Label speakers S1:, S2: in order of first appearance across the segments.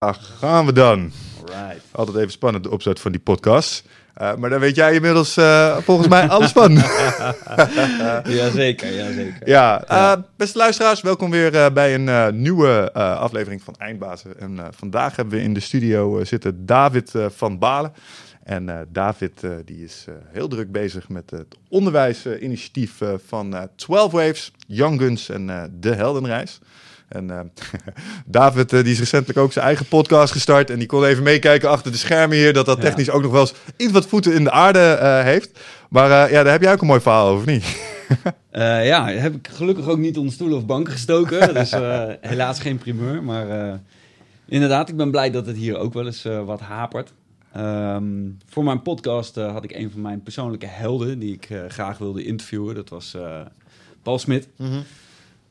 S1: Ah, gaan we dan.
S2: Alright.
S1: Altijd even spannend de opzet van die podcast. Uh, maar daar weet jij inmiddels uh, volgens mij alles van.
S2: jazeker, jazeker.
S1: Ja, uh, beste luisteraars, welkom weer bij een nieuwe aflevering van Eindbazen. En vandaag hebben we in de studio zitten David van Balen. En David die is heel druk bezig met het onderwijsinitiatief van 12 Waves, Young Guns en De Heldenreis. En uh, David uh, die is recentelijk ook zijn eigen podcast gestart. En die kon even meekijken achter de schermen hier. Dat dat technisch ook nog wel eens iets wat voeten in de aarde uh, heeft. Maar ja, daar heb jij ook een mooi verhaal over, niet?
S2: ja, heb ik gelukkig ook niet onder stoelen of banken gestoken. dus helaas geen primeur. Maar inderdaad, ik ben blij dat het hier ook wel eens wat hapert. Um, voor mijn podcast had ik een van mijn persoonlijke helden die ik graag wilde interviewen. Dat was Paul Smit. Mm -hmm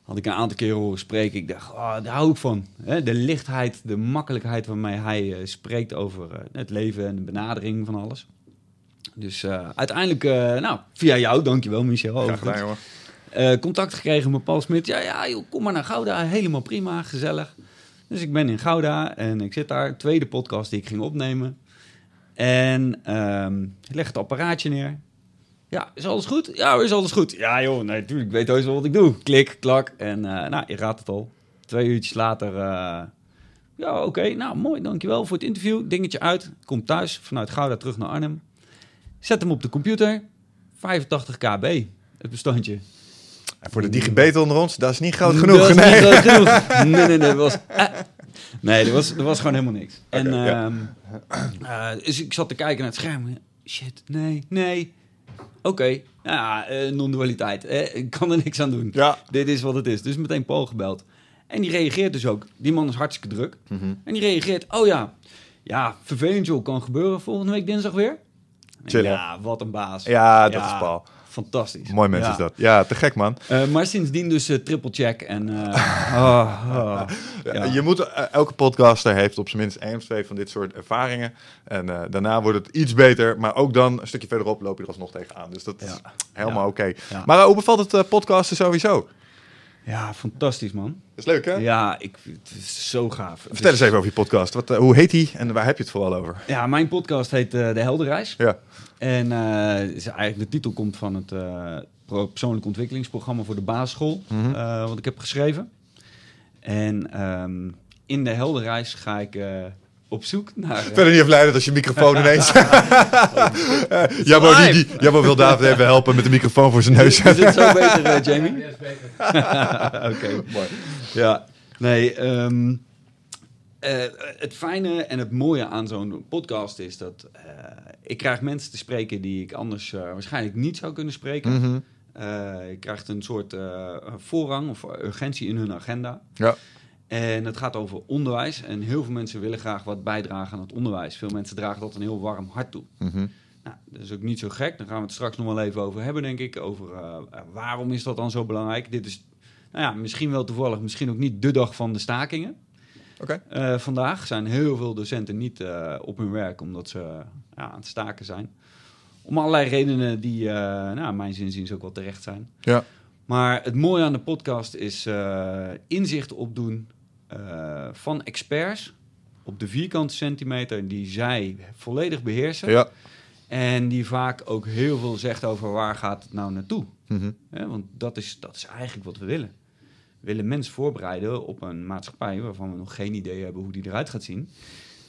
S2: had ik een aantal keren horen spreken. Ik dacht, oh, daar hou ik van. De lichtheid, de makkelijkheid waarmee hij uh, spreekt over uh, het leven en de benadering van alles. Dus uh, uiteindelijk, nou, via jou, dankjewel Michel.
S1: Graag gedaan, jongen.
S2: contact gekregen met Paul Smit. Ja, ja, joh, kom maar naar Gouda. Helemaal prima, gezellig. Dus ik ben in Gouda en ik zit daar. Tweede podcast die ik ging opnemen. En ik leg het apparaatje neer. Ja, is alles goed? Ja, is alles goed? Ja, joh, nee, natuurlijk, ik weet heus wel wat ik doe. Klik, klak. En uh, nou, je raadt het al. Twee uurtjes later, uh, ja, oké, nou, mooi, dankjewel voor het interview. Dingetje uit, kom thuis, vanuit Gouda terug naar Arnhem. Zet hem op de computer, 85 kb, het bestandje.
S1: En voor de digibeten onder ons, dat is niet groot genoeg. Dat
S2: nee. Niet groot genoeg. Nee, nee, nee, dat was... Uh, nee, er was, er was gewoon helemaal niks. Okay, en ja. uh, dus ik zat te kijken naar het scherm. Shit, nee, nee. Oké, ja, uh, non-dualiteit. Ik kan er niks aan doen. Ja. Dit is wat het is. Dus meteen Paul gebeld. En die reageert dus ook. Die man is hartstikke druk. Mm -hmm. En die reageert, oh ja, ja, vervelend joh, kan gebeuren volgende week dinsdag weer.
S1: Chillen.
S2: Ja, wat een baas.
S1: Ja, dat ja, is Paul.
S2: Fantastisch.
S1: Mooi mensen
S2: ja.
S1: is dat. Ja, te gek man.
S2: Uh, maar sindsdien dus uh, triple check en... Uh, oh,
S1: oh, ja. Je moet, elke podcaster heeft op zijn minst één of twee van dit soort ervaringen. En daarna wordt het iets beter. Maar ook dan, een stukje verderop, loop je er alsnog tegenaan. Dus dat is helemaal oké. Okay. Maar hoe bevalt het podcasten sowieso?
S2: Ja, fantastisch man.
S1: Dat is leuk hè?
S2: Ja, ik, het is zo gaaf.
S1: Vertel dus, eens even over je podcast. Wat, hoe heet die en waar heb je het vooral over?
S2: Ja, mijn podcast heet De Heldenreis.
S1: Ja.
S2: En uh, is eigenlijk de titel komt van het uh, persoonlijk ontwikkelingsprogramma voor de basisschool, mm -hmm. uh, wat ik heb geschreven. En um, in de heldenreis ga ik op zoek naar...
S1: Verder niet afleiden als je microfoon ineens... Jabbo, die, die, wil David even helpen met de microfoon voor zijn neus.
S2: Is het zo beter, Jamie? Ja, is beter. Oké, okay, mooi. Ja, nee... Um, uh, het fijne en het mooie aan zo'n podcast is dat uh, ik krijg mensen te spreken die ik anders uh, waarschijnlijk niet zou kunnen spreken. Mm -hmm. je krijgt een soort voorrang of urgentie in hun agenda.
S1: Ja.
S2: En het gaat over onderwijs. En heel veel mensen willen graag wat bijdragen aan het onderwijs. Veel mensen dragen dat een heel warm hart toe. Mm -hmm. nou, dat is ook niet zo gek. Daar gaan we het straks nog wel even over hebben, denk ik. Over waarom is dat dan zo belangrijk? Dit is nou ja, misschien wel toevallig, misschien ook niet de dag van de stakingen.
S1: Okay.
S2: Uh, vandaag zijn heel veel docenten niet uh, op hun werk omdat ze ja, aan het staken zijn. Om allerlei redenen die, uh, nou, mijn zinziens ook wel terecht zijn.
S1: Ja.
S2: Maar het mooie aan de podcast is inzicht opdoen van experts op de vierkante centimeter die zij volledig beheersen.
S1: Ja.
S2: En die vaak ook heel veel zegt over waar gaat het nou naartoe.
S1: Mm -hmm.
S2: want dat is, dat is eigenlijk wat we willen willen mensen voorbereiden op een maatschappij waarvan we nog geen idee hebben hoe die eruit gaat zien.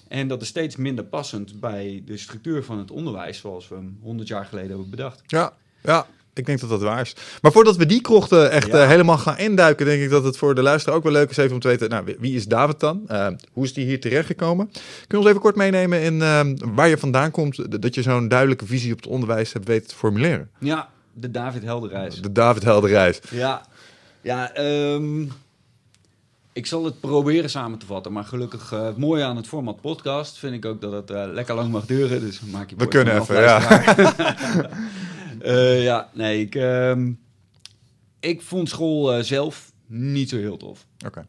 S2: En dat is steeds minder passend bij de structuur van het onderwijs zoals we hem 100 jaar geleden hebben bedacht.
S1: Ja, ja. Ik denk dat dat waar is. Maar voordat we die krochten echt ja. uh, helemaal gaan induiken, denk ik dat het voor de luisteraar ook wel leuk is even om te weten, nou, wie is David dan? Uh, hoe is die hier terechtgekomen? Kun je ons even kort meenemen in uh, waar je vandaan komt, dat je zo'n duidelijke visie op het onderwijs hebt weten te formuleren?
S2: Ja, de David Helderreis.
S1: De David Helderreis.
S2: Ja, ja, um, ik zal het proberen samen te vatten. Maar gelukkig, uh, het mooie aan het format podcast vind ik ook dat het uh, lekker lang mag duren. Dus maak je
S1: We kunnen even, ja.
S2: uh, ja, nee, ik, um, ik vond school zelf niet zo heel tof.
S1: Okay.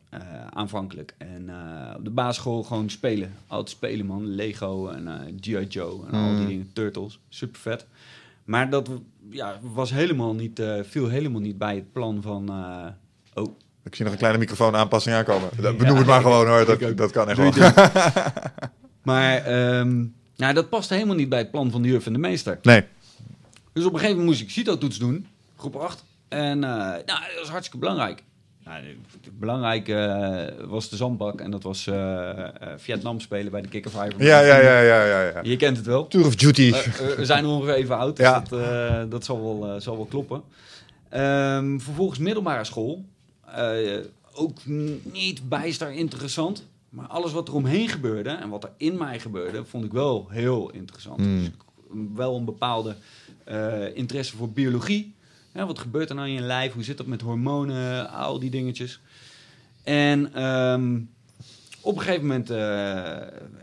S2: aanvankelijk. En op de basisschool gewoon spelen. Altijd spelen, man. Lego en G.I. Joe en mm. al die dingen. Turtles. Super vet. Maar dat ja, was helemaal niet, uh, viel helemaal niet bij het plan van... Uh, oh,
S1: Ik zie nog een kleine microfoon aanpassing aankomen. Dat-
S2: Ja,
S1: Benoem het maar
S2: ik-
S1: gewoon hoor, dat, dat kan echt wel.
S2: Maar ehm, nou, dat paste helemaal niet bij het plan van de juf en de meester.
S1: Nee,
S2: Dus op een gegeven moment moest ik CITO-toets doen, groep 8. En eh, nou, dat was hartstikke belangrijk. Nou, belangrijk eh, was de zandbak en dat was eh, eh, Vietnam spelen bij de Kick of Ivory.
S1: ja, ja, ja, ja, ja. ja.
S2: Je kent het wel.
S1: Tour of Duty.
S2: We zijn ongeveer even oud, dus
S1: Ja.
S2: dat, dat zal wel, zal wel kloppen. Ehm, vervolgens middelbare school. Ook niet bijster interessant. Maar alles wat er omheen gebeurde en wat er in mij gebeurde, vond ik wel heel interessant.
S1: Hmm.
S2: Dus wel een bepaalde interesse voor biologie. Ja, wat gebeurt er nou in je lijf? Hoe zit dat met hormonen? Al die dingetjes. En ehm, op een gegeven moment eh,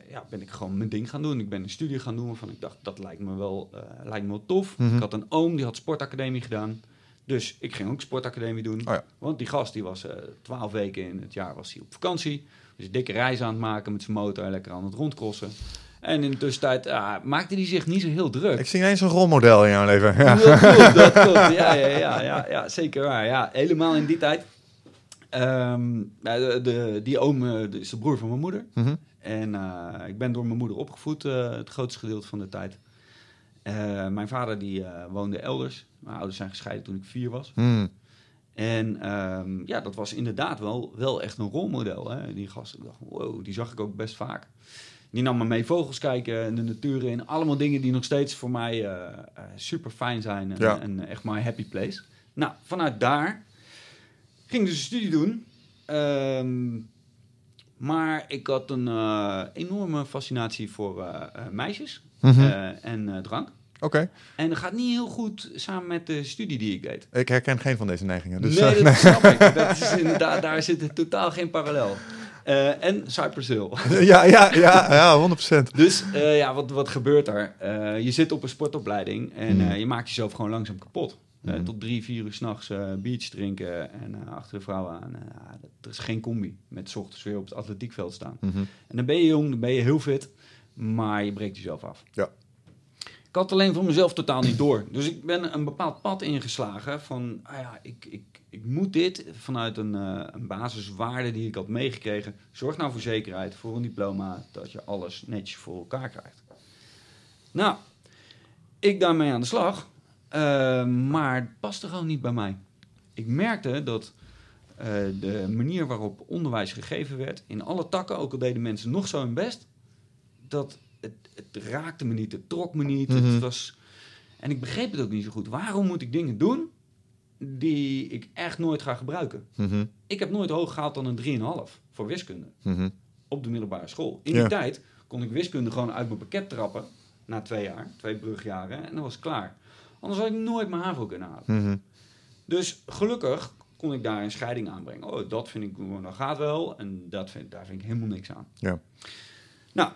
S2: ja, ben ik gewoon mijn ding gaan doen. Ik ben een studie gaan doen waarvan ik dacht, dat lijkt me wel, eh, lijkt me wel tof.
S1: Mhm.
S2: Ik had een oom, die had sportacademie gedaan. Dus ik ging ook sportacademie doen.
S1: Oh ja.
S2: Want die gast die was eh, twaalf weken in het jaar was hij op vakantie. Dus dikke reis aan het maken met zijn motor, lekker aan het rondcrossen. En in de tussentijd ja, maakte hij zich niet zo heel druk.
S1: Ik zie ineens een rolmodel in jouw leven. Ja.
S2: Dat klopt, dat klopt. Ja, ja, ja, ja, ja, zeker waar. Ja, helemaal in die tijd. Ehm, de, de- die oom eh, is de broer van mijn moeder.
S1: Mhm.
S2: En eh, ik ben door mijn moeder opgevoed eh, het grootste gedeelte van de tijd. Mijn vader die woonde elders. Mijn ouders zijn gescheiden toen ik vier was.
S1: Hmm.
S2: En ehm, ja, dat was inderdaad wel, wel echt een rolmodel. Hè? Die gast, ik dacht, wow, die zag ik ook best vaak. Die nam me mee vogels kijken en de natuur in. Allemaal dingen die nog steeds voor mij eh, eh, super fijn zijn. En,
S1: Ja.
S2: en echt maar happy place. Nou, vanuit daar ging ik dus een studie doen. Ehm, maar ik had een eh, enorme fascinatie voor eh, eh, meisjes
S1: Mhm.
S2: eh, en eh, drank.
S1: Oké,
S2: En dat gaat niet heel goed samen met de studie die ik deed.
S1: ik herken geen van deze neigingen. Dus,
S2: nee,
S1: eh,
S2: dat snap ik. Dat is inderdaad, daar zit totaal geen parallel. Eh, en Cypress Hill.
S1: ja, ja, ja, ja, 100%.
S2: Dus eh, ja, wat, wat gebeurt er? Eh, je zit op een sportopleiding en
S1: Mm.
S2: eh, je maakt jezelf gewoon langzaam kapot. Eh,
S1: Mm.
S2: tot drie, vier uur s'nachts biertje drinken en achter de vrouw aan. Dat, er is geen combi met 's ochtends weer op het atletiekveld staan.
S1: Mhm.
S2: En dan ben je jong, dan ben je heel fit, maar je breekt jezelf af.
S1: Ja.
S2: Ik had alleen voor mezelf totaal niet door. Dus ik ben een bepaald pad ingeslagen van, ah ja, ik, ik, ik moet dit vanuit een, eh, een basiswaarde die ik had meegekregen. Zorg nou voor zekerheid, voor een diploma, dat je alles netjes voor elkaar krijgt. Nou, ik daarmee aan de slag, eh, maar het paste gewoon niet bij mij. Ik merkte dat eh, de manier waarop onderwijs gegeven werd, in alle takken, ook al deden mensen nog zo hun best, dat het, het raakte me niet, het trok me niet.
S1: Mhm.
S2: Het was, en ik begreep het ook niet zo goed. Waarom moet ik dingen doen die ik echt nooit ga gebruiken?
S1: Mhm.
S2: Ik heb nooit hoog gehaald dan een 3,5 voor wiskunde
S1: Mhm.
S2: op de middelbare school. In
S1: Ja.
S2: die tijd kon ik wiskunde gewoon uit mijn pakket trappen na twee jaar, twee brugjaren, en dan was het klaar. Anders had ik nooit mijn HAVO kunnen halen.
S1: Mhm.
S2: Dus gelukkig kon ik daar een scheiding aanbrengen. Oh, dat vind ik, nou gaat wel. En dat vind, daar vind ik helemaal niks aan.
S1: Ja.
S2: Nou,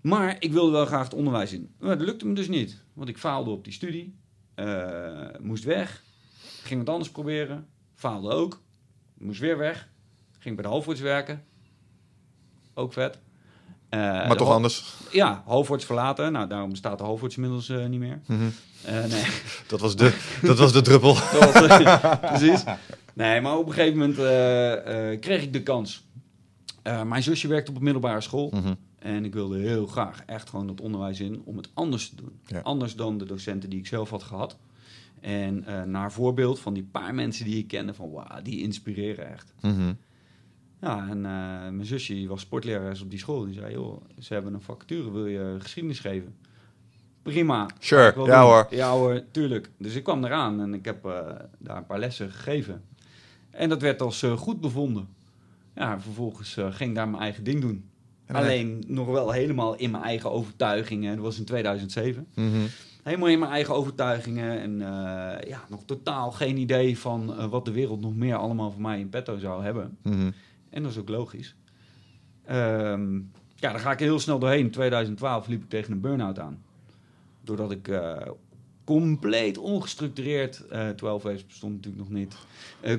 S2: maar ik wilde wel graag het onderwijs in. Maar dat lukte me dus niet. Want ik faalde op die studie. eh, moest weg. Ging wat anders proberen. Faalde ook. Moest weer weg. Ging bij de Halfords werken. Ook vet. Eh,
S1: Maar toch anders.
S2: Ja, Halfords verlaten. Nou, daarom bestaat de Halfords inmiddels eh, niet meer.
S1: Mhm.
S2: Eh, nee.
S1: Dat, was de, dat was de druppel.
S2: Dat was, precies. Nee, maar op een gegeven moment kreeg ik de kans. Mijn zusje werkte op een middelbare school.
S1: Mhm.
S2: En ik wilde heel graag echt gewoon het onderwijs in om het anders te doen.
S1: Ja.
S2: Anders dan de docenten die ik zelf had gehad. En eh, naar voorbeeld van die paar mensen die ik kende, van wauw, die inspireren echt.
S1: Mhm.
S2: Ja, en eh, mijn zusje die was sportlerares op die school. Die zei, joh, ze hebben een vacature, wil je geschiedenis geven? Prima.
S1: Sure, ja
S2: doen.
S1: hoor.
S2: Ja hoor, tuurlijk. Dus ik kwam eraan en ik heb eh, daar een paar lessen gegeven. En dat werd als goed bevonden. Ja, vervolgens ging ik daar mijn eigen ding doen. Alleen nog wel helemaal in mijn eigen overtuigingen. Dat was in 2007.
S1: Mhm.
S2: Helemaal in mijn eigen overtuigingen. En eh, ja, nog totaal geen idee van eh, wat de wereld nog meer allemaal voor mij in petto zou hebben.
S1: Mhm.
S2: En dat is ook logisch. Ehm, ja, daar ga ik heel snel doorheen. In 2012 liep ik tegen een burn-out aan. Doordat ik eh, compleet ongestructureerd, eh 12 Waves bestond natuurlijk nog niet,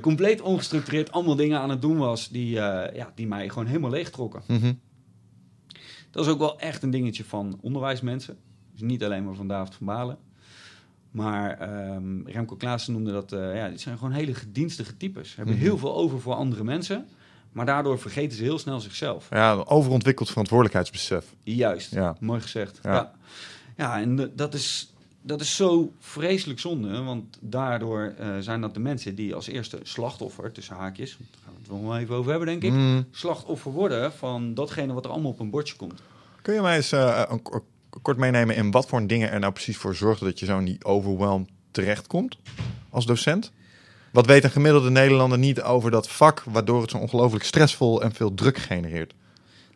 S2: compleet ongestructureerd allemaal dingen aan het doen was die, ja, die mij gewoon helemaal leegtrokken.
S1: Mhm.
S2: Dat is ook wel echt een dingetje van onderwijsmensen. Dus niet alleen maar van David van Balen. Maar ehm, Remco Klaassen noemde dat, eh, ja, dit zijn gewoon hele gedienstige types. Hebben
S1: Mhm.
S2: heel veel over voor andere mensen, maar daardoor vergeten ze heel snel zichzelf.
S1: Ja, een overontwikkeld verantwoordelijkheidsbesef.
S2: Juist,
S1: Ja.
S2: mooi gezegd.
S1: Ja.
S2: Ja, ja. en dat is, dat is zo vreselijk zonde, want daardoor eh, zijn dat de mensen die als eerste slachtoffer, tussen haakjes, daar gaan we het wel even over hebben denk ik,
S1: Mm.
S2: slachtoffer worden van datgene wat er allemaal op een bordje komt.
S1: Kun je mij eens eh, een, ko- kort meenemen in wat voor dingen er nou precies voor zorgen dat je zo in die overwhelm terechtkomt als docent? Wat weet een gemiddelde Nederlander niet over dat vak, waardoor het zo ongelooflijk stressvol en veel druk genereert?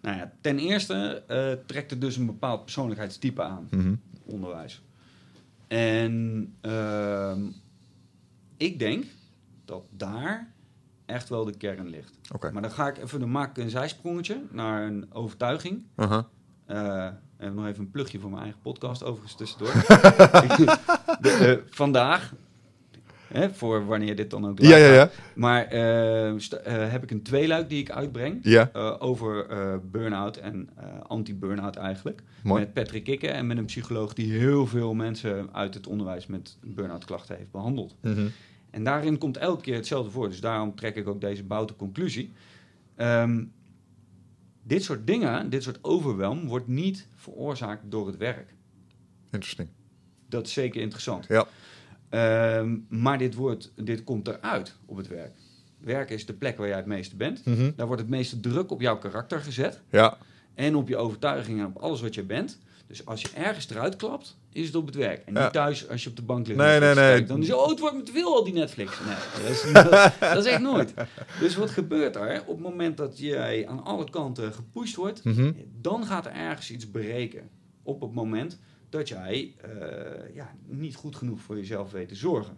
S2: Nou ja, ten eerste eh, trekt het dus een bepaald persoonlijkheidstype aan.
S1: Mhm.
S2: onderwijs. En ehm, ik denk dat daar echt wel de kern ligt.
S1: Oké.
S2: Maar dan ga ik even, dan maak ik een zijsprongetje naar een overtuiging. Eh, en nog even een plugje voor mijn eigen podcast overigens tussendoor. de, eh, vandaag, hè, voor wanneer dit dan ook
S1: Ja, ja,
S2: luistert.
S1: ja.
S2: Maar eh, eh, heb ik een tweeluik die ik uitbreng.
S1: Ja,
S2: over burn-out en anti-burn-out eigenlijk.
S1: mooi.
S2: Met Patrick Kikke en met een psycholoog die heel veel mensen uit het onderwijs met burn-out klachten heeft behandeld.
S1: Mhm.
S2: En daarin komt elke keer hetzelfde voor. Dus daarom trek ik ook deze boute conclusie. Ehm, dit soort dingen, dit soort overwhelm, wordt niet veroorzaakt door het werk.
S1: Interesting.
S2: Dat is zeker interessant.
S1: Ja.
S2: Ehm, maar dit, wordt, dit komt eruit op het werk. Werk is de plek waar jij het meeste bent.
S1: Mhm.
S2: Daar wordt het meeste druk op jouw karakter gezet.
S1: Ja,
S2: En op je overtuiging en op alles wat je bent. Dus als je ergens eruit klapt, is het op het werk. En
S1: Ja.
S2: niet thuis als je op de bank ligt.
S1: Nee, nee, nee.
S2: kijkt. Dan is het, oh, het wordt me te veel al die Netflix. Nee, dat is, dat, dat is echt nooit. Dus wat gebeurt er? Op het moment dat jij aan alle kanten gepusht wordt,
S1: Mhm.
S2: dan gaat er ergens iets breken. Op het moment dat jij eh, ja, niet goed genoeg voor jezelf weet te zorgen.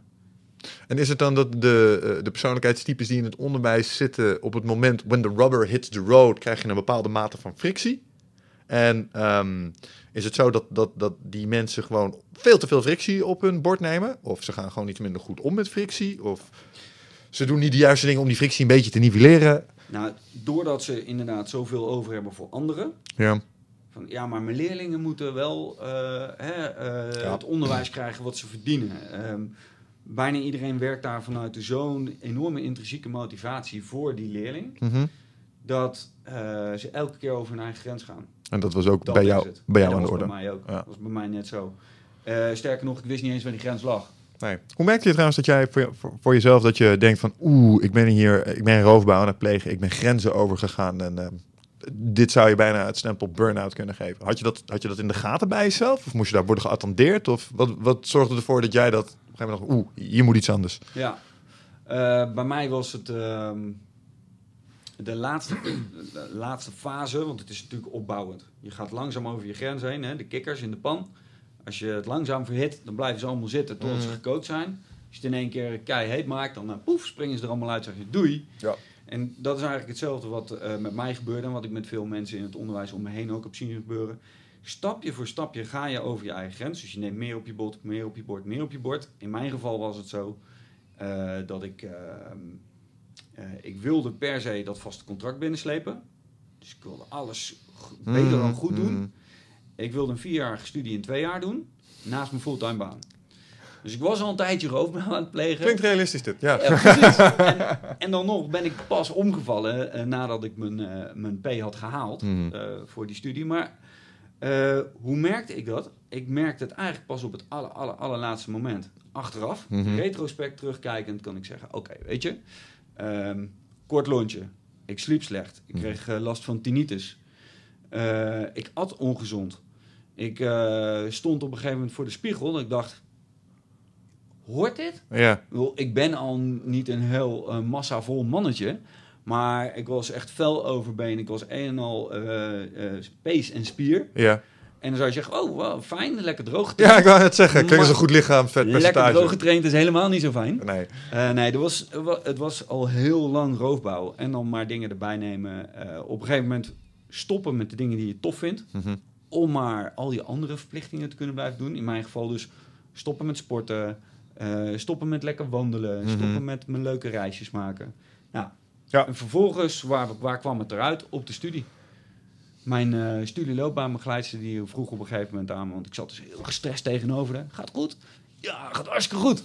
S1: En is het dan dat de, eh, de persoonlijkheidstypes die in het onderwijs zitten, op het moment when the rubber hits the road, krijg je een bepaalde mate van frictie? En ehm, is het zo dat, dat, dat die mensen gewoon veel te veel frictie op hun bord nemen? Of ze gaan gewoon iets minder goed om met frictie? Of ze doen niet de juiste dingen om die frictie een beetje te nivelleren?
S2: Nou, doordat ze inderdaad zoveel over hebben voor anderen,
S1: Ja,
S2: Van, ja, maar mijn leerlingen moeten wel eh, hè, eh,
S1: Ja.
S2: het onderwijs krijgen wat ze verdienen. Ehm, bijna iedereen werkt daar vanuit de zo'n enorme intrinsieke motivatie voor die leerling,
S1: Mhm.
S2: Dat eh, ze elke keer over hun eigen grens gaan.
S1: en dat was ook
S2: Dat
S1: bij jou, bij jou
S2: dat
S1: aan de
S2: was
S1: orde.
S2: bij mij ook.
S1: Ja.
S2: Dat was bij mij net zo. Eh, sterker nog, ik wist niet eens waar die grens lag.
S1: Nee. Hoe merkte je trouwens dat jij voor, voor, voor jezelf dat je denkt van oeh, ik ben hier, ik ben roofbouw aan het plegen, ik ben grenzen overgegaan en ehm, dit zou je bijna het stempel burn-out kunnen geven. Had je, dat, had je dat in de gaten bij jezelf? Of moest je daar worden geattendeerd? Of wat, wat zorgde ervoor dat jij dat op een gegeven moment dacht, oeh, hier moet iets anders?
S2: Ja. Eh, bij mij was het ehm, de, laatste, de laatste fase, want het is natuurlijk opbouwend. Je gaat langzaam over je grens heen, hè, de kikkers in de pan. Als je het langzaam verhit, dan blijven ze allemaal zitten totdat ze
S1: Mhm.
S2: gekookt zijn. Als je het in één keer kei heet maakt, dan eh, poef, springen ze er allemaal uit en zeg je doei.
S1: Ja.
S2: En dat is eigenlijk hetzelfde wat eh, met mij gebeurde en wat ik met veel mensen in het onderwijs om me heen ook heb zien gebeuren. Stapje voor stapje ga je over je eigen grens. Dus je neemt meer op je bord, meer op je bord, meer op je bord. In mijn geval was het zo eh, dat ik, ehm, eh, ik wilde per se dat vaste contract binnenslepen. Dus ik wilde alles go- beter dan goed doen.
S1: Mm.
S2: Ik wilde een vierjarige studie in twee jaar doen, naast mijn fulltime baan. Dus ik was al een tijdje roofbouw aan het plegen.
S1: Klinkt realistisch dit, ja.
S2: Ja, precies. en, en dan nog ben ik pas omgevallen eh, nadat ik mijn, eh, mijn P had gehaald eh, voor die studie. Maar eh, hoe merkte ik dat? Ik merkte het eigenlijk pas op het aller, aller, allerlaatste moment. Achteraf, retrospect terugkijkend, kan ik zeggen... Oké, weet je, ehm, kort lontje. Ik sliep slecht. Ik
S1: Mhm.
S2: kreeg eh, last van tinnitus. Eh, ik at ongezond. Ik eh, stond op een gegeven moment voor de spiegel en ik dacht... Hoort dit?
S1: Ja,
S2: Ik ben al niet een heel massavol mannetje. Maar ik was echt fel overbeen. Ik was een en al pees en spier.
S1: ja.
S2: En dan zou je zeggen, oh, fijn, lekker droog.
S1: ja, ik wou net zeggen, als
S2: Maar-
S1: een goed lichaam, vet
S2: lekker
S1: percentage.
S2: droog getraind is helemaal niet zo fijn.
S1: Nee,
S2: Eh, nee, er was, het was al heel lang roofbouw. En dan maar dingen erbij nemen. Eh, op een gegeven moment stoppen met de dingen die je tof vindt.
S1: Mhm.
S2: Om maar al die andere verplichtingen te kunnen blijven doen. In mijn geval dus stoppen met sporten. eh, stoppen met lekker wandelen.
S1: Mhm.
S2: Stoppen met mijn leuke reisjes maken. Nou,
S1: Ja.
S2: en vervolgens, waar, waar kwam het eruit? Op de studie. Mijn eh studieloopbaanbegeleidster die vroeg op een gegeven moment aan want ik zat dus heel gestrest tegenover haar. Gaat goed? Ja, gaat hartstikke goed.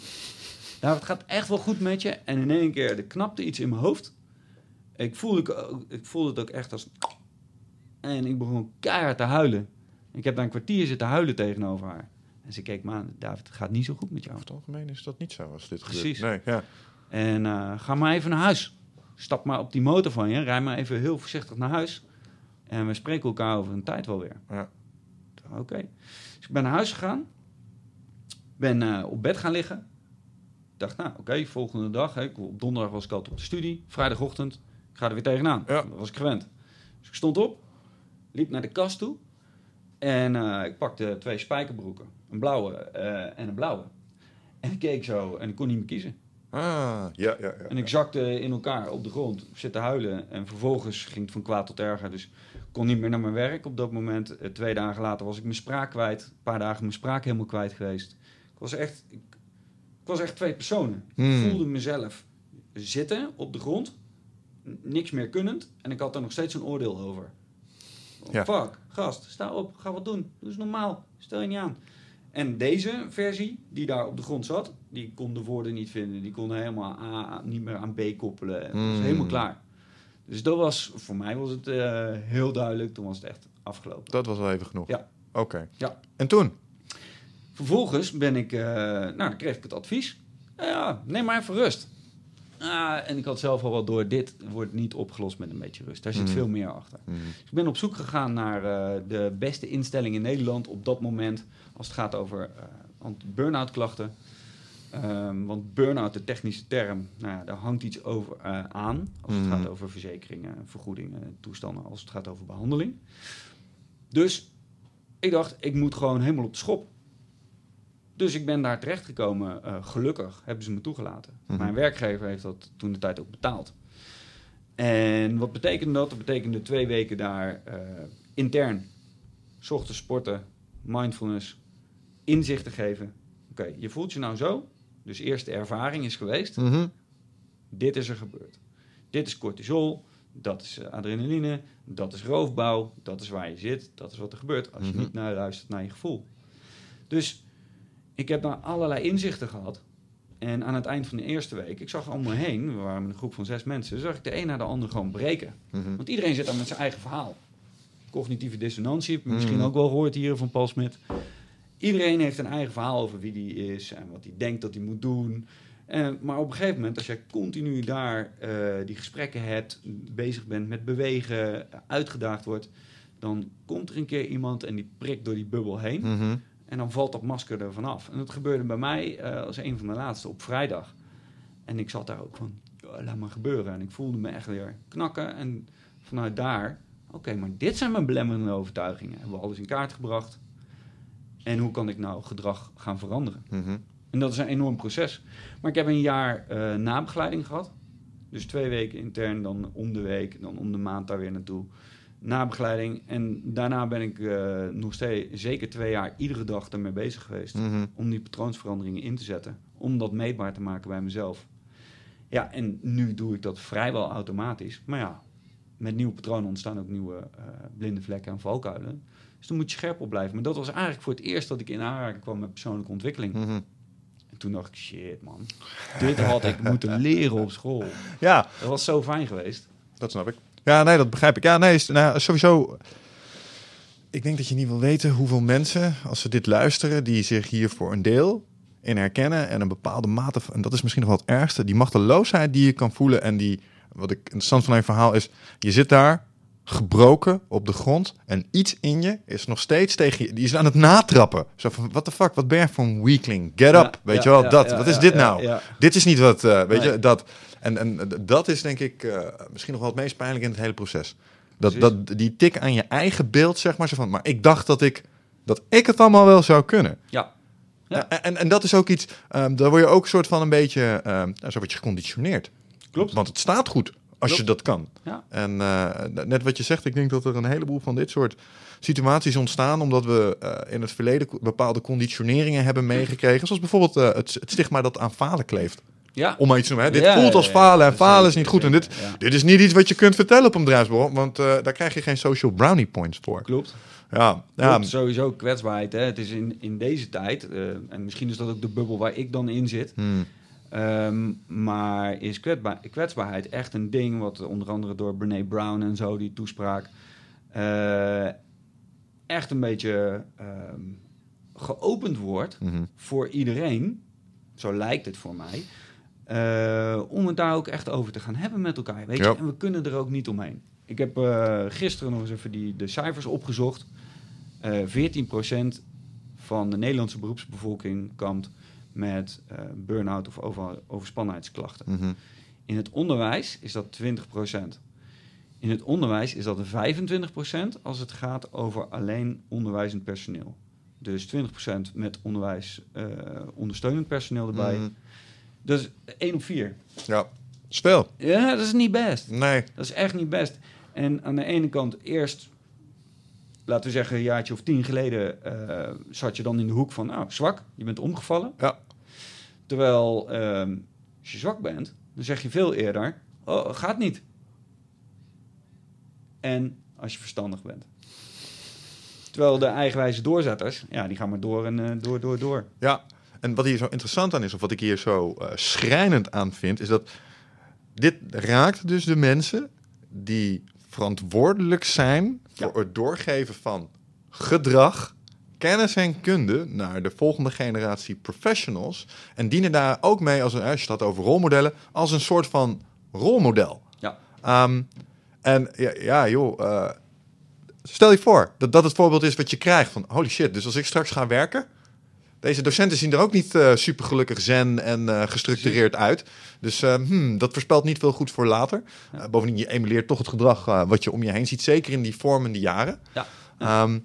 S2: Nou, het gaat echt wel goed met je. En in één keer, er knapte iets in mijn hoofd. Ik voelde, het ook- ik voelde het ook echt als... En ik begon keihard te huilen. Ik heb daar een kwartier zitten huilen tegenover haar. En ze keek me aan. David, het gaat niet zo goed met jou.
S1: Over het algemeen is dat niet zo als dit
S2: Precies.
S1: gebeurt. Nee, ja.
S2: En eh, ga maar even naar huis. Stap maar op die motor van je. Rij maar even heel voorzichtig naar huis. En we spreken elkaar over een tijd wel weer.
S1: Ja.
S2: Oké. Dus ik ben naar huis gegaan. Ben eh, op bed gaan liggen. Ik dacht, nou oké, volgende dag. Hè, ik- op donderdag was ik altijd op de studie. Vrijdagochtend, ik ga er weer tegenaan.
S1: Ja.
S2: Dat was ik gewend. Dus ik stond op. Liep naar de kast toe. En eh, ik pakte twee spijkerbroeken. Een blauwe eh, en een blauwe. En ik keek zo en ik kon niet meer kiezen.
S1: Ah, ja, ja, ja.
S2: En ik zakte in elkaar op de grond, zitten huilen. En vervolgens ging het van kwaad tot erger. Dus ik kon niet meer naar mijn werk op dat moment. Eh, twee dagen later was ik mijn spraak kwijt. Een paar dagen mijn spraak helemaal kwijt geweest. Ik was echt, ik, ik was echt twee personen.
S1: Hmm.
S2: Ik voelde mezelf zitten op de grond, niks meer kunnend. En ik had er nog steeds een oordeel over.
S1: Ja.
S2: Fuck, gast, sta op, ga wat doen. Doe eens normaal, stel je niet aan. En deze versie, die daar op de grond zat, die kon de woorden niet vinden. Die kon helemaal A, niet meer aan B koppelen. Het was
S1: Hmm.
S2: helemaal klaar. Dus dat was, voor mij was het eh, heel duidelijk. Toen was het echt afgelopen.
S1: Dat was wel even genoeg.
S2: Ja.
S1: Oké.
S2: Ja.
S1: En toen?
S2: Vervolgens ben ik, eh, nou, dan kreeg ik het advies. Nou ja, neem maar even rust. Ah, en ik had zelf al wel door, dit wordt niet opgelost met een beetje rust. Daar zit
S1: Mhm.
S2: veel meer achter.
S1: Mhm.
S2: Dus ik ben op zoek gegaan naar eh, de beste instelling in Nederland op dat moment. Als het gaat over burn-out klachten. Ehm, want burn-out, de technische term, nou ja, daar hangt iets over eh, aan. Als het
S1: Mhm.
S2: gaat over verzekeringen, vergoedingen, toestanden. Als het gaat over behandeling. Dus ik dacht, ik moet gewoon helemaal op de schop. Dus ik ben daar terechtgekomen. eh gelukkig hebben ze me toegelaten.
S1: Mhm.
S2: Mijn werkgever heeft dat toen de tijd ook betaald. En wat betekende dat? Dat betekende twee weken daar eh, intern. ochtends sporten, mindfulness, inzichten geven. Oké, je voelt je nou zo. Dus eerst de ervaring is geweest.
S1: Mhm.
S2: Dit is er gebeurd. Dit is cortisol, dat is eh, adrenaline, dat is roofbouw, dat is waar je zit, dat is wat er gebeurt als je
S1: Mhm.
S2: niet naar luistert naar je gevoel. Dus ik heb daar allerlei inzichten gehad. En aan het eind van de eerste week, ik zag om me heen, we waren met een groep van zes mensen, zag ik de een naar de ander gewoon breken.
S1: Mhm.
S2: Want iedereen zit daar met zijn eigen verhaal. Cognitieve dissonantie, heb je misschien ook wel gehoord hier van Paul Smit. Iedereen heeft een eigen verhaal over wie die is en wat hij denkt dat hij moet doen. En, maar op een gegeven moment, als jij continu daar eh, die gesprekken hebt, bezig bent met bewegen, uitgedaagd wordt, dan komt er een keer iemand en die prikt door die bubbel heen.
S1: Mhm.
S2: En dan valt dat masker er vanaf. En dat gebeurde bij mij eh, als een van de laatste op vrijdag. En ik zat daar ook van, "Ja, laat maar gebeuren. En ik voelde me echt weer knakken. En vanuit daar, oké, maar dit zijn mijn belemmerende overtuigingen. Hebben we alles in kaart gebracht. En hoe kan ik nou gedrag gaan veranderen?
S1: Mhm.
S2: En dat is een enorm proces. Maar ik heb een jaar eh, nabegeleiding gehad. Dus twee weken intern, dan om de week, dan om de maand daar weer naartoe. Nabegeleiding. En daarna ben ik eh, nog steeds zeker twee jaar iedere dag ermee bezig geweest.
S1: Mhm.
S2: Om die patroonsveranderingen in te zetten. Om dat meetbaar te maken bij mezelf. Ja, en nu doe ik dat vrijwel automatisch. Maar ja, met nieuwe patronen ontstaan ook nieuwe eh, blinde vlekken en valkuilen. Dus dan moet je scherp op blijven. Maar dat was eigenlijk voor het eerst dat ik in aanraking kwam met persoonlijke ontwikkeling.
S1: Mhm.
S2: En toen dacht ik, shit man, dit had ik moeten leren op school.
S1: Ja,
S2: Dat was zo fijn geweest.
S1: dat snap ik. Ja, nee, dat begrijp ik. Ja, nee, nou, sowieso. Ik denk dat je niet wil weten hoeveel mensen, als ze dit luisteren, die zich hier voor een deel in herkennen en een bepaalde mate van, en dat is misschien nog wel het ergste, die machteloosheid die je kan voelen en die, wat ik interessant van mijn verhaal is, je zit daar gebroken op de grond en iets in je is nog steeds tegen je, die is aan het natrappen. Zo van, what the fuck, wat ben je voor een weakling? Get
S2: Ja,
S1: up, weet
S2: ja,
S1: je wel, dat, wat is dit nou? Dit is niet wat, eh, weet
S2: Nee.
S1: je, dat. En, en dat is denk ik eh, misschien nog wel het meest pijnlijk in het hele proces. Dat, dat, die tik aan je eigen beeld, zeg maar, zo van, maar ik dacht dat ik, dat ik het allemaal wel zou kunnen.
S2: Ja, Ja.
S1: En, en, en dat is ook iets, ehm daar word je ook een soort van een beetje, ehm nou, zo word je geconditioneerd.
S2: Klopt.
S1: Want het staat goed als
S2: Klopt.
S1: je dat kan.
S2: Ja.
S1: En eh, net wat je zegt, ik denk dat er een heleboel van dit soort situaties ontstaan omdat we eh, in het verleden bepaalde conditioneringen hebben meegekregen. Zoals bijvoorbeeld eh, het, het stigma dat aan falen kleeft.
S2: Ja.
S1: Om maar iets te noemen. Hè. Dit
S2: Ja,
S1: voelt als falen en falen is niet goed. En dit, dit is niet iets wat je kunt vertellen op een bedrijfsborrel, want daar krijg je geen social brownie points voor.
S2: Klopt.
S1: Ja, ja,
S2: Klopt, sowieso kwetsbaarheid. Hè. Het is in, in deze tijd, en misschien is dat ook de bubbel waar ik dan in zit,
S1: hmm,
S2: Ehm, maar is kwetsbaar, kwetsbaarheid echt een ding wat onder andere door Brene Brown en zo, die toespraak, eh, echt een beetje ehm, geopend wordt
S1: mhm.
S2: voor iedereen, zo lijkt het voor mij, eh, om het daar ook echt over te gaan hebben met elkaar. Weet je? En we kunnen er ook niet omheen. Ik heb eh, gisteren nog eens even die, de cijfers opgezocht. Eh 14% van de Nederlandse beroepsbevolking kampt met eh burn-out of over, overspannenheidsklachten.
S1: Mhm.
S2: In het onderwijs is dat 20%. In het onderwijs is dat 25% als het gaat over alleen onderwijzend personeel. Dus 20% met onderwijs eh, ondersteunend personeel erbij.
S1: Mhm.
S2: Dus 1 op 4.
S1: Ja, speel.
S2: Ja, dat is niet best.
S1: Nee.
S2: Dat is echt niet best. En aan de ene kant eerst, laten we zeggen een jaartje of tien geleden, eh, zat je dan in de hoek van, nou, zwak, je bent omgevallen.
S1: Ja.
S2: Terwijl, ehm, als je zwak bent, dan zeg je veel eerder, oh, gaat niet. En als je verstandig bent. Terwijl de eigenwijze doorzetters, ja, die gaan maar door en eh, door, door, door.
S1: Ja, en wat hier zo interessant aan is, of wat ik hier zo eh, schrijnend aan vind, is dat dit raakt dus de mensen die verantwoordelijk zijn voor
S2: Ja.
S1: het doorgeven van gedrag, kennis en kunde naar de volgende generatie professionals. En dienen daar ook mee, als, een, als je het had over rolmodellen, als een soort van rolmodel.
S2: Ja.
S1: Ehm, en ja, ja joh, eh, stel je voor dat dat het voorbeeld is wat je krijgt van holy shit, dus als ik straks ga werken, deze docenten zien er ook niet eh super gelukkig zen en eh, gestructureerd uit. Dus hmm, dat voorspelt niet veel goed voor later. Bovendien, je emuleert toch het gedrag wat je om je heen ziet, zeker in die vormende jaren.
S2: Ja.
S1: Ehm,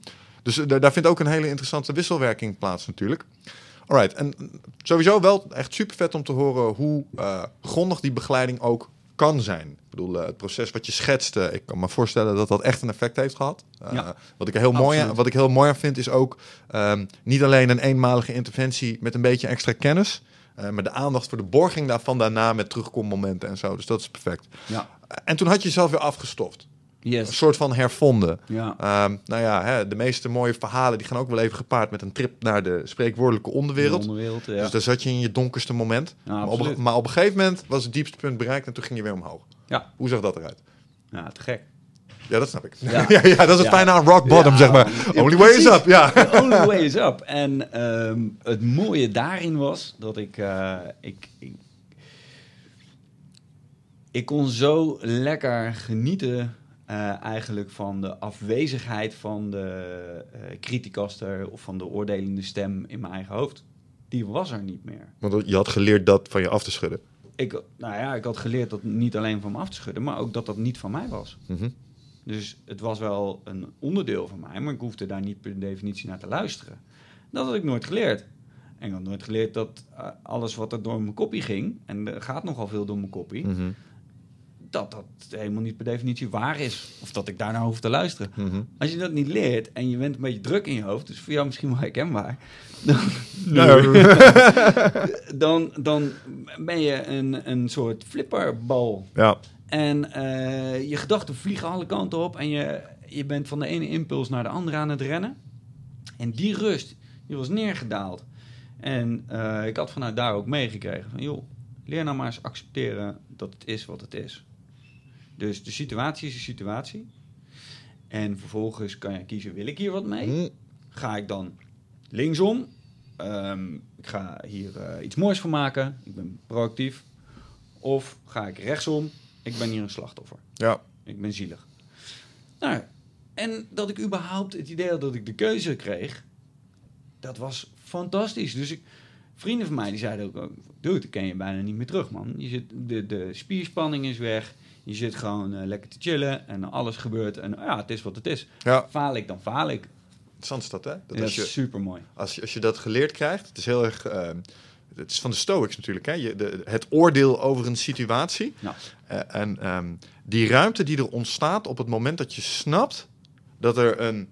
S1: dus eh, daar- vindt ook een hele interessante wisselwerking plaats natuurlijk. Alright, en sowieso wel echt super vet om te horen hoe eh, grondig die begeleiding ook kan zijn. Ik bedoel, eh, het proces wat je schetste, ik kan me voorstellen dat dat echt een effect heeft gehad. Eh,
S2: Ja.
S1: wat, ik heel mooi aan, wat ik heel mooi aan vind is ook ehm, niet alleen een eenmalige interventie met een beetje extra kennis, maar de aandacht voor de borging daarvan daarna met terugkommomenten en zo. Dus dat is perfect.
S2: Ja.
S1: En toen had je jezelf weer afgestoft. Een
S2: Yes.
S1: soort van hervonden.
S2: Ja.
S1: Ehm, nou ja, hè, de meeste mooie verhalen die gaan ook wel even gepaard met een trip naar de spreekwoordelijke onderwereld.
S2: De onderwereld, ja.
S1: Dus daar zat je in je donkerste moment.
S2: Ja,
S1: maar, op,
S2: absoluut.
S1: maar op een gegeven moment was het diepste punt bereikt en toen ging je weer omhoog.
S2: Ja.
S1: Hoe zag dat eruit?
S2: ja, te gek.
S1: Ja, dat snap ik. Ja,
S2: Ja.
S1: dat is het aan rock bottom, zeg maar. Only way is up, ja.
S2: The only way is up. En ehm, het mooie daarin was dat ik, eh, ik, ik... Ik kon zo lekker genieten eh, eigenlijk van de afwezigheid van de eh criticaster of van de oordelende stem in mijn eigen hoofd. Die was er niet meer.
S1: Want je had geleerd dat van je af te schudden.
S2: Ik, nou ja, ik had geleerd dat niet alleen van me af te schudden, maar ook dat dat niet van mij was.
S1: Mhm.
S2: Dus het was wel een onderdeel van mij, maar ik hoefde daar niet per definitie naar te luisteren. Dat had ik nooit geleerd. En ik had nooit geleerd dat eh, alles wat er door mijn koppie ging, en er gaat nogal veel door mijn koppie,
S1: Mhm.
S2: Dat dat helemaal niet per definitie waar is. Of dat ik daarnaar hoef te luisteren.
S1: Mhm.
S2: Als je dat niet leert en je bent een beetje druk in je hoofd, dus voor jou misschien wel herkenbaar, dan, dan, dan ben je een, een soort flipperbal.
S1: ja.
S2: En eh, je gedachten vliegen alle kanten op en je, je bent van de ene impuls naar de andere aan het rennen. En die rust, die was neergedaald. En eh, ik had vanuit daar ook meegekregen van, joh, leer nou maar eens accepteren dat het is wat het is. Dus de situatie is de situatie. En vervolgens kan je kiezen, wil ik hier wat mee?
S1: Mhm.
S2: Ga ik dan linksom? Ehm, ik ga hier eh, iets moois van maken. Ik ben proactief. Of ga ik rechtsom? Ik ben hier een slachtoffer.
S1: ja.
S2: Ik ben zielig. Nou, en dat ik überhaupt het idee had dat ik de keuze kreeg, dat was fantastisch. Dus ik, vrienden van mij die zeiden ook, oh, dude, dat ken je bijna niet meer terug, man. Je zit, de, de spierspanning is weg. Je zit gewoon eh, lekker te chillen en alles gebeurt. En ja, het is wat het is.
S1: ja.
S2: Faal ik, dan faal ik.
S1: Interessant is dat, hè? Dat
S2: is super mooi.
S1: als, je, als je dat geleerd krijgt, het is heel erg... eh, het is van de Stoics natuurlijk, hè? Je, de, het oordeel over een situatie.
S2: Ja.
S1: Eh, en ehm, die ruimte die er ontstaat op het moment dat je snapt dat er een.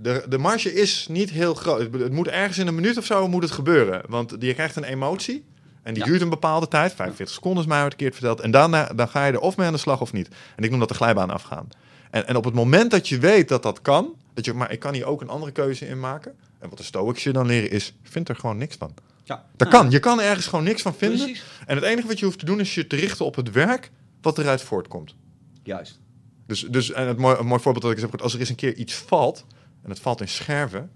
S1: De, de marge is niet heel groot. Het, het moet ergens in een minuut of zo moet het gebeuren. Want je krijgt een emotie. En die
S2: Ja.
S1: duurt een bepaalde tijd, 45 seconden is mij ooit een keer verteld. En daarna dan ga je er of mee aan de slag of niet. En ik noem dat de glijbaan afgaan. En, en op het moment dat je weet dat dat kan, dat je, maar ik kan hier ook een andere keuze in maken. En wat de Stoics je dan leren is, vind er gewoon niks van.
S2: Ja.
S1: Dat kan. Je kan ergens gewoon niks van vinden.
S2: Precies.
S1: En het enige wat je hoeft te doen is je te richten op het werk wat eruit voortkomt.
S2: Juist.
S1: Dus, dus en het mooi, een mooi voorbeeld dat ik zeg, als er eens een keer iets valt, en het valt in scherven,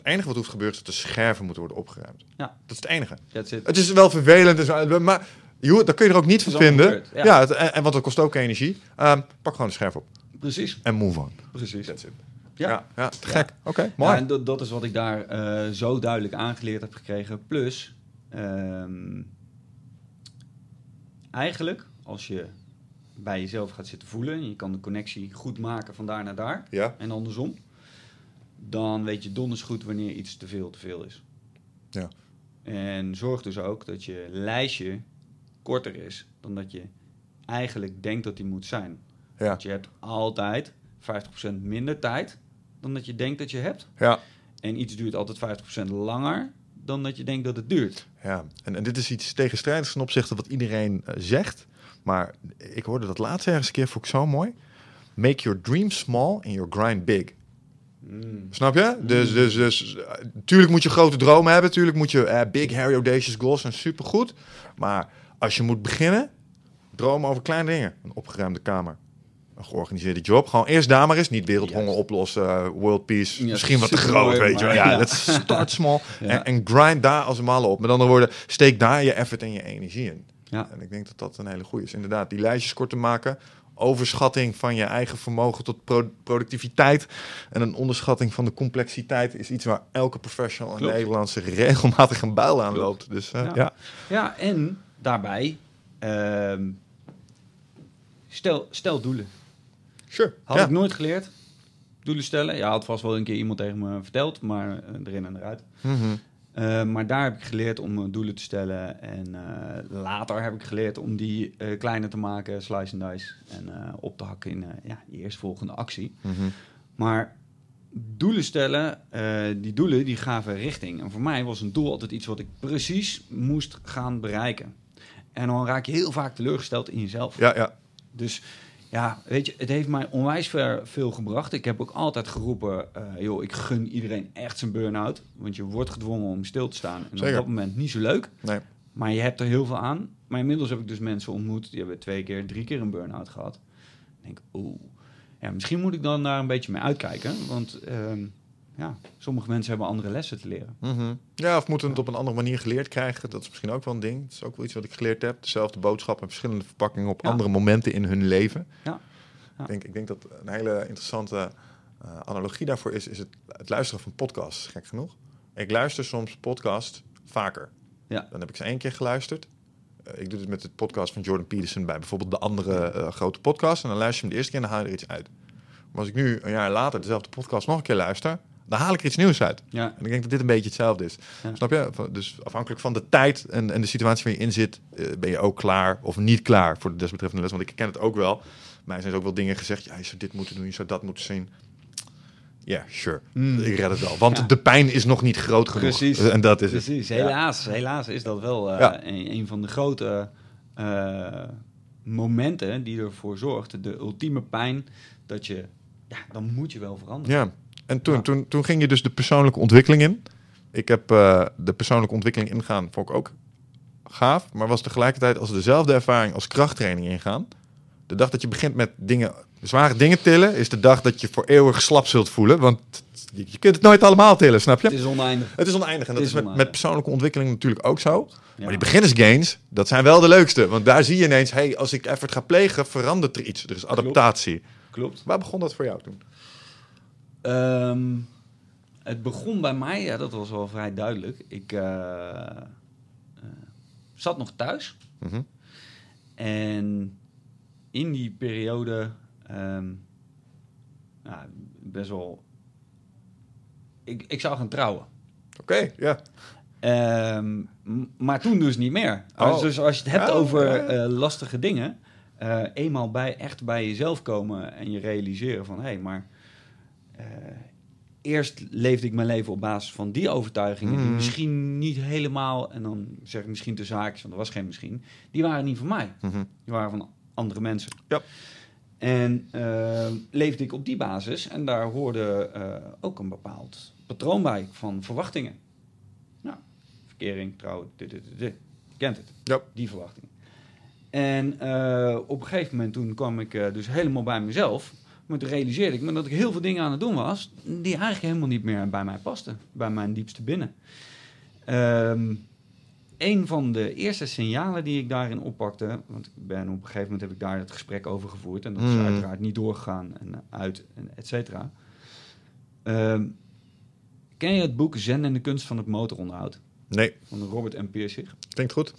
S1: het enige wat hoeft te gebeuren is dat de scherven moeten worden opgeruimd.
S2: Ja.
S1: Dat is het enige. Het is wel vervelend, en zo, maar joh, daar kun je er ook niet van vinden.
S2: gebeurd, ja.
S1: ja, het- en, en want dat kost ook energie. Ehm, pak gewoon de scherf op
S2: Precies.
S1: en move on.
S2: Precies.
S1: That's it.
S2: Ja.
S1: Ja, ja, te gek. Oké, mooi.
S2: en dat, dat is wat ik daar eh, zo duidelijk aangeleerd heb gekregen. Plus, ehm, eigenlijk, als je bij jezelf gaat zitten voelen... en je kan de connectie goed maken van daar naar daar...
S1: Ja,
S2: en andersom... dan weet je donders goed wanneer iets te veel te veel is.
S1: Ja.
S2: En zorg dus ook dat je lijstje korter is... dan dat je eigenlijk denkt dat die moet zijn.
S1: ja,
S2: Want je hebt altijd 50% minder tijd... dan dat je denkt dat je hebt...
S1: ja.
S2: en iets duurt altijd 50% langer dan dat je denkt dat het duurt.
S1: Ja, en, en dit is iets tegenstrijdigs ten opzichte wat iedereen eh, zegt. Maar ik hoorde dat laatst ergens een keer, vond ik zo mooi. Make your dream small and your grind big. Snap je? Dus, dus, dus eh, tuurlijk moet je grote dromen hebben. Tuurlijk moet je eh, big, hairy, audacious goals zijn supergoed. Maar als je moet beginnen, dromen over kleine dingen. Een opgeruimde kamer. Een georganiseerde job. Gewoon eerst daar maar eens. Niet wereldhonger oplossen, eh, world peace.
S2: Ja,
S1: Misschien wat te groot, weet je wel. Ja,
S2: ja.
S1: dat start small.
S2: Ja.
S1: En, en grind daar als een malle op. Met andere woorden, steek daar je effort en je energie in.
S2: Ja.
S1: En ik denk dat dat een hele goede is. Inderdaad, die lijstjes kort te maken. Overschatting van je eigen vermogen tot pro- productiviteit. En een onderschatting van de complexiteit is iets waar elke professional in
S2: Klopt.
S1: Nederland zich regelmatig een buil aan
S2: Klopt.
S1: loopt. Dus eh,
S2: Ja.
S1: ja.
S2: Ja, en daarbij, ehm, stel, stel doelen.
S1: Sure.
S2: Had
S1: ja.
S2: ik nooit geleerd. Doelen stellen. Ja, had vast wel een keer iemand tegen me verteld, maar eh, erin en eruit.
S1: Mhm.
S2: Eh, maar daar heb ik geleerd om eh, doelen te stellen. En eh, later heb ik geleerd om die eh, kleiner te maken, slice and dice. En op te hakken in ja, die eerstvolgende actie.
S1: Mhm.
S2: Maar doelen stellen, die doelen die gaven richting. En voor mij was een doel altijd iets wat ik precies moest gaan bereiken. En dan raak je heel vaak teleurgesteld in jezelf.
S1: Ja, ja.
S2: Dus ja, weet je, het heeft mij onwijs veel gebracht. Ik heb ook altijd geroepen, eh, joh, ik gun iedereen echt zijn burn-out. Want je wordt gedwongen om stil te staan. En
S1: Zeker.
S2: op dat moment niet zo leuk.
S1: Nee.
S2: Maar je hebt er heel veel aan. Maar inmiddels heb ik dus mensen ontmoet, die hebben twee keer, drie keer een burn-out gehad. Ik denk, oeh, ja, misschien moet ik dan daar een beetje mee uitkijken. Want ehm, ja, sommige mensen hebben andere lessen te leren.
S1: Mhm. Ja, of moeten het op een andere manier geleerd krijgen. Dat is misschien ook wel een ding. Dat is ook wel iets wat ik geleerd heb. Dezelfde boodschap en verschillende verpakkingen op
S2: Ja.
S1: andere momenten in hun leven.
S2: Ja. Ja.
S1: Ik, denk, ik denk dat een hele interessante eh, analogie daarvoor is, is het, het luisteren van podcasts, gek genoeg. Ik luister soms podcast vaker.
S2: Ja.
S1: Dan heb ik ze één keer geluisterd. Eh, ik doe dit met de podcast van Jordan Peterson bij bijvoorbeeld de andere eh, grote podcast. En dan luister je hem de eerste keer en dan haal je er iets uit. Maar als ik nu een jaar later dezelfde podcast nog een keer luister, dan haal ik er iets nieuws uit.
S2: Ja,
S1: En ik denk dat dit een beetje hetzelfde is.
S2: Ja.
S1: Snap je? Dus afhankelijk van de tijd en, en de situatie waar je in zit, eh, ben je ook klaar of niet klaar voor de desbetreffende les. Want ik ken het ook wel. Mij zijn er ook wel dingen gezegd. Ja, je zou dit moeten doen, je zou dat moeten zien. Ja, sure.
S2: Mm.
S1: Ik red het wel. Want
S2: Ja.
S1: de pijn is nog niet groot genoeg.
S2: Precies.
S1: En dat is het.
S2: precies. Helaas, helaas is dat wel eh, een van de grote eh, momenten die ervoor zorgt. De ultieme pijn dat je, ja, dan moet je wel veranderen.
S1: Ja, en toen,
S2: Ja.
S1: Toen, toen ging je dus de persoonlijke ontwikkeling in. Ik heb eh, de persoonlijke ontwikkeling ingaan, vond ik ook gaaf. Maar was tegelijkertijd als dezelfde ervaring als krachttraining ingaan. De dag dat je begint met dingen, zware dingen tillen, is de dag dat je voor eeuwig slap zult voelen. Want je, je kunt het nooit allemaal tillen, snap je?
S2: Het is oneindig.
S1: Het is oneindig. En dat is
S2: is
S1: met, met persoonlijke ontwikkeling natuurlijk ook zo.
S2: Ja.
S1: Maar die beginnersgains, dat zijn wel de leukste. Want daar zie je ineens, hey, als ik effort ga plegen, verandert er iets. Er is adaptatie.
S2: Klopt.
S1: Waar begon dat voor jou toen?
S2: Ehm, het begon bij mij, ja, dat was wel vrij duidelijk. Ik eh, eh, zat nog thuis.
S1: Mhm.
S2: En in die periode, ehm, ja, best wel. Ik, ik zou gaan trouwen.
S1: Oké, ja.
S2: Ehm, maar toen dus niet meer.
S1: Oh.
S2: Dus als je het hebt
S1: Ja,
S2: over eh, lastige dingen, eenmaal bij, echt bij jezelf komen en je realiseren van hé, hey, maar eerst leefde ik mijn leven op basis van die overtuigingen, die
S1: Mhm.
S2: misschien niet helemaal, en dan zeg ik misschien te zaakjes, want er was geen misschien, die waren niet van mij.
S1: Mhm.
S2: Die waren van andere mensen.
S1: Ja.
S2: En eh, leefde ik op die basis en daar hoorde eh, ook een bepaald patroon bij van verwachtingen. Nou, verkering, trouwen, dit, dit, dit, kent het.
S1: Ja.
S2: Die verwachtingen. En eh, op een gegeven moment toen kwam ik eh, dus helemaal bij mezelf. Maar toen realiseerde ik me dat ik heel veel dingen aan het doen was... die eigenlijk helemaal niet meer bij mij pasten. Bij mijn diepste binnen. Ehm een van de eerste signalen die ik daarin oppakte... want ik ben op een gegeven moment heb ik daar het gesprek over gevoerd... en dat is
S1: Mm.
S2: uiteraard niet doorgegaan en uit, en et cetera. Ehm, ken je het boek Zen en de kunst van het motoronderhoud?
S1: Nee,
S2: Van Robert M. Pirsig.
S1: klinkt goed.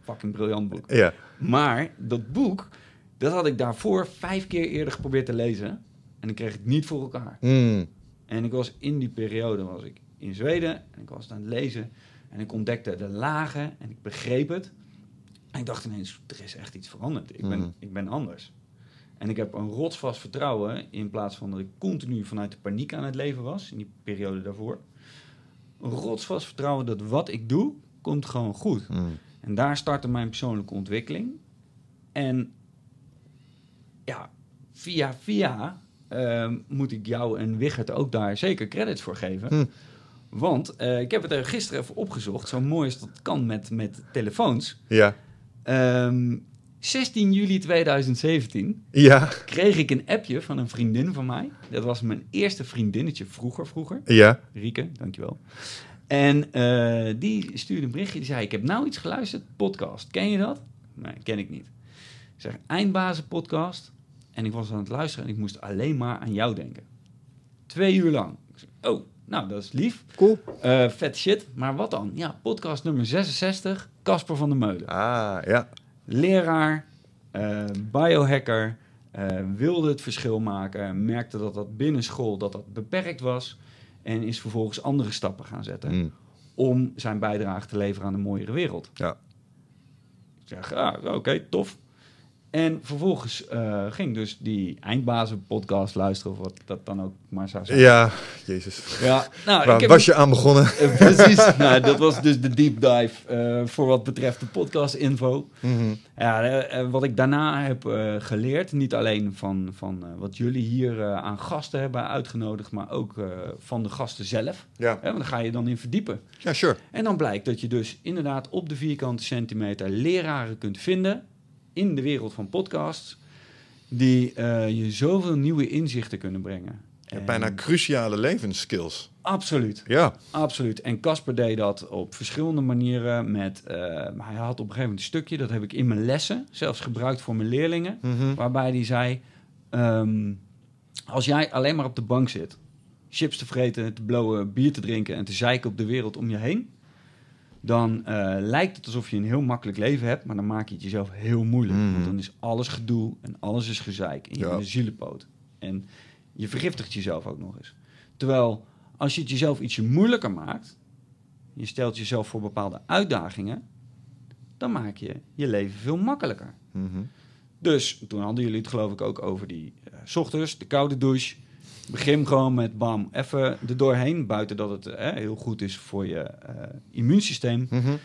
S2: Fucking briljant boek.
S1: Ja.
S2: Maar dat boek, dat had ik daarvoor vijf keer eerder geprobeerd te lezen. En ik kreeg het niet voor elkaar.
S1: Mm.
S2: En ik was in die periode was ik in Zweden en ik was het aan het lezen. En ik ontdekte de lagen en ik begreep het. En ik dacht ineens, er is echt iets veranderd. Ik ben,
S1: Mhm.
S2: ik ben anders. En ik heb een rotsvast vertrouwen in plaats van dat ik continu vanuit de paniek aan het leven was. In die periode daarvoor. Een rotsvast vertrouwen dat wat ik doe, komt gewoon goed.
S1: Mm.
S2: En daar startte mijn persoonlijke ontwikkeling. En ja, via via ehm, moet ik jou en Wigert ook daar zeker credits voor geven.
S1: Hm.
S2: Want eh, ik heb het er gisteren even opgezocht, zo mooi als dat kan met, met telefoons.
S1: Ja.
S2: Ehm, 16 juli 2017
S1: Ja.
S2: kreeg ik een appje van een vriendin van mij. Dat was mijn eerste vriendinnetje vroeger, vroeger.
S1: Ja.
S2: Rieke, dankjewel. En eh, die stuurde een berichtje. Die zei: Ik heb nou iets geluisterd, podcast. Ken je dat? Nee, ken ik niet. Ik zeg: Eindbazen podcast. En ik was aan het luisteren en ik moest alleen maar aan jou denken. Twee uur lang. Oh, nou, dat is lief.
S1: Cool.
S2: Eh, vet shit. Maar wat dan? Ja, podcast nummer 66. Casper van der Meulen.
S1: Ah, ja.
S2: Leraar, eh, biohacker, eh, wilde het verschil maken, merkte dat dat binnen school dat dat beperkt was en is vervolgens andere stappen gaan zetten
S1: Mm.
S2: om zijn bijdrage te leveren aan een mooiere wereld.
S1: Ja.
S2: Ik zeg, ah, oké, tof. En vervolgens eh, ging dus die eindbazen podcast luisteren, of wat dat dan ook maar zou zijn.
S1: Ja, jezus.
S2: Ja, nou,
S1: Waar was je aan begonnen?
S2: Eh, precies. nou, dat was dus de deep dive eh, voor wat betreft de podcast info.
S1: Mhm.
S2: Ja, wat ik daarna heb geleerd, niet alleen van, van wat jullie hier aan gasten hebben uitgenodigd, maar ook van de gasten zelf.
S1: Ja.
S2: Want daar ga je dan in verdiepen.
S1: Ja, sure.
S2: En dan blijkt dat je dus inderdaad op de vierkante centimeter leraren kunt vinden in de wereld van podcasts, die eh, je zoveel nieuwe inzichten kunnen brengen. En-
S1: bijna cruciale levensskills.
S2: Absoluut.
S1: Ja.
S2: Absoluut. En Casper deed dat op verschillende manieren. Met, eh, hij had op een gegeven moment een stukje, dat heb ik in mijn lessen, zelfs gebruikt voor mijn leerlingen,
S1: Mhm.
S2: waarbij hij zei: ehm, Als jij alleen maar op de bank zit, chips te vreten, te blowen, bier te drinken en te zeiken op de wereld om je heen, dan eh, lijkt het alsof je een heel makkelijk leven hebt, maar dan maak je het jezelf heel moeilijk.
S1: Mhm.
S2: Want dan is alles gedoe en alles is gezeik en je
S1: Ja.
S2: bent een zielepoot. En je vergiftigt jezelf ook nog eens. Terwijl als je het jezelf ietsje moeilijker maakt, je stelt jezelf voor bepaalde uitdagingen, dan maak je je leven veel makkelijker.
S1: Mhm.
S2: Dus toen hadden jullie het geloof ik ook over die eh, ochtends, de koude douche. Begin gewoon met bam, even er doorheen. Buiten dat het eh, heel goed is voor je eh, immuunsysteem.
S1: Mhm.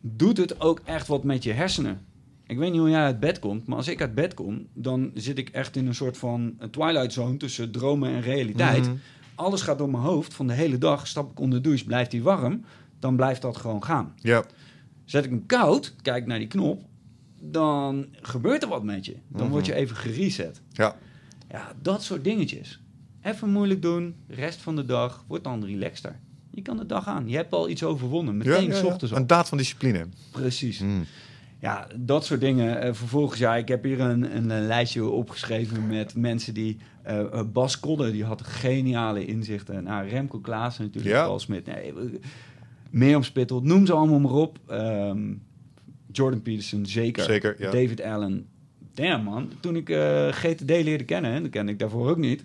S2: Doet het ook echt wat met je hersenen. Ik weet niet hoe jij uit bed komt, maar als ik uit bed kom, dan zit ik echt in een soort van twilight zone tussen dromen en realiteit.
S1: Mhm.
S2: Alles gaat door mijn hoofd van de hele dag. Stap ik onder de douche, blijft die warm, dan blijft dat gewoon gaan.
S1: Ja.
S2: Zet ik hem koud, kijk naar die knop, dan gebeurt er wat met je. Dan
S1: Mhm.
S2: word je even gereset.
S1: Ja.
S2: Ja, dat soort dingetjes. Even moeilijk doen, rest van de dag, wordt dan relaxter. Je kan de dag aan. Je hebt al iets overwonnen, meteen
S1: ja, ja.
S2: ochtends.
S1: Een daad van discipline.
S2: Precies.
S1: Mm.
S2: Ja, dat soort dingen. Eh, vervolgens, ja, ik heb hier een, een, een lijstje opgeschreven met mensen die... eh, eh, Bas Kodde, die had geniale inzichten. Nou, Remco Klaassen natuurlijk,
S1: Ja.
S2: Paul Smit. Nee, Mirjam Spittel, noem ze allemaal maar op. Ehm, Jordan Peterson, zeker.
S1: Zeker.
S2: David Allen. Damn, man. Toen ik eh, GTD leerde kennen, en dat kende ik daarvoor ook niet...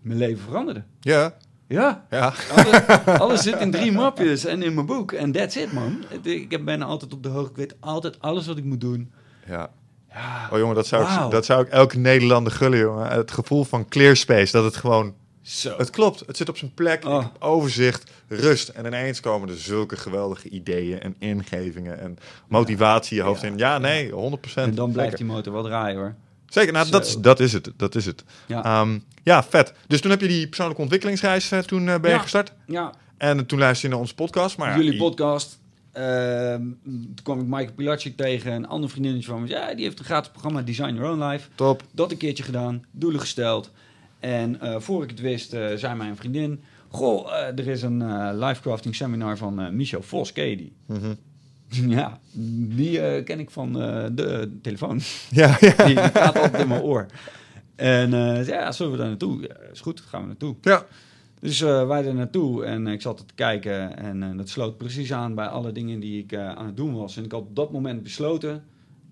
S2: Mijn leven veranderde.
S1: Ja.
S2: Ja,
S1: Ja.
S2: alles, alles zit in drie mapjes en in mijn boek. En that's it, man. Ik ben altijd op de hoogte. Ik weet altijd alles wat ik moet doen.
S1: Ja.
S2: Ja,
S1: Oh jongen, dat zou, ik, dat zou ik elke Nederlander gullen, jongen. Het gevoel van clear space, dat het gewoon
S2: Zo.
S1: Het klopt, het zit op zijn plek,
S2: Oh.
S1: heb overzicht, rust. En ineens komen er zulke geweldige ideeën en ingevingen en motivatie je hoofd
S2: Ja.
S1: in. Ja, nee, 100%.
S2: En dan blijft die motor wel draaien hoor.
S1: Zeker, nou, dat, is, dat is het. Dat is het.
S2: Ja.
S1: Ehm, ja, vet. Dus toen heb je die persoonlijke ontwikkelingsreis eh, toen eh, ben je gestart.
S2: Ja,
S1: En toen luisterde je naar onze podcast. Maar
S2: jullie podcast. Ehm, toen kwam ik Michael Pilacic tegen, een ander vriendinnetje van me. Ja, die heeft een gratis programma Design Your Own Life.
S1: Top.
S2: Dat een keertje gedaan, doelen gesteld. En eh voor ik het wist, eh, zei mijn vriendin... Goh, eh, er is een eh livecrafting seminar van eh, Michel Vos, ken je die?
S1: Mhm.
S2: Ja, die eh, ken ik van eh, de telefoon.
S1: Ja, ja.
S2: Die, die gaat altijd in mijn oor. En eh, zei, ja, zullen we daar naartoe? Ja, is goed, gaan we naartoe.
S1: ja.
S2: Dus eh, wij er naartoe en ik zat te kijken en eh, dat sloot precies aan bij alle dingen die ik eh, aan het doen was. En ik had op dat moment besloten,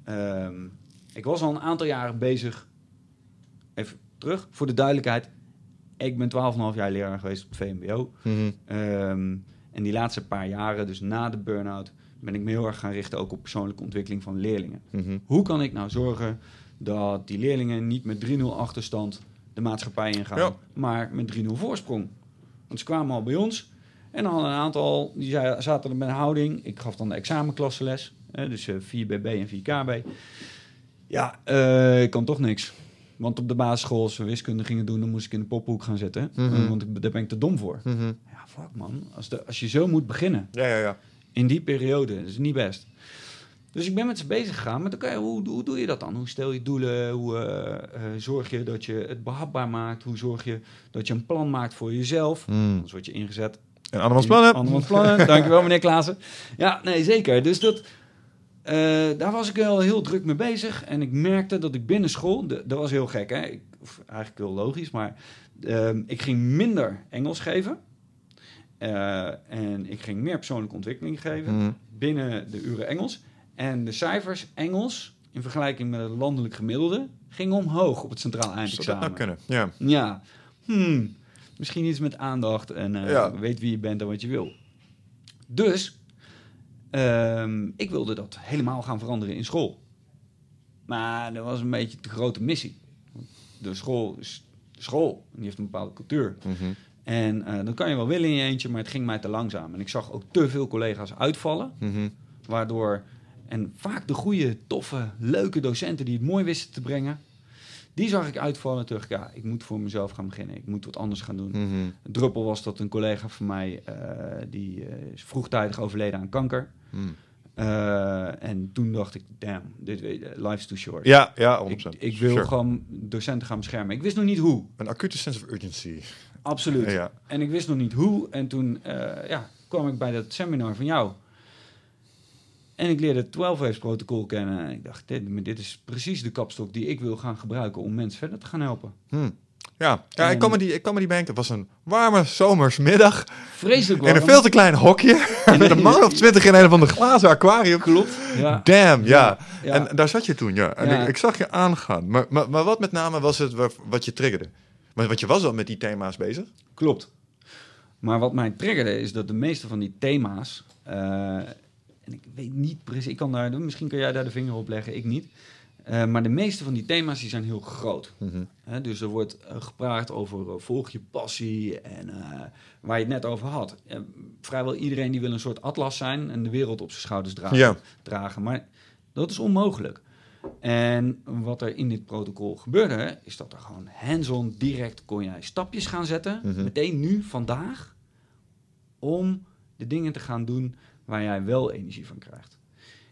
S2: ehm, ik was al een aantal jaren bezig, even terug voor de duidelijkheid, ik ben 12,5 jaar leraar geweest op het VMBO.
S1: Mhm.
S2: Ehm, en die laatste paar jaren, dus na de burn-out, ben ik me heel erg gaan richten ook op persoonlijke ontwikkeling van leerlingen.
S1: Mhm.
S2: Hoe kan ik nou zorgen dat die leerlingen niet met 3-0 achterstand de maatschappij ingaan,
S1: Ja.
S2: maar met 3-0 voorsprong? Want ze kwamen al bij ons en dan een aantal die zaten er met een houding. Ik gaf dan de examenklassenles, hè, dus eh, 4BB en 4KB. Ja, eh, ik kan toch niks. Want op de basisschool, als we wiskunde gingen doen, dan moest ik in de pophoek gaan zitten.
S1: Mhm.
S2: Want daar ben ik te dom voor.
S1: Mhm.
S2: Ja, fuck man. Als, de, als je zo moet beginnen,
S1: Ja, ja, ja.
S2: In die periode. Dat is niet best. Dus ik ben met ze bezig gegaan. Maar je, hoe, hoe doe je dat dan? Hoe stel je doelen? Hoe eh, eh, zorg je dat je het behapbaar maakt? Hoe zorg je dat je een plan maakt voor jezelf?
S1: Mm.
S2: Anders word je ingezet.
S1: En andermans plannen.
S2: Andermans plannen. Dankjewel, meneer Klaassen. Ja, nee, zeker. Dus dat, eh, daar was ik wel heel druk mee bezig. En ik merkte dat ik binnen school... de- Dat was heel gek, hè? Ik, of eigenlijk heel logisch, maar... ehm, ik ging minder Engels geven. Eh, en ik ging meer persoonlijke ontwikkeling geven
S1: Mhm.
S2: binnen de uren Engels. En de cijfers Engels, in vergelijking met het landelijk gemiddelde, gingen omhoog op het centraal
S1: Zou dat
S2: eindexamen.
S1: nou kunnen? Ja.
S2: Ja, hmm. misschien iets met aandacht en eh,
S1: Ja.
S2: weet wie je bent en wat je wil. Dus, ehm, ik wilde dat helemaal gaan veranderen in school. Maar dat was een beetje te grote missie. De school is de school en die heeft een bepaalde cultuur.
S1: Mhm.
S2: En eh dan kan je wel willen in je eentje, maar het ging mij te langzaam. En ik zag ook te veel collega's uitvallen.
S1: Mhm.
S2: Waardoor, en vaak de goede, toffe, leuke docenten die het mooi wisten te brengen, die zag ik uitvallen. Dacht ik, ja, ik moet voor mezelf gaan beginnen. Ik moet wat anders gaan doen.
S1: Mhm.
S2: Een druppel was dat een collega van mij, eh, die eh, is vroegtijdig overleden aan kanker.
S1: Mhm.
S2: En toen dacht ik, damn, dit, life's too short.
S1: Ja, ja, 100%.
S2: ik, ik wil
S1: Sure.
S2: gewoon docenten gaan beschermen. Ik wist nog niet hoe.
S1: Een acute sense of urgency.
S2: Absoluut.
S1: Ja.
S2: En ik wist nog niet hoe. En toen eh, ja, kwam ik bij dat seminar van jou. En ik leerde het 12 waves protocol kennen. En ik dacht, dit, dit is precies de kapstok die ik wil gaan gebruiken om mensen verder te gaan helpen.
S1: Hm. Ja, ja ik,
S2: En-
S1: kwam me die, ik me die bank. Het was een warme zomersmiddag.
S2: Vreselijk
S1: In een
S2: warm.
S1: veel te klein hokje. met een man of twintig in een van de glazen aquarium.
S2: Klopt. Ja.
S1: Damn, ja.
S2: Ja.
S1: En daar zat je toen, ja. En ik, ik zag je aangaan. Maar, maar, maar wat met name was het wa- wat je triggerde? Want want je was al met die thema's bezig.
S2: Klopt. Maar wat mij triggerde is dat de meeste van die thema's. eh, en ik weet niet precies, ik kan daar, misschien kan jij daar de vinger op leggen, ik niet. Eh, maar de meeste van die thema's die zijn heel groot. Hè, dus er wordt eh, gepraat over volg je passie en waar je het net over had. Vrijwel iedereen die wil een soort atlas zijn en de wereld op zijn schouders dragen.
S1: Ja.
S2: dragen. Maar dat is onmogelijk. En wat er in dit protocol gebeurde, is dat er gewoon hands-on direct kon jij stapjes gaan zetten.
S1: Mhm.
S2: Meteen nu, vandaag, om de dingen te gaan doen waar jij wel energie van krijgt.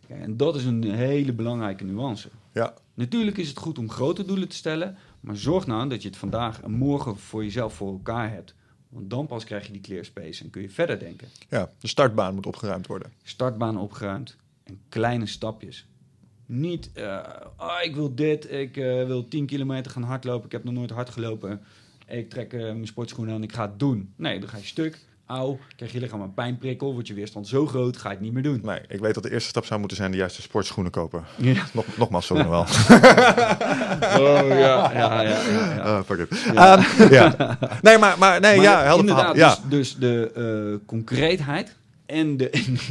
S2: Kijk, en dat is een hele belangrijke nuance.
S1: Ja.
S2: Natuurlijk is het goed om grote doelen te stellen, maar zorg nou dat je het vandaag en morgen voor jezelf voor elkaar hebt. Want dan pas krijg je die clear space en kun je verder denken.
S1: ja, de startbaan moet opgeruimd worden.
S2: Startbaan opgeruimd en kleine stapjes. Niet, ah, ik wil dit, ik eh, wil 10 kilometer gaan hardlopen, ik heb nog nooit hard gelopen. Ik trek eh, mijn sportschoenen aan en ik ga het doen. Nee, dan ga je stuk, auw, krijg je lichaam een pijnprikkel, wordt je weerstand zo groot, ga je het niet meer doen.
S1: Nee, ik weet dat de eerste stap zou moeten zijn de juiste sportschoenen kopen.
S2: Ja.
S1: Nog, nogmaals, sorry nog wel.
S2: Oh ja, ja, ja. ja, ja.
S1: Ah, fuck it. Ehm, ja. Nee, maar, maar nee,
S2: Maar
S1: ja, helder
S2: inderdaad,
S1: verhaal. Ja.
S2: dus, dus de concreetheid en de,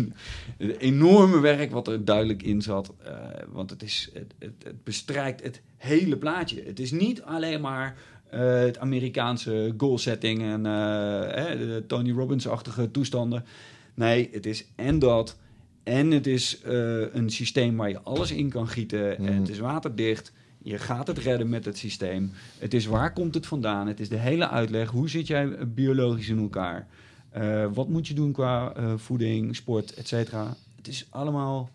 S2: de enorme werk wat er duidelijk in zat. eh, want het, is, het, het, het bestrijkt het hele plaatje. Het is niet alleen maar eh, het Amerikaanse goal setting en eh, de Tony Robbins-achtige toestanden. Nee, het is en dat. En het is eh, een systeem waar je alles in kan gieten. En
S1: Mhm.
S2: het is waterdicht. Je gaat het redden met het systeem. Het is waar komt het vandaan? Het is de hele uitleg. Hoe zit jij biologisch in elkaar? Eh, wat moet je doen qua eh, voeding, sport, et cetera? Het is allemaal...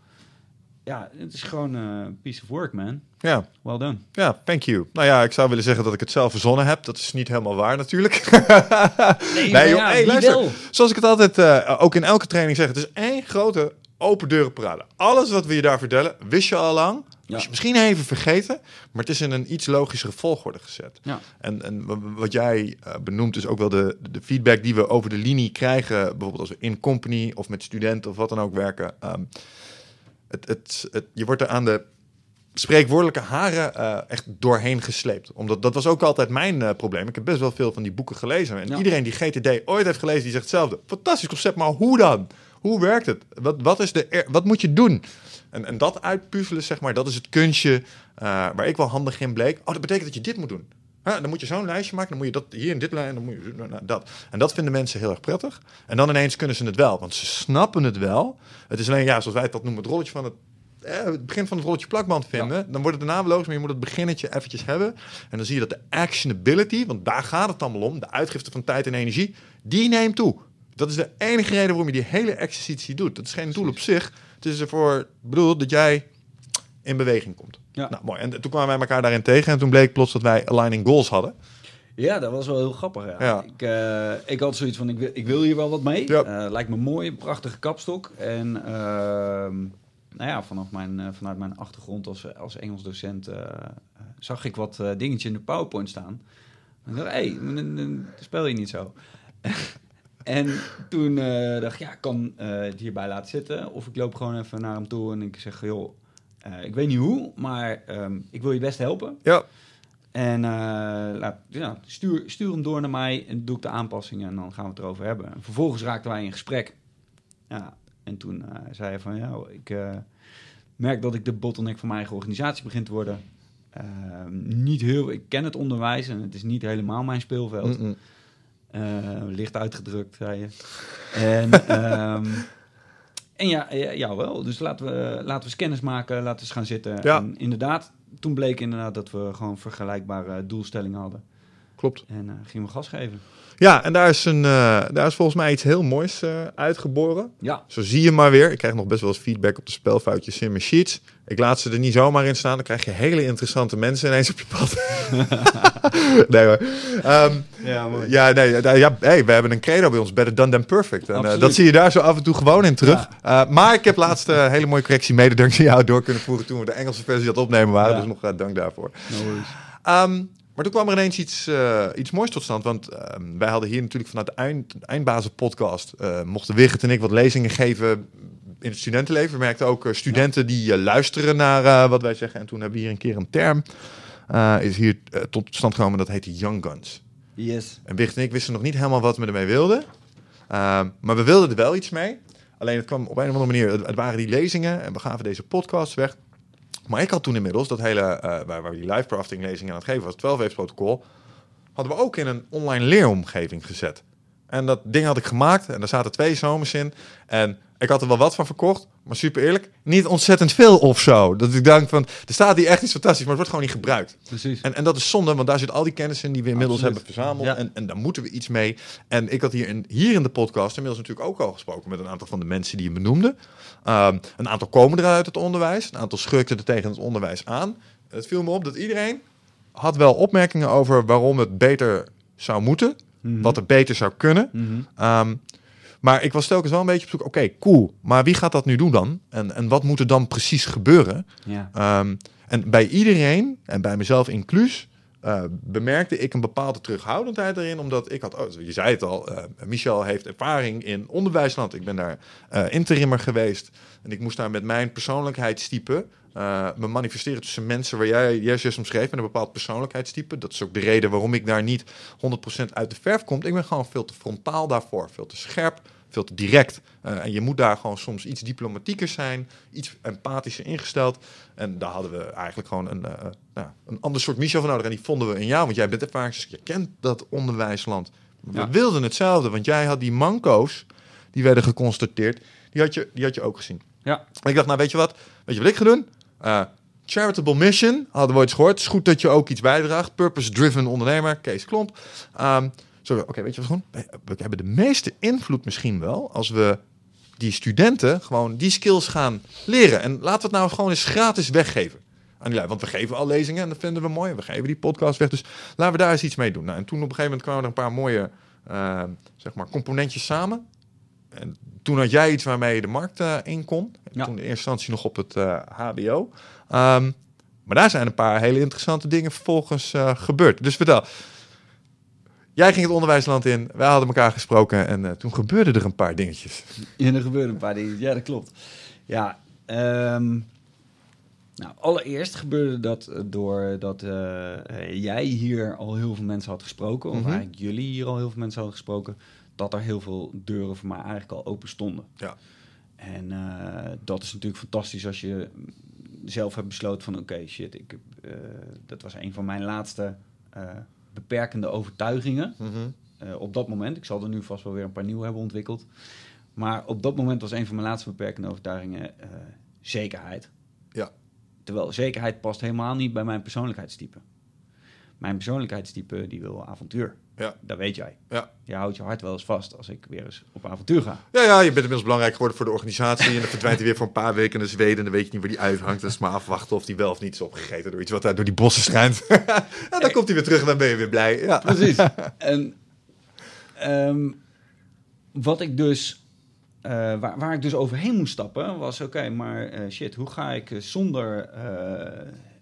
S2: Ja, het is gewoon een piece of work, man.
S1: Ja,
S2: Well done.
S1: ja, thank you. Nou ja, ik zou willen zeggen dat ik het zelf verzonnen heb. Dat is niet helemaal waar natuurlijk.
S2: Nee,
S1: Nee, joh,
S2: ja,
S1: hey,
S2: wie
S1: luister.
S2: wel?
S1: Zoals ik het altijd eh, ook in elke training zeg, het is één grote open deuren parade. Alles wat we je daar vertellen, wist je al lang.
S2: Ja.
S1: Je misschien even vergeten, maar het is in een iets logischere volgorde gezet.
S2: Ja.
S1: En, en wat jij eh, benoemt is ook wel de, de feedback die we over de linie krijgen. Bijvoorbeeld als we in company of met studenten of wat dan ook werken. Ehm, het, het, het, je wordt er aan de spreekwoordelijke haren eh, echt doorheen gesleept. Omdat dat was ook altijd mijn eh, probleem. Ik heb best wel veel van die boeken gelezen. En
S2: Ja.
S1: iedereen die GTD ooit heeft gelezen, die zegt hetzelfde. Fantastisch concept, maar hoe dan? Hoe werkt het? Wat, wat, is de, wat moet je doen? En, en dat uitpuzzelen, zeg maar, dat is het kunstje eh, waar ik wel handig in bleek. Oh, dat betekent dat je dit moet doen. Huh, dan moet je zo'n lijstje maken, dan moet je dat hier in dit lijn, dan moet je nou, dat. En dat vinden mensen heel erg prettig. En dan ineens kunnen ze het wel, want ze snappen het wel. Het is alleen, ja, zoals wij het dat noemen, het rolletje van het, eh, het begin van het rolletje plakband vinden. Dan wordt het daarna logisch, maar je moet het beginnetje eventjes hebben. En dan zie je dat de actionability, want daar gaat het allemaal om, de uitgifte van tijd en energie, die neemt toe. Dat is de enige reden waarom je die hele exercitie doet. Dat is geen doel op zich. Het is ervoor bedoeld dat jij in beweging komt.
S2: Ja.
S1: Nou, mooi. En toen kwamen wij elkaar daarin tegen. En toen bleek plots dat wij aligning goals hadden.
S2: Ja, dat was wel heel grappig. Ja.
S1: Ja.
S2: Ik, eh, ik had zoiets van, ik wil, ik wil hier wel wat mee.
S1: Ja.
S2: Eh, lijkt me mooi, een prachtige kapstok. En ehm, nou ja, vanaf mijn, eh, vanuit mijn achtergrond als, als Engels docent zag ik wat dingetjes in de PowerPoint staan. En ik dacht, hé, hey, speel je niet zo. en toen eh, dacht ik, ja, ik kan eh, het hierbij laten zitten. Of ik loop gewoon even naar hem toe en ik zeg, joh, eh, ik weet niet hoe, maar ehm, ik wil je best helpen.
S1: Ja.
S2: En laat, ja, stuur, stuur hem door naar mij en doe ik de aanpassingen en dan gaan we het erover hebben. En vervolgens raakten wij in gesprek. Ja, en toen zei hij van ja, ik merk dat ik de bottleneck van mijn eigen organisatie begin te worden. Eh, niet heel, ik ken het onderwijs en het is niet helemaal mijn speelveld. Licht uitgedrukt, zei je. En, ehm, en ja, ja, ja, wel. Dus laten we, laten we eens kennis maken, laten we eens gaan zitten.
S1: Ja.
S2: En inderdaad, toen bleek inderdaad dat we gewoon vergelijkbare doelstellingen hadden.
S1: Klopt.
S2: En eh, gingen we gas geven.
S1: Ja, en daar is, een, eh, daar is volgens mij iets heel moois eh, uitgeboren.
S2: Ja,
S1: Zo zie je maar weer. Ik krijg nog best wel eens feedback op de spelfoutjes in mijn sheets. Ik laat ze er niet zomaar in staan. Dan krijg je hele interessante mensen ineens op je pad. nee hoor. Ehm,
S2: ja mooi.
S1: ja, nee, ja, hey, we hebben een credo bij ons. Better done than perfect. En, eh, dat zie je daar zo af en toe gewoon in terug. Eh, maar ik heb laatst een hele mooie correctie mede dankzij jou door kunnen voeren... toen we de Engelse versie aan het opnemen waren.
S2: Ja.
S1: Dus nog eh, dank daarvoor.
S2: No worries.
S1: Ehm, maar toen kwam er ineens iets, eh, iets moois tot stand. Want ehm, wij hadden hier natuurlijk vanuit de eind, Eindbazen podcast... eh, mochten Wigert en ik wat lezingen geven in het studentenleven. We merkten ook eh, studenten die luisteren naar wat wij zeggen. En toen hebben we hier een keer een term... is hier tot stand gekomen, dat heet Young Guns.
S2: Yes.
S1: En Wigert en ik wisten nog niet helemaal wat we ermee wilden. Ehm, maar we wilden er wel iets mee. Alleen het kwam op een of andere manier... Het, het waren die lezingen en we gaven deze podcast weg. Maar ik had toen inmiddels dat hele... eh, waar, waar die live crafting lezingen aan het geven was... 12 waves protocol... hadden we ook in een online leeromgeving gezet. En dat ding had ik gemaakt en daar zaten twee zomers in. En ik had er wel wat van verkocht, maar super eerlijk, niet ontzettend veel of zo. Dat ik denk van, er staat hier echt iets fantastisch, maar het wordt gewoon niet gebruikt.
S2: Precies.
S1: En, en dat is zonde, want daar zit al die kennis in die we inmiddels
S2: Absoluut.
S1: hebben verzameld.
S2: Ja.
S1: En, en daar moeten we iets mee. En ik had hier in, hier in de podcast inmiddels natuurlijk ook al gesproken met een aantal van de mensen die je benoemde. Um, een aantal komen eruit uit het onderwijs. Een aantal schurkten er tegen het onderwijs aan. Het viel me op dat iedereen had wel opmerkingen over waarom het beter zou moeten.
S2: Mhm.
S1: Wat er beter zou kunnen. Ehm, maar ik was telkens wel een beetje op zoek. Oké, cool. Maar wie gaat dat nu doen dan? En, en wat moet er dan precies gebeuren?
S2: Ja.
S1: Ehm, en bij iedereen, en bij mezelf inclus, eh, bemerkte ik een bepaalde terughoudendheid erin. Omdat ik had, oh, je zei het al, eh, Michel heeft ervaring in onderwijsland. Ik ben daar eh interimmer geweest. En ik moest daar met mijn persoonlijkheidstype me manifesteren tussen mensen waar jij juist omschreef met een bepaald persoonlijkheidstype. Dat is ook de reden waarom ik daar niet 100% uit de verf kom. Ik ben gewoon veel te frontaal daarvoor, veel te scherp, veel te direct. Eh, en je moet daar gewoon soms iets diplomatieker zijn, iets empathischer ingesteld. En daar hadden we eigenlijk gewoon een, eh, nou, een ander soort Michel van nodig. En die vonden we in jou, want jij bent ervarings, je kent dat onderwijsland. We
S2: Ja.
S1: wilden hetzelfde, want jij had die manco's, die werden geconstateerd, die had je, die had je ook gezien.
S2: Ja,
S1: En ik dacht, nou weet je wat, weet je wat ik ga doen? Eh, charitable mission, hadden we ooit gehoord. Het is goed dat je ook iets bijdraagt. Purpose-driven ondernemer, Kees Klomp. Ehm, Oké, weet je wat gewoon? We, hebben de meeste invloed misschien wel als we die studenten gewoon die skills gaan leren. En laten we het nou gewoon eens gratis weggeven. Aan die lui. Want we geven al lezingen en dat vinden we mooi. We geven die podcast weg. Dus laten we daar eens iets mee doen. Nou, en toen op een gegeven moment kwamen er een paar mooie eh, zeg maar, componentjes samen. En toen had jij iets waarmee je de markt eh, in kon.
S2: Ja.
S1: Toen in eerste instantie nog op het eh, HBO. Ehm, maar daar zijn een paar hele interessante dingen vervolgens eh, gebeurd. Dus vertel. Jij ging het onderwijsland in. Wij hadden elkaar gesproken. En eh, toen gebeurden er een paar dingetjes.
S2: Ja, er gebeuren een paar dingen. Ja, dat klopt. Ja, ehm, nou, allereerst gebeurde dat eh, doordat eh, eh, jij hier al heel veel mensen had gesproken, of
S1: Mhm.
S2: eigenlijk jullie hier al heel veel mensen hadden gesproken, dat er heel veel deuren voor mij eigenlijk al open stonden.
S1: Ja.
S2: En dat is natuurlijk fantastisch als je zelf hebt besloten van oké, shit, ik, dat was een van mijn laatste beperkende overtuigingen. Eh, op dat moment, ik zal er nu vast wel weer een paar nieuwe hebben ontwikkeld. Maar op dat moment was een van mijn laatste beperkende overtuigingen eh, zekerheid.
S1: Ja.
S2: Terwijl zekerheid past helemaal niet bij mijn persoonlijkheidstype. Mijn persoonlijkheidstype die wil avontuur.
S1: Ja.
S2: Dat weet jij.
S1: Ja.
S2: Je houdt je hart wel eens vast als ik weer eens op avontuur ga.
S1: Ja, ja, je bent inmiddels belangrijk geworden voor de organisatie. En dan verdwijnt hij weer voor een paar weken naar Zweden. En dan weet je niet waar die uithangt. Dus maar afwachten of die wel of niet is opgegeten door iets wat daar door die bossen schijnt. en dan komt hij weer terug en dan ben je weer blij. Ja.
S2: Precies. en ehm, wat ik dus, eh, waar, waar ik dus overheen moest stappen, was oké, maar eh, shit, hoe ga ik eh, zonder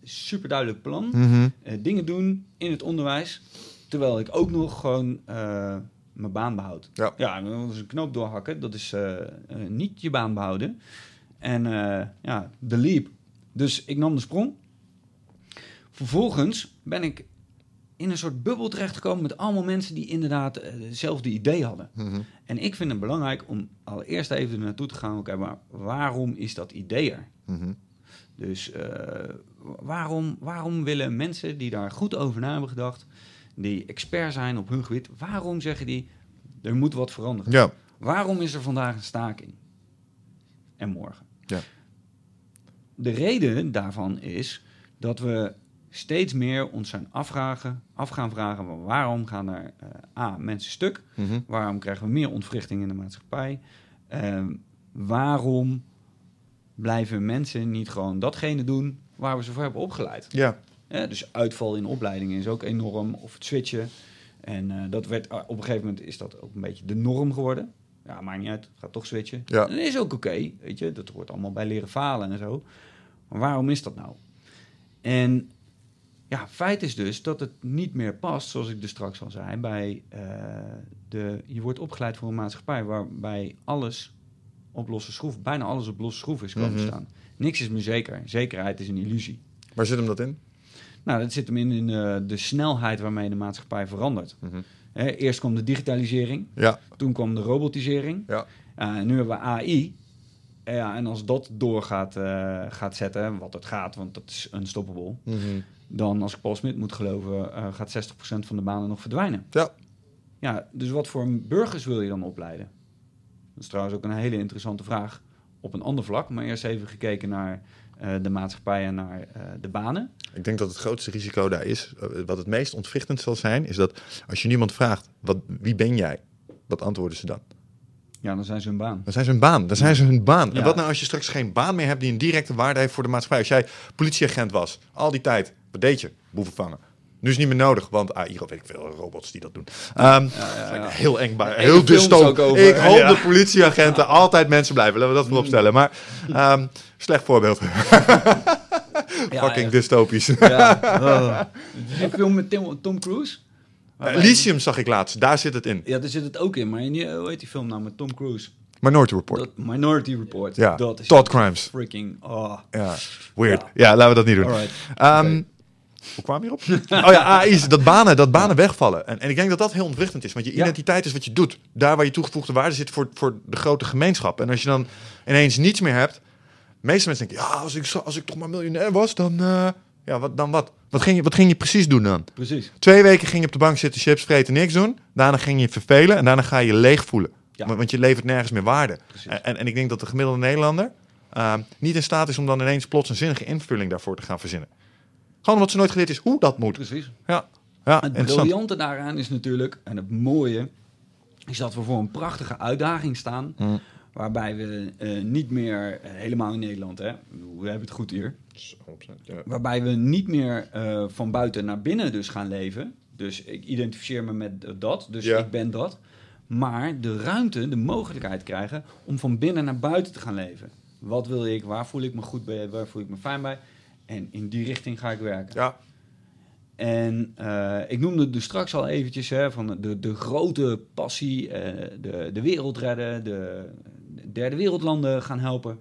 S2: super duidelijk plan
S1: Mhm.
S2: eh, dingen doen in het onderwijs, terwijl ik ook nog gewoon eh, mijn baan behoud.
S1: Ja.
S2: ja, dat is een knoop doorhakken, dat is eh, niet je baan behouden. En ja, de leap. Dus ik nam de sprong. Vervolgens ben ik in een soort bubbel terechtgekomen met allemaal mensen die inderdaad hetzelfde idee hadden.
S1: Mhm.
S2: En ik vind het belangrijk om allereerst even naartoe te gaan. Oké, maar waarom is dat idee er?
S1: Mhm.
S2: Dus eh, waarom, waarom willen mensen die daar goed over na hebben gedacht, die expert zijn op hun gebied, waarom zeggen die er moet wat veranderen?
S1: Ja.
S2: Waarom is er vandaag een staking? En morgen?
S1: Ja.
S2: De reden daarvan is dat we steeds meer ons zijn afvragen, af gaan vragen waarom gaan er eh, A, mensen stuk?
S1: Mhm.
S2: Waarom krijgen we meer ontwrichting in de maatschappij? Ehm, waarom blijven mensen niet gewoon datgene doen waar we ze voor hebben opgeleid?
S1: Ja.
S2: Ja, dus uitval in opleidingen is ook enorm, of het switchen. En eh, dat werd, ah, op een gegeven moment is dat ook een beetje de norm geworden. Ja, maakt niet uit, gaat toch switchen.
S1: Ja.
S2: En dat is ook oké, weet je, dat hoort allemaal bij leren falen en zo. Maar waarom is dat nou? En ja, feit is dus dat het niet meer past, zoals ik dus straks al zei, bij eh, de, je wordt opgeleid voor een maatschappij waarbij alles op losse schroef, bijna alles op losse schroef is komen
S1: Mhm.
S2: staan. Niks is meer zeker. Zekerheid is een illusie.
S1: Waar zit hem dat in?
S2: Nou, dat zit hem in, in eh, de snelheid waarmee de maatschappij verandert.
S1: Mhm.
S2: Hè, eerst kwam de digitalisering,
S1: Ja.
S2: toen kwam de robotisering.
S1: Ja.
S2: Uh, en nu hebben we AI. Eh, Ja, en als dat door gaat, eh, gaat zetten, wat het gaat, want dat is unstoppable,
S1: Mhm.
S2: dan als ik Paul Smit moet geloven, eh, gaat 60% van de banen nog verdwijnen.
S1: Ja.
S2: Ja, dus wat voor burgers wil je dan opleiden? Dat is trouwens ook een hele interessante vraag op een ander vlak, maar eerst even gekeken naar eh, de maatschappij en naar eh, de banen.
S1: Ik denk dat het grootste risico daar is, eh, wat het meest ontwrichtend zal zijn, is dat als je niemand vraagt, wat, wie ben jij? Wat antwoorden ze dan?
S2: Ja, dan zijn ze hun baan.
S1: Dan zijn ze hun baan. Dan zijn ze hun baan. En wat nou als je straks geen baan meer hebt die een directe waarde heeft voor de maatschappij? Als jij politieagent was, al die tijd, wat deed je? Boeven vangen. Nu is het niet meer nodig, want ah, hier weet ik veel robots die dat doen. Ehm,
S2: ja, ja.
S1: Heel eng, bij-
S2: Enge
S1: heel dystopisch. Ik hoop dat politieagenten altijd mensen blijven. Laten we dat voorop stellen. Maar ehm, slecht voorbeeld. Fucking dystopisch.
S2: Ja. Is die film met Tim, Tom Cruise? Waarbij-
S1: Elysium zag ik laatst. Daar zit het in.
S2: Ja, daar zit het ook in. Maar in die- hoe heet die film nou met Tom Cruise?
S1: Minority Report.
S2: Dat Minority Report.
S1: ja.
S2: Dat is
S1: Thought Crimes.
S2: freaking... Oh.
S1: Ja. Weird.
S2: Ja.
S1: Laten we dat niet doen.
S2: Alright.
S1: Ehm,
S2: Oké.
S1: Hoe kwam je hierop? oh ja, AI, dat banen, dat banen wegvallen. En, en ik denk dat dat heel ontwrichtend is. Want je identiteit is wat je doet. Daar waar je toegevoegde waarde zit voor, voor de grote gemeenschap. En als je dan ineens niets meer hebt. Meeste mensen denken, ja, als ik, als ik toch maar miljonair was, dan... eh, ja, wat, dan wat? Wat ging, je, wat ging je precies doen dan?
S2: Precies.
S1: Twee weken ging je op de bank zitten, chips vreten, niks doen. Daarna ging je vervelen en daarna ga je je leeg voelen.
S2: Ja.
S1: Want- Want je levert nergens meer waarde. En, en, en ik denk dat de gemiddelde Nederlander eh, niet in staat is om dan ineens plots een zinnige invulling daarvoor te gaan verzinnen. Gewoon omdat ze nooit geleerd is hoe dat moet.
S2: Precies.
S1: Ja, ja
S2: Het briljante daaraan is natuurlijk, en het mooie, is dat we voor een prachtige uitdaging staan.
S1: Mm.
S2: Waarbij we eh, niet meer, eh, helemaal in Nederland, hè, we hebben het goed hier.
S1: Ja.
S2: Waarbij we niet meer eh, van buiten naar binnen dus gaan leven. Dus ik identificeer me met dat, dus
S1: Ja.
S2: ik ben dat. Maar de ruimte, de mogelijkheid krijgen om van binnen naar buiten te gaan leven. Wat wil ik, waar voel ik me goed bij, waar voel ik me fijn bij? En in die richting ga ik werken.
S1: Ja.
S2: En eh, ik noemde het dus straks al eventjes, hè, van de, de grote passie, eh, de, de wereld redden, de, de derde wereldlanden gaan helpen.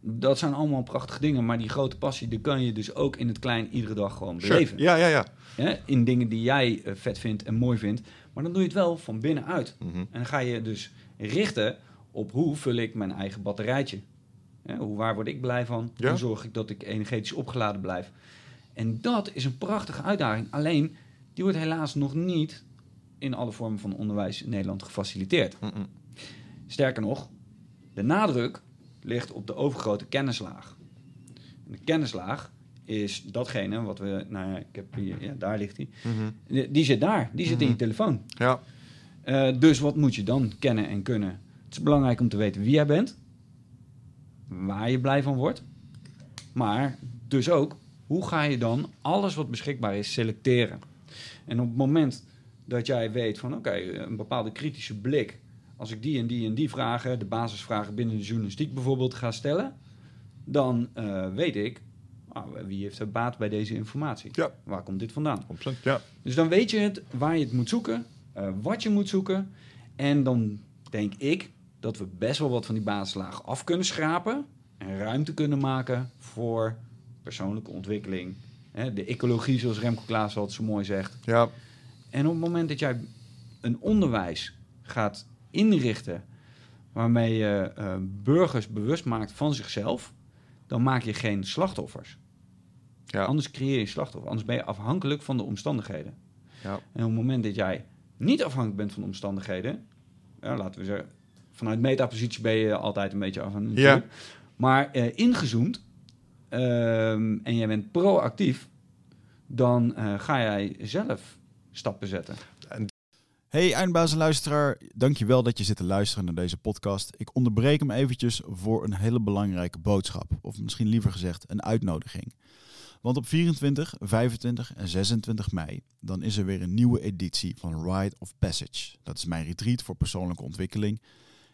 S2: Dat zijn allemaal prachtige dingen, maar die grote passie, die kan je dus ook in het klein iedere dag gewoon
S1: Sure.
S2: beleven.
S1: Ja, ja, ja.
S2: Hè, in dingen die jij eh, vet vindt en mooi vindt. Maar dan doe je het wel van binnenuit.
S1: Mhm.
S2: En dan ga je dus richten op hoe vul ik mijn eigen batterijtje. Hè, hoe, waar word ik blij van?
S1: Ja.
S2: Hoe zorg ik dat ik energetisch opgeladen blijf? En dat is een prachtige uitdaging. Alleen, die wordt helaas nog niet in alle vormen van onderwijs in Nederland gefaciliteerd. Sterker nog, de nadruk ligt op de overgrote kennislaag. En de kennislaag is datgene wat we, nou ja, ik heb hier, ja, daar ligt die.
S1: Mhm.
S2: Die, die zit daar, die zit in je telefoon.
S1: Ja.
S2: Eh, dus wat moet je dan kennen en kunnen? Het is belangrijk om te weten wie jij bent, waar je blij van wordt, maar dus ook hoe ga je dan alles wat beschikbaar is selecteren. En op het moment dat jij weet van oké, een bepaalde kritische blik, als ik die en die en die vragen, de basisvragen binnen de journalistiek bijvoorbeeld ga stellen, dan eh, weet ik ah, wie heeft er baat bij deze informatie.
S1: Ja.
S2: Waar komt dit vandaan?
S1: 100%. Ja.
S2: Dus dan weet je het, waar je het moet zoeken, eh, wat je moet zoeken. En dan denk ik dat we best wel wat van die basislaag af kunnen schrapen. En ruimte kunnen maken voor persoonlijke ontwikkeling. De ecologie, zoals Remco Klaas altijd zo mooi zegt.
S1: Ja.
S2: En op het moment dat jij een onderwijs gaat inrichten... waarmee je eh, burgers bewust maakt van zichzelf... dan maak je geen slachtoffers.
S1: Ja.
S2: Anders creëer je slachtoffer. Anders ben je afhankelijk van de omstandigheden.
S1: Ja.
S2: En op het moment dat jij niet afhankelijk bent van de omstandigheden, ja, laten we zeggen, vanuit metapositie ben je altijd een beetje afhankelijk.
S1: Ja.
S2: natuurlijk. Maar eh, ingezoomd ehm, en jij bent proactief, dan eh, ga jij zelf stappen zetten.
S3: Hey eindbazenluisteraar, dankjewel dat je zit te luisteren naar deze podcast. Ik onderbreek hem eventjes voor een hele belangrijke boodschap. Of misschien liever gezegd een uitnodiging. Want op 24, 25 en 26 mei, dan is er weer een nieuwe editie van Rite of Passage. Dat is mijn retreat voor persoonlijke ontwikkeling.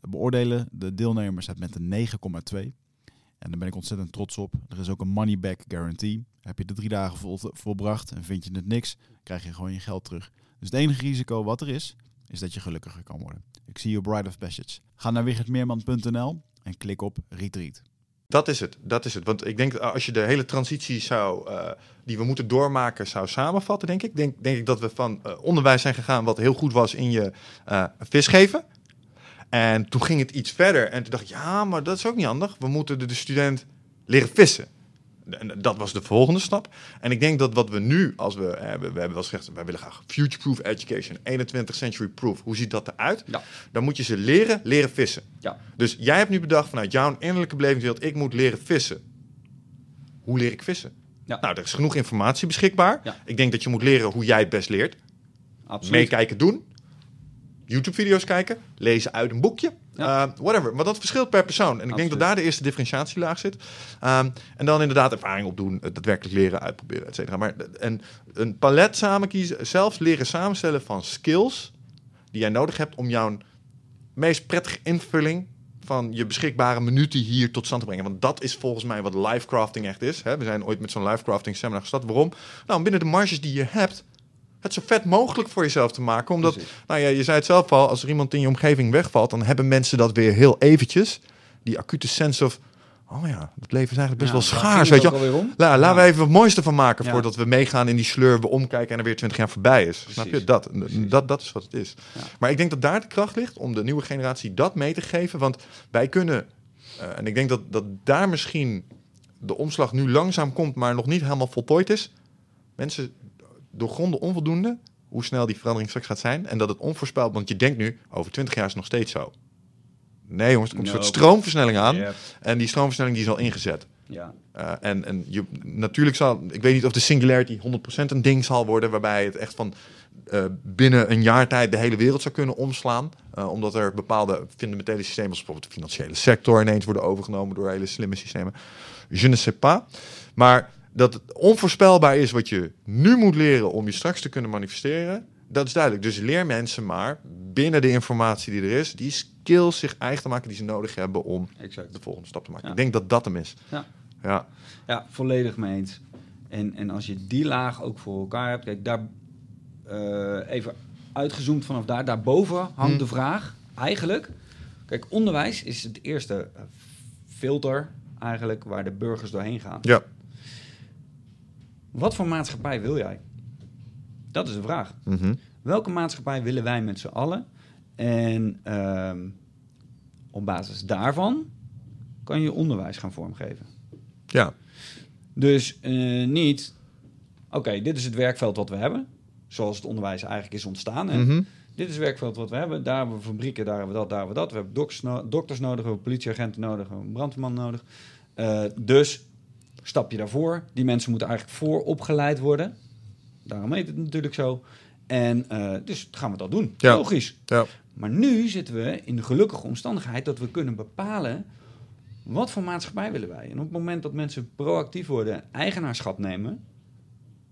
S3: beoordelen de deelnemers met een 9,2. En daar ben ik ontzettend trots op. Er is ook een money back guarantee. Heb je de drie dagen vol, volbracht en vind je het niks, krijg je gewoon je geld terug. Dus het enige risico wat er is, is dat je gelukkiger kan worden. Ik zie je Bride of Passage. Ga naar wichertmeerman.nl en klik op Retreat.
S1: Dat is het, dat is het. Want ik denk als je de hele transitie zou, eh, die we moeten doormaken zou samenvatten, denk ik, denk, denk ik dat we van eh, onderwijs zijn gegaan wat heel goed was in je eh, vis geven. En toen ging het iets verder en toen dacht ik, ja, maar dat is ook niet handig. We moeten de, de student leren vissen. en dat was de volgende stap. En ik denk dat wat we nu, als we, we, we hebben wel gezegd, wij willen graag future-proof education, 21st century proof. Hoe ziet dat eruit?
S2: Ja.
S1: Dan moet je ze leren, leren vissen.
S2: Ja.
S1: Dus jij hebt nu bedacht vanuit jouw innerlijke belevingswereld, ik moet leren vissen. Hoe leer ik vissen?
S2: Ja.
S1: Nou, er is genoeg informatie beschikbaar. Ik denk dat je moet leren hoe jij het best leert.
S2: Absoluut.
S1: Meekijken doen. YouTube-video's kijken. Lezen uit een boekje.
S2: Ja.
S1: Uh, whatever. Maar dat verschilt per persoon. En ik denk dat daar de eerste differentiatielaag zit. Um, en dan inderdaad ervaring opdoen. Het daadwerkelijk leren, uitproberen, et cetera. Maar en een palet samen kiezen. Zelfs leren samenstellen van skills die jij nodig hebt om jouw meest prettige invulling van je beschikbare minuten hier tot stand te brengen. Want dat is volgens mij wat livecrafting echt is. Hè? We zijn ooit met zo'n livecrafting seminar gestart. Waarom? Nou, binnen de marges die je hebt, het zo vet mogelijk voor jezelf te maken. Omdat,
S2: Precies.
S1: nou ja, je zei het zelf al, als er iemand in je omgeving wegvalt, dan hebben mensen dat weer heel eventjes. Die acute sense of, oh ja, het leven is eigenlijk best
S2: Ja,
S1: wel schaars, weet je wel. La, laten we even het mooiste van maken
S2: Ja.
S1: voordat we meegaan in die sleur, we omkijken en er weer 20 jaar voorbij is. Snap je? Dat,
S2: Precies.
S1: dat, dat is wat het is. Maar ik denk dat daar de kracht ligt om de nieuwe generatie dat mee te geven. Want wij kunnen, eh, en ik denk dat, dat daar misschien de omslag nu langzaam komt, maar nog niet helemaal voltooid is. Mensen doorgronden onvoldoende hoe snel die verandering straks gaat zijn. En dat het onvoorspelbaar, want je denkt nu, over 20 jaar is het nog steeds zo. Nee jongens, er komt een soort stroomversnelling aan. En die stroomversnelling die is al ingezet.
S2: Ja.
S1: Uh, en en je, natuurlijk zal, ik weet niet of de singularity 100% een ding zal worden, waarbij het echt van uh, binnen een jaar tijd de hele wereld zou kunnen omslaan. Uh, omdat er bepaalde fundamentele systemen, zoals bijvoorbeeld de financiële sector, ineens worden overgenomen door hele slimme systemen. Je ne sais pas. Maar dat het onvoorspelbaar is wat je nu moet leren om je straks te kunnen manifesteren, dat is duidelijk. Dus leer mensen maar binnen de informatie die er is, die skills zich eigen te maken die ze nodig hebben om
S2: Exact.
S1: de volgende stap te maken.
S2: Ja.
S1: Ik denk dat dat hem is.
S2: Ja.
S1: Ja.
S2: Ja, volledig mee eens. En, en als je die laag ook voor elkaar hebt, kijk, daar eh, even uitgezoomd vanaf daar, daarboven hangt
S1: Hmm.
S2: de vraag eigenlijk. Kijk, onderwijs is het eerste filter eigenlijk waar de burgers doorheen gaan.
S1: Ja.
S2: Wat voor maatschappij wil jij? Dat is de vraag.
S1: Mhm.
S2: Welke maatschappij willen wij met z'n allen? En ehm, op basis daarvan kan je onderwijs gaan vormgeven.
S1: Ja.
S2: Dus eh, niet, oké, dit is het werkveld wat we hebben. Zoals het onderwijs eigenlijk is ontstaan. Hè?
S1: Mhm.
S2: Dit is het werkveld wat we hebben. Daar hebben we fabrieken, daar hebben we dat, daar hebben we dat. We hebben dokters, no- dokters nodig, we hebben politieagenten nodig, we hebben een brandweerman nodig. Eh, dus stap je daarvoor. Die mensen moeten eigenlijk vooropgeleid worden. Daarom heet het natuurlijk zo. En eh, dus gaan we dat doen.
S1: Ja.
S2: Logisch.
S1: Ja.
S2: Maar nu zitten we in de gelukkige omstandigheid dat we kunnen bepalen wat voor maatschappij willen wij. En op het moment dat mensen proactief worden, eigenaarschap nemen,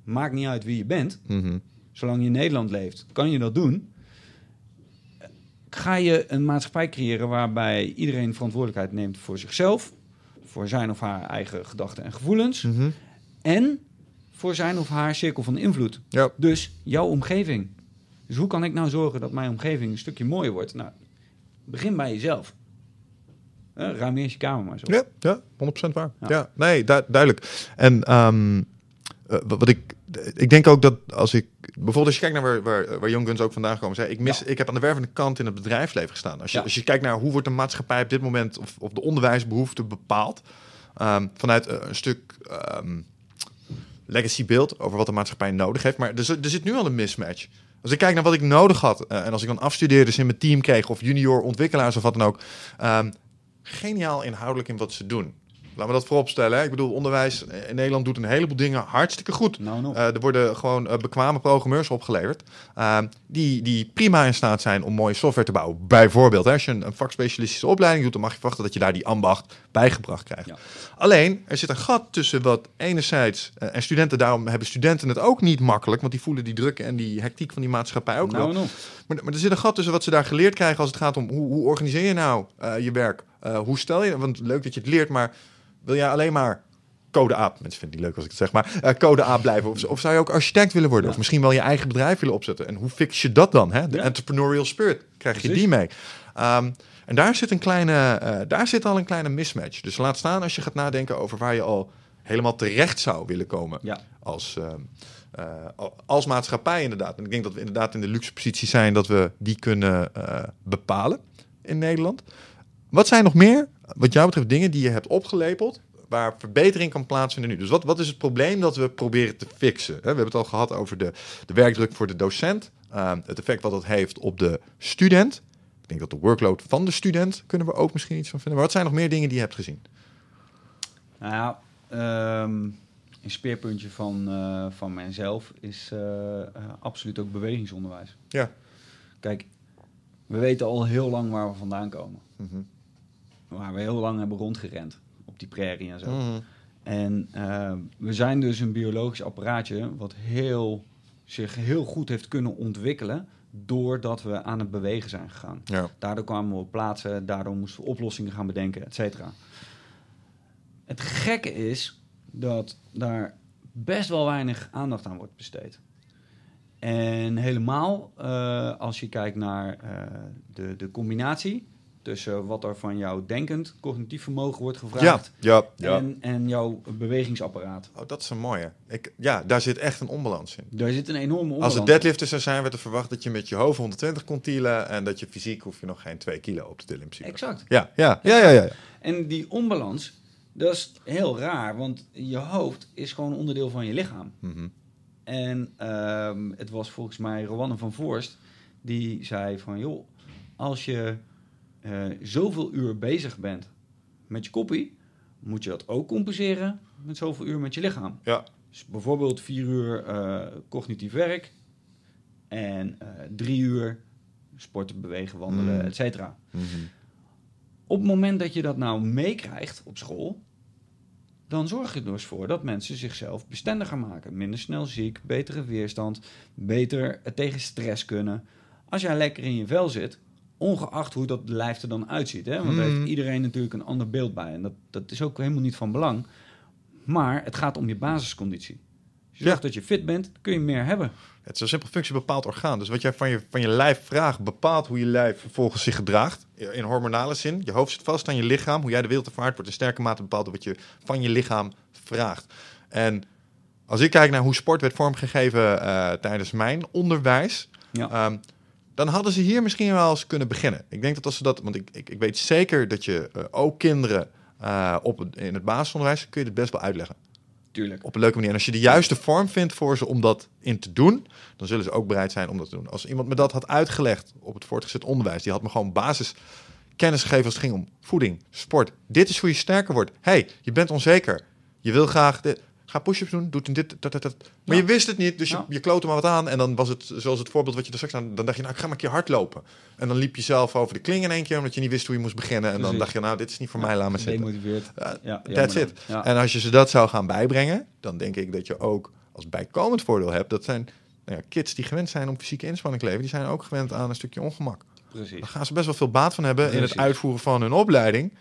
S2: maakt niet uit wie je bent,
S1: Mhm.
S2: zolang je in Nederland leeft, kan je dat doen. Ga je een maatschappij creëren waarbij iedereen verantwoordelijkheid neemt voor zichzelf, voor zijn of haar eigen gedachten en gevoelens
S1: Mhm.
S2: en voor zijn of haar cirkel van invloed.
S1: Ja.
S2: Dus jouw omgeving. Dus hoe kan ik nou zorgen dat mijn omgeving een stukje mooier wordt? Nou, begin bij jezelf. Ruim eerst je kamer maar zo.
S1: Ja, ja, 100% waar. Ja,
S2: Ja.
S1: nee, du- duidelijk. En ehm, eh, wat ik, ik denk ook dat als ik, bijvoorbeeld als je kijkt naar waar, waar, waar Young Guns ook vandaan komen, zei, ik mis, ik heb aan de wervende kant in het bedrijfsleven gestaan. Als je,
S2: Ja.
S1: als je kijkt naar hoe wordt de maatschappij op dit moment of, of de onderwijsbehoefte bepaald, ehm, vanuit eh, een stuk ehm, legacy beeld over wat de maatschappij nodig heeft. Maar er, zit- er zit nu al een mismatch. Als ik kijk naar wat ik nodig had en als ik dan afstudeerders in mijn team kreeg of junior ontwikkelaars of wat dan ook, ehm, geniaal inhoudelijk in wat ze doen. Laten we dat vooropstellen. Hè? Ik bedoel, onderwijs in Nederland doet een heleboel dingen hartstikke goed.
S2: Nou, nog.
S1: Uh, er worden gewoon uh, bekwame programmeurs opgeleverd. Uh, die, die prima in staat zijn om mooie software te bouwen. Bijvoorbeeld, hè, als je een, een vakspecialistische opleiding doet, dan mag je verwachten dat je daar die ambacht bijgebracht krijgt.
S2: Ja.
S1: Alleen, er zit een gat tussen wat enerzijds. Uh, en studenten, daarom hebben studenten het ook niet makkelijk. Want die voelen die druk en die hectiek van die maatschappij ook
S2: nou,
S1: wel.
S2: nog.
S1: Maar, maar er zit een gat tussen wat ze daar geleerd krijgen als het gaat om hoe, hoe organiseer je nou je werk? Uh, hoe stel je, want leuk dat je het leert, maar wil jij alleen maar code A, mensen vinden het niet leuk als ik het zeg, maar uh, code A blijven? Of, of zou je ook architect willen worden?
S2: Ja.
S1: Of misschien wel je eigen bedrijf willen opzetten? En hoe fix je dat dan? Hè? De
S2: Ja.
S1: entrepreneurial spirit, krijg je die mee? Um, en daar zit, een kleine, uh, daar zit al een kleine mismatch. Dus laat staan als je gaat nadenken over waar je al helemaal terecht zou willen komen
S2: Ja.
S1: als, uh, uh, als maatschappij inderdaad. En ik denk dat we inderdaad in de luxe positie zijn dat we die kunnen bepalen in Nederland. Wat zijn nog meer, wat jou betreft, dingen die je hebt opgelepeld, waar verbetering kan plaatsvinden nu. Dus wat, wat is het probleem dat we proberen te fixen? We hebben het al gehad over de, de werkdruk voor de docent. ehm, het effect wat dat heeft op de student. Ik denk dat de workload van de student kunnen we ook misschien iets van vinden. Maar wat zijn nog meer dingen die je hebt gezien?
S2: Nou ja, ehm, een speerpuntje van, eh, van mijzelf is eh, eh, absoluut ook bewegingsonderwijs.
S1: Ja.
S2: Kijk, we weten al heel lang waar we vandaan komen.
S1: Mhm.
S2: Waar we heel lang hebben rondgerend op die prairie en zo.
S1: Mhm.
S2: En eh, we zijn dus een biologisch apparaatje wat heel, zich heel goed heeft kunnen ontwikkelen doordat we aan het bewegen zijn gegaan.
S1: Ja.
S2: Daardoor kwamen we op plaatsen, daardoor moesten we oplossingen gaan bedenken, et cetera. Het gekke is dat daar best wel weinig aandacht aan wordt besteed. En helemaal eh, als je kijkt naar eh, de, de combinatie tussen wat er van jouw denkend cognitief vermogen wordt
S1: Ja,
S2: gevraagd
S1: ja, ja.
S2: en, en jouw bewegingsapparaat.
S1: Oh, dat is een mooie. Ik, ja, daar zit echt een onbalans in.
S2: Daar zit een enorme
S1: Als
S2: onbalans.
S1: het deadliften zou zijn, werd er verwacht dat je met je hoofd 120 kon tielen en dat je fysiek hoef je nog geen 2 kilo op te tillen in principe.
S2: Exact.
S1: Ja, ja, ja, ja, ja.
S2: En die onbalans, dat is heel raar, want je hoofd is gewoon onderdeel van je lichaam.
S1: Mhm.
S2: En ehm, het was volgens mij Rowanne van Voorst die zei van... joh, als je eh, zoveel uur bezig bent met je koppie... moet je dat ook compenseren met zoveel uur met je lichaam.
S1: Ja.
S2: Dus bijvoorbeeld vier uur eh, cognitief werk... en eh, drie uur sporten, bewegen, wandelen,
S1: Mm.
S2: et cetera.
S1: Mhm.
S2: Op het moment dat je dat nou meekrijgt op school, dan zorg je er dus voor dat mensen zichzelf bestendiger maken. Minder snel ziek, betere weerstand, beter tegen stress kunnen. Als jij lekker in je vel zit, ongeacht hoe dat lijf er dan uitziet. Hè? Want daar
S1: Hmm.
S2: heeft iedereen natuurlijk een ander beeld bij. En dat, dat is ook helemaal niet van belang. Maar het gaat om je basisconditie. Als je
S1: Ja.
S2: dat je fit bent, kun je meer hebben.
S1: Het is een simpel functie bepaald orgaan. Dus wat jij van je, van je lijf vraagt, bepaalt hoe je lijf vervolgens zich gedraagt. In hormonale zin. Je hoofd zit vast aan je lichaam. Hoe jij de wereld ervaart wordt in sterke mate bepaald door wat je van je lichaam vraagt. En als ik kijk naar hoe sport werd vormgegeven eh, tijdens mijn onderwijs.
S2: Ja.
S1: Ehm, dan hadden ze hier misschien wel eens kunnen beginnen. Ik denk dat als ze dat, want ik, ik, ik weet zeker dat je eh, ook kinderen eh, op in het basisonderwijs kun je het best wel uitleggen
S2: Tuurlijk.
S1: op een leuke manier. En als je de juiste vorm vindt voor ze om dat in te doen, dan zullen ze ook bereid zijn om dat te doen. Als iemand me dat had uitgelegd op het voortgezet onderwijs, die had me gewoon basis kennis gegeven als het ging om voeding, sport. Dit is hoe je sterker wordt. hey, je bent onzeker. Je wil graag dit. Ga push-ups doen, doet dit, dat, dat, dat. Maar
S2: Ja.
S1: je wist het niet, dus je,
S2: Ja.
S1: je er maar wat aan. En dan was het zoals het voorbeeld wat je er straks aan... Dan dacht je, nou, ik ga maar een keer hardlopen. En dan liep je zelf over de kling in één keer, omdat je niet wist hoe je moest beginnen. En dan dacht je, nou, dit is niet voor mij, laat me zitten.
S2: Demotiveerd.
S1: Ja,
S2: Ja,
S1: that's it. En als je ze dat zou gaan bijbrengen, dan denk ik dat je ook als bijkomend voordeel hebt. Dat zijn nou ja, kids die gewend zijn om fysieke inspanning te leveren. Die zijn ook gewend aan een stukje ongemak.
S2: Precies.
S1: Daar gaan ze best wel veel baat van hebben in het uitvoeren van hun opleiding.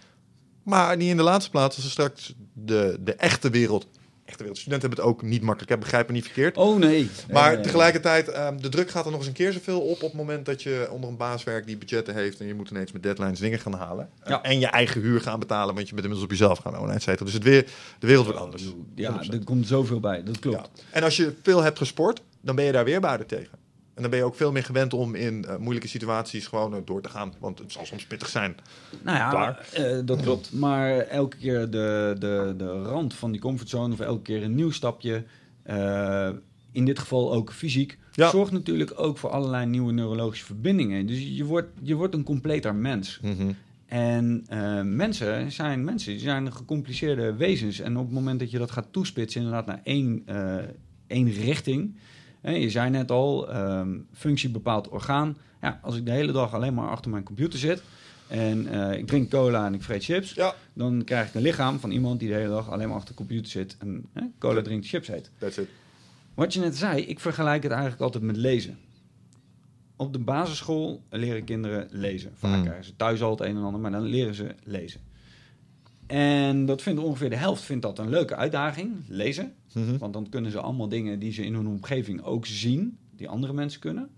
S1: Maar niet in de laatste plaats, als ze straks de, de echte wereld. Echte wereld. Studenten hebben het ook niet makkelijk. Ik begrijp me niet verkeerd.
S2: Oh nee.
S1: Maar
S2: nee,
S1: tegelijkertijd, ehm, de druk gaat er nog eens een keer zoveel op op het moment dat je onder een baas werkt die budgetten heeft en je moet ineens met deadlines dingen gaan halen.
S2: Ja.
S1: En je eigen huur gaan betalen, want je bent inmiddels op jezelf gaan wonen, et cetera. Dus het weer, de wereld wordt anders.
S2: Ja,
S1: 100%.
S2: er komt zoveel bij. Dat klopt.
S1: Ja. En als je veel hebt gesport, dan ben je daar weerbaarder tegen. En dan ben je ook veel meer gewend om in eh, moeilijke situaties gewoon eh, door te gaan. Want het zal soms pittig zijn.
S2: Nou ja,
S1: Klaar.
S2: eh, dat klopt. Maar elke keer de, de, de rand van die comfortzone of elke keer een nieuw stapje, in dit geval ook fysiek,
S1: Ja.
S2: zorgt natuurlijk ook voor allerlei nieuwe neurologische verbindingen. Dus je wordt, je wordt een completer mens. En eh, mensen zijn mensen, die zijn gecompliceerde wezens. En op het moment dat je dat gaat toespitsen inderdaad naar één, één richting. Je zei net al, ehm, functie bepaalt orgaan. Ja, als ik de hele dag alleen maar achter mijn computer zit en eh, ik drink cola en ik vreet chips,
S1: Ja,
S2: dan krijg ik een lichaam van iemand die de hele dag alleen maar achter de computer zit en hè, cola drinkt, chips eet.
S1: that's it.
S2: Wat je net zei, ik vergelijk het eigenlijk altijd met lezen. Op de basisschool leren kinderen lezen. Vaak
S1: Mm.
S2: krijgen ze thuis al het een en ander, maar dan leren ze lezen. En dat vindt ongeveer de helft vindt dat een leuke uitdaging, lezen.
S1: Mhm.
S2: Want dan kunnen ze allemaal dingen die ze in hun omgeving ook zien, die andere mensen kunnen.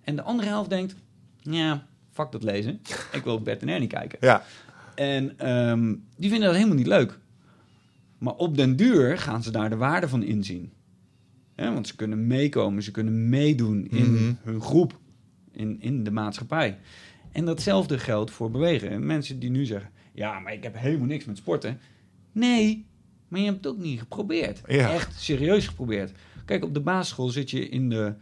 S2: En de andere helft denkt, ja, fuck dat lezen. Ik wil Bert en Ernie kijken.
S1: Ja,
S2: En ehm, die vinden dat helemaal niet leuk. Maar op den duur gaan ze daar de waarde van inzien. Want ze kunnen meekomen, ze kunnen meedoen in
S1: Mhm.
S2: hun groep, in, in de maatschappij. En datzelfde geldt voor bewegen. En mensen die nu zeggen, ja, maar ik heb helemaal niks met sporten. Nee, maar je hebt het ook niet geprobeerd.
S1: Ja.
S2: Echt serieus geprobeerd. Kijk, op de basisschool zit je in de...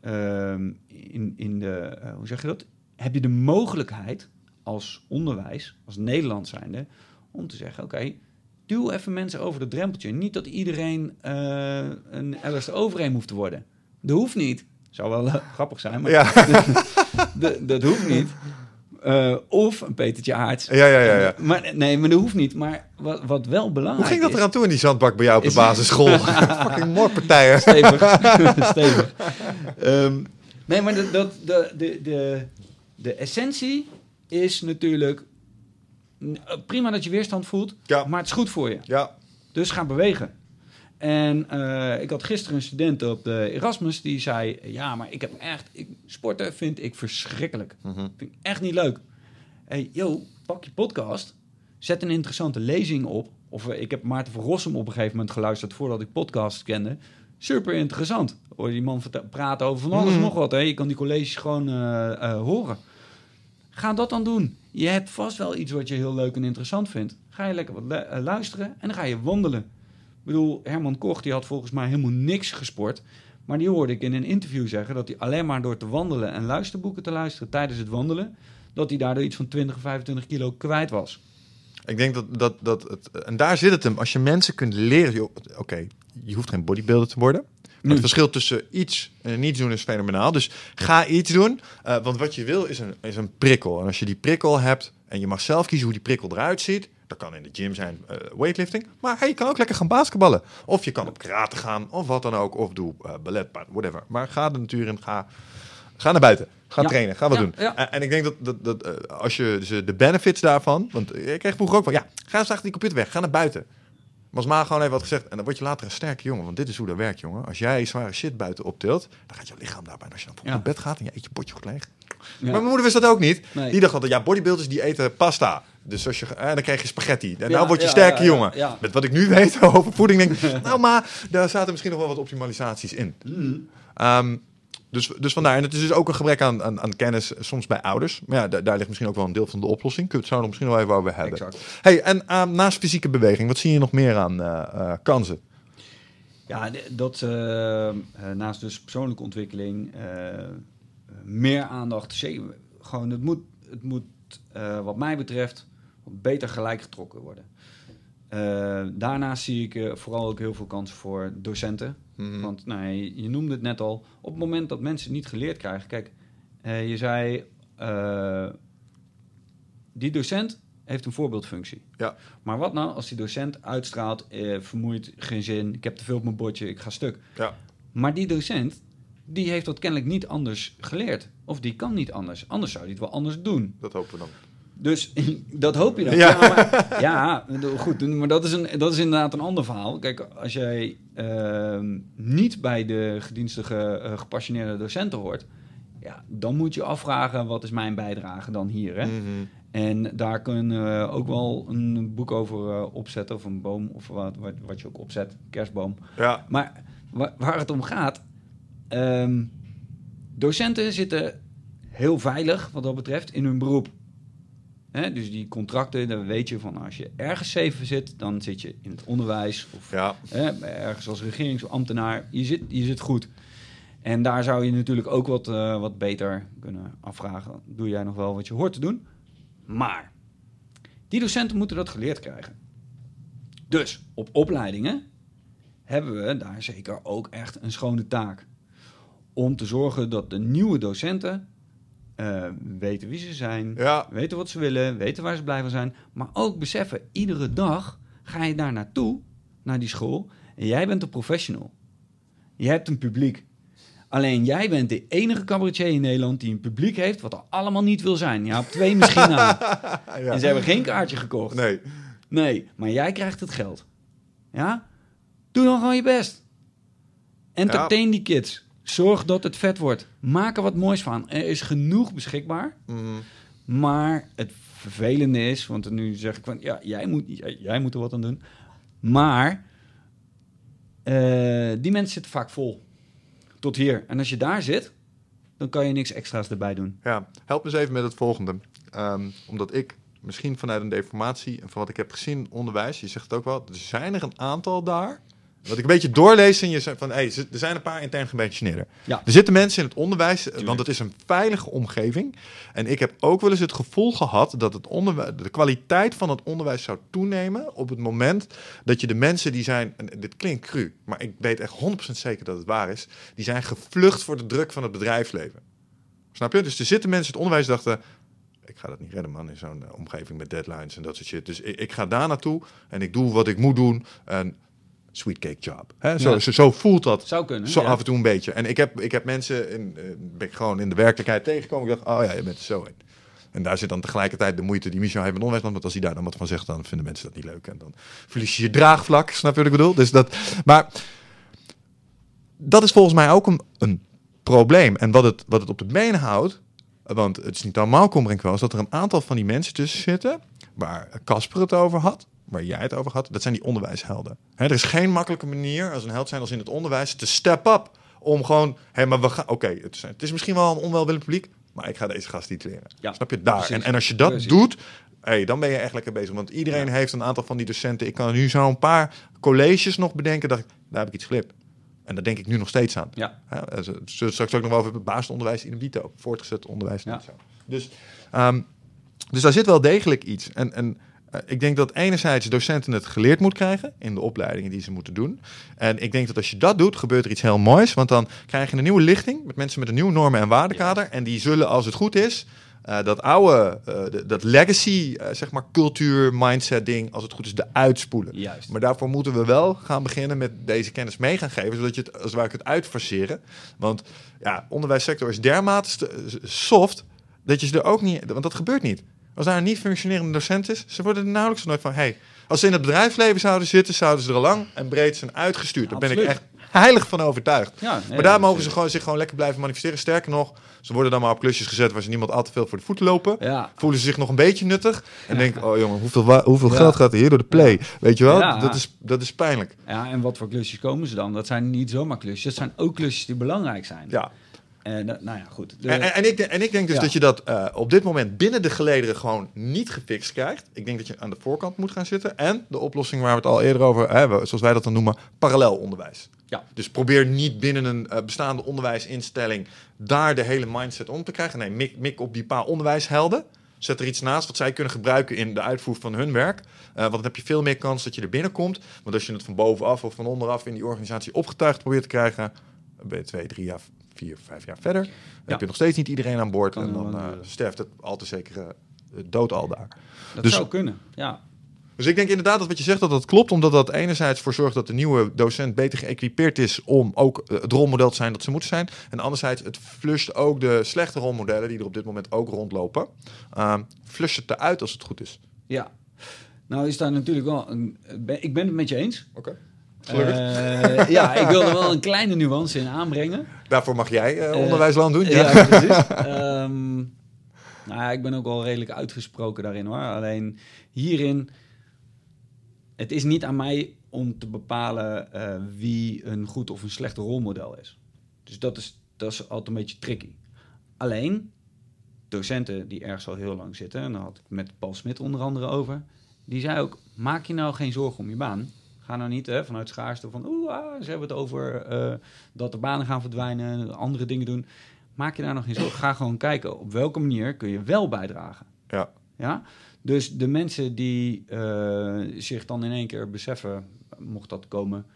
S2: ehm, in, in de eh, hoe zeg je dat? Heb je de mogelijkheid als onderwijs, als Nederland zijnde... om te zeggen, oké, duw even mensen over het drempeltje. Niet dat iedereen eh, een Alice overheen hoeft te worden. Dat hoeft niet. Zou wel eh, grappig zijn, maar
S1: Ja,
S2: dat- dat hoeft niet. Eh, of een Petertje Aarts.
S1: ja, ja. ja, ja.
S2: Maar, nee, maar dat hoeft niet. Maar wat, wat wel belangrijk
S1: Hoe ging dat
S2: is...
S1: eraan toe in die zandbak bij jou op de
S2: Is-
S1: basisschool? Fucking moordpartijen.
S2: Stevig. Stevig. Ehm, nee, maar de, dat, de, de, de, de essentie is natuurlijk... n- Prima dat je weerstand voelt,
S1: Ja.
S2: maar het is goed voor je.
S1: Ja,
S2: Dus ga bewegen. En eh, ik had gisteren een student op de Erasmus die zei: Ja, maar ik heb echt. Ik, sporten vind ik verschrikkelijk.
S1: Mhm.
S2: Vind ik echt niet leuk. Hey, yo, pak je podcast. Zet een interessante lezing op. Of eh, ik heb Maarten van Rossum op een gegeven moment geluisterd voordat ik podcast kende. Super interessant. Hoor die man praten over van alles
S1: Mhm.
S2: nog wat. Hè? Je kan die colleges gewoon eh, horen. Ga dat dan doen. Je hebt vast wel iets wat je heel leuk en interessant vindt. Ga je lekker wat lu- luisteren en dan ga je wandelen. Ik bedoel, Herman Koch die had volgens mij helemaal niks gesport. Maar die hoorde ik in een interview zeggen dat hij alleen maar door te wandelen en luisterboeken te luisteren tijdens het wandelen, dat hij daardoor iets van 20, 25 kilo kwijt was.
S1: ik denk dat, dat, dat het... En daar zit het hem. Als je mensen kunt leren... Oké, je hoeft geen bodybuilder te worden. Maar het verschil tussen iets en niets doen is fenomenaal. Dus ga iets doen. eh, want wat je wil is een, is een prikkel. En als je die prikkel hebt en je mag zelf kiezen hoe die prikkel eruit ziet. Dat kan in de gym zijn, eh, weightlifting. Maar hey, je kan ook lekker gaan basketballen. Of je kan op karate gaan, of wat dan ook. Of doe eh, ballet, whatever. Maar ga de natuur in, ga, ga naar buiten. Ga
S2: Ja.
S1: trainen, ga wat
S2: Ja,
S1: doen.
S2: ja.
S1: En, en ik denk dat, dat, dat eh, als je dus, de benefits daarvan... Want ik kreeg vroeger ook van, ja, ga eens achter die computer weg. Ga naar buiten. Maar als Ma gewoon even wat gezegd, en dan word je later een sterke jongen. Want dit is hoe dat werkt, jongen. Als jij zware shit buiten optilt, dan gaat je lichaam daarbij. En als je dan naar bed gaat en je eet je potje goed leeg. Maar mijn moeder wist dat ook niet.
S2: Nee.
S1: Die dacht altijd, ja, bodybuilders die eten pasta. Dus als je, eh, dan krijg je spaghetti. En nou word je sterke jongen. Met wat ik nu weet over voeding, denk ik, nou maar, daar zaten misschien nog wel wat optimalisaties in.
S2: Mm.
S1: Ehm, dus, dus vandaar, en het is dus ook een gebrek aan, aan, aan kennis, eh, soms bij ouders. Maar ja, daar, daar ligt misschien ook wel een deel van de oplossing. Kunnen we het zo misschien wel even over hebben.
S2: Exact.
S1: Hey, en ehm, naast fysieke beweging, wat zie je nog meer aan eh, eh, kansen?
S2: Ja, dat naast dus persoonlijke ontwikkeling, meer aandacht. Gewoon, het moet, het moet wat mij betreft, beter gelijk getrokken worden. Eh, daarnaast zie ik eh, vooral ook heel veel kansen voor docenten.
S1: Mhm.
S2: Want nou, je, je noemde het net al, op het moment dat mensen niet geleerd krijgen. Kijk, eh, je zei, die docent heeft een voorbeeldfunctie.
S1: Ja.
S2: Maar wat nou als die docent uitstraalt, vermoeid, geen zin, ik heb te veel op mijn bordje, ik ga stuk.
S1: Ja.
S2: Maar die docent, die heeft dat kennelijk niet anders geleerd. Of die kan niet anders. Anders zou hij het wel anders doen.
S1: Dat hopen we dan.
S2: Dus dat hoop je dan.
S1: Ja.
S2: Ja, maar, ja goed, maar dat is, een, dat is inderdaad een ander verhaal. Kijk, als jij ehm, niet bij de gedienstige, eh, gepassioneerde docenten hoort... Ja, dan moet je afvragen, wat is mijn bijdrage dan hier? Hè?
S1: Mhm.
S2: En daar kunnen we ook wel een boek over eh, opzetten, of een boom, of wat, wat, wat je ook opzet, kerstboom.
S1: Ja,
S2: Maar wa- waar het om gaat, ehm, docenten zitten heel veilig wat dat betreft in hun beroep. Hè, dus die contracten, dan weet je van als je ergens zeven zit, dan zit je in het onderwijs of
S1: ja.
S2: hè, ergens als regeringsambtenaar. Je zit, je zit goed. En daar zou je natuurlijk ook wat, eh, wat beter kunnen afvragen. Doe jij nog wel wat je hoort te doen? Maar die docenten moeten dat geleerd krijgen. Dus op opleidingen hebben we daar zeker ook echt een schone taak. Om te zorgen dat de nieuwe docenten eh, weten wie ze zijn,
S1: Ja.
S2: weten wat ze willen, weten waar ze blij van zijn. Maar ook beseffen, iedere dag ga je daar naartoe, naar die school. En jij bent een professional. Je hebt een publiek. Alleen jij bent de enige cabaretier in Nederland die een publiek heeft wat er allemaal niet wil zijn. Je hebt twee misschien aan.
S1: ja.
S2: En ze hebben geen kaartje gekocht.
S1: Nee.
S2: Nee, maar jij krijgt het geld. Ja? Doe dan gewoon je best. Entertain die kids. Zorg dat het vet wordt. Maak er wat moois van. Er is genoeg beschikbaar.
S1: Mhm.
S2: Maar het vervelende is, want nu zeg ik van ja, jij moet, jij, jij moet er wat aan doen. Maar eh, die mensen zitten vaak vol. Tot hier. En als je daar zit, dan kan je niks extra's erbij doen.
S1: Ja, help me eens even met het volgende. Ehm, omdat ik misschien vanuit een deformatie en van wat ik heb gezien onderwijs, je zegt het ook wel, er zijn er een aantal daar. Wat ik een beetje doorlees en je zegt van, hey, er zijn een paar intern gepensioneerden.
S2: Ja.
S1: Er zitten mensen in het onderwijs, want het is een veilige omgeving. En ik heb ook wel eens het gevoel gehad dat het onderwijs, de kwaliteit van het onderwijs zou toenemen op het moment dat je de mensen die zijn, en dit klinkt cru, maar ik weet echt 100% zeker dat het waar is, die zijn gevlucht voor de druk van het bedrijfsleven. Snap je? Dus er zitten mensen in het onderwijs die dachten, ik ga dat niet redden, man, in zo'n eh, omgeving met deadlines en dat soort shit. Dus ik, ik ga daar naartoe en ik doe wat ik moet doen. En sweet cake job. Hè? Zo,
S2: Ja.
S1: zo, zo voelt dat.
S2: Zou kunnen.
S1: Zo
S2: ja.
S1: af en toe een beetje. En ik heb, ik heb mensen in, eh, ben ik gewoon in de werkelijkheid tegengekomen. Ik dacht, oh ja, je bent er zo in. En daar zit dan tegelijkertijd de moeite die Michel heeft met onderwijs. Want als hij daar dan wat van zegt, dan vinden mensen dat niet leuk. En dan verlies je je draagvlak. Snap je wat ik bedoel? Dus dat, maar dat is volgens mij ook een, een probleem. En wat het, wat het op de been houdt, want het is niet allemaal kommer en kwel, is dat er een aantal van die mensen tussen zitten, waar Casper het over had, waar jij het over had, dat zijn die onderwijshelden. Hè, er is geen makkelijke manier als een held zijn als in het onderwijs te step up om gewoon, hé, maar we gaan, oké, het, is- het is misschien wel een onwelwillend publiek, maar ik ga deze gast iets leren.
S2: Ja,
S1: Snap je? Daar. En, en als je dat
S2: Precies.
S1: doet, hey, dan ben je echt lekker bezig. Want iedereen heeft een aantal van die docenten. Ik kan nu zo een paar colleges nog bedenken, dat ik, daar heb ik iets glipt. En daar denk ik nu nog steeds aan.
S2: Ja.
S1: Ja, ze- ze zullen straks ook nog wel over het basisonderwijs in dito, voortgezet onderwijs.
S2: Ja.
S1: zo. Dus, ehm, dus daar zit wel degelijk iets. En, en ik denk dat enerzijds docenten het geleerd moet krijgen in de opleidingen die ze moeten doen. En ik denk dat als je dat doet, gebeurt er iets heel moois. Want dan krijg je een nieuwe lichting met mensen met een nieuw normen- en waardekader. En die zullen, als het goed is, eh, dat oude, eh, dat legacy, eh, zeg maar, cultuur, mindset ding, als het goed is, de uitspoelen.
S2: Juist.
S1: Maar daarvoor moeten we wel gaan beginnen met deze kennis mee gaan geven, zodat je het, als ware, kunt uitfaseren. Want ja, onderwijssector is dermate soft, dat je ze er ook niet, want dat gebeurt niet. Als daar een niet functionerende docent is, ze worden er nauwelijks nooit van, hey, als ze in het bedrijfsleven zouden zitten, zouden ze er al lang en breed zijn uitgestuurd. Daar ben ik echt heilig van overtuigd.
S2: Ja, nee,
S1: maar daar mogen ze gewoon, zich gewoon lekker blijven manifesteren. Sterker nog, ze worden dan maar op klusjes gezet waar ze niemand al te veel voor de voeten lopen.
S2: Ja.
S1: Voelen ze zich nog een beetje nuttig. En denken, oh jongen, hoeveel, hoeveel geld gaat er hier door de play? Weet je wel? Dat, is, dat is pijnlijk.
S2: Ja, en wat voor klusjes komen ze dan? Dat zijn niet zomaar klusjes. Dat zijn ook klusjes die belangrijk zijn.
S1: Ja.
S2: En, eh, nou ja, goed. De-
S1: En, en, ik, denk- en ik denk dus
S2: Ja.
S1: dat je dat eh, op dit moment binnen de gelederen gewoon niet gefixt krijgt. Ik denk dat je aan de voorkant moet gaan zitten. En de oplossing waar we het al eerder over hebben, zoals wij dat dan noemen, parallel onderwijs.
S2: ja.
S1: Dus probeer niet binnen een eh, bestaande onderwijsinstelling daar de hele mindset om te krijgen. Nee, mik, mik op die paar onderwijshelden. Zet er iets naast wat zij kunnen gebruiken in de uitvoer van hun werk. Want dan heb je veel meer kans dat je er binnenkomt. Want als je het van bovenaf of van onderaf in die organisatie opgetuigd probeert te krijgen, ben je twee, drie jaar, vier, vijf jaar verder. Dan heb je nog steeds niet iedereen aan boord.
S2: Kan
S1: en dan eh, sterft het al te zeker eh, dood al daar.
S2: Dat
S1: Dus-
S2: zou kunnen, ja.
S1: Dus ik denk inderdaad dat wat je zegt, dat dat klopt. Omdat dat enerzijds voor zorgt dat de nieuwe docent beter geëquipeerd is om ook eh, het rolmodel te zijn dat ze moeten zijn. En anderzijds, het flusht ook de slechte rolmodellen die er op dit moment ook rondlopen. ehm flusht het eruit als het goed is.
S2: Ja. Nou is daar natuurlijk wel een... Ik ben het met je eens.
S1: Oké.
S2: Eh, ja, ik wil er wel een kleine nuance in aanbrengen.
S1: Daarvoor mag jij Eh, onderwijsland doen. Ja.
S2: Ja, precies. Ehm, nou ja, ik ben ook wel redelijk uitgesproken daarin hoor. Alleen hierin, het is niet aan mij om te bepalen wie een goed of een slecht rolmodel is. Dus dat is, dat is altijd een beetje tricky. Alleen, docenten die ergens al heel lang zitten, en daar had ik met Paul Smit onder andere over, die zei ook, maak je nou geen zorgen om je baan. Ga nou niet hè, vanuit schaarste van, oeh, ah, ze hebben het over eh, dat de banen gaan verdwijnen, andere dingen doen. Maak je daar nog geen zorgen. Ga gewoon kijken op welke manier kun je wel bijdragen.
S1: Ja.
S2: Ja? Dus de mensen die eh, zich dan in één keer beseffen, mocht dat komen.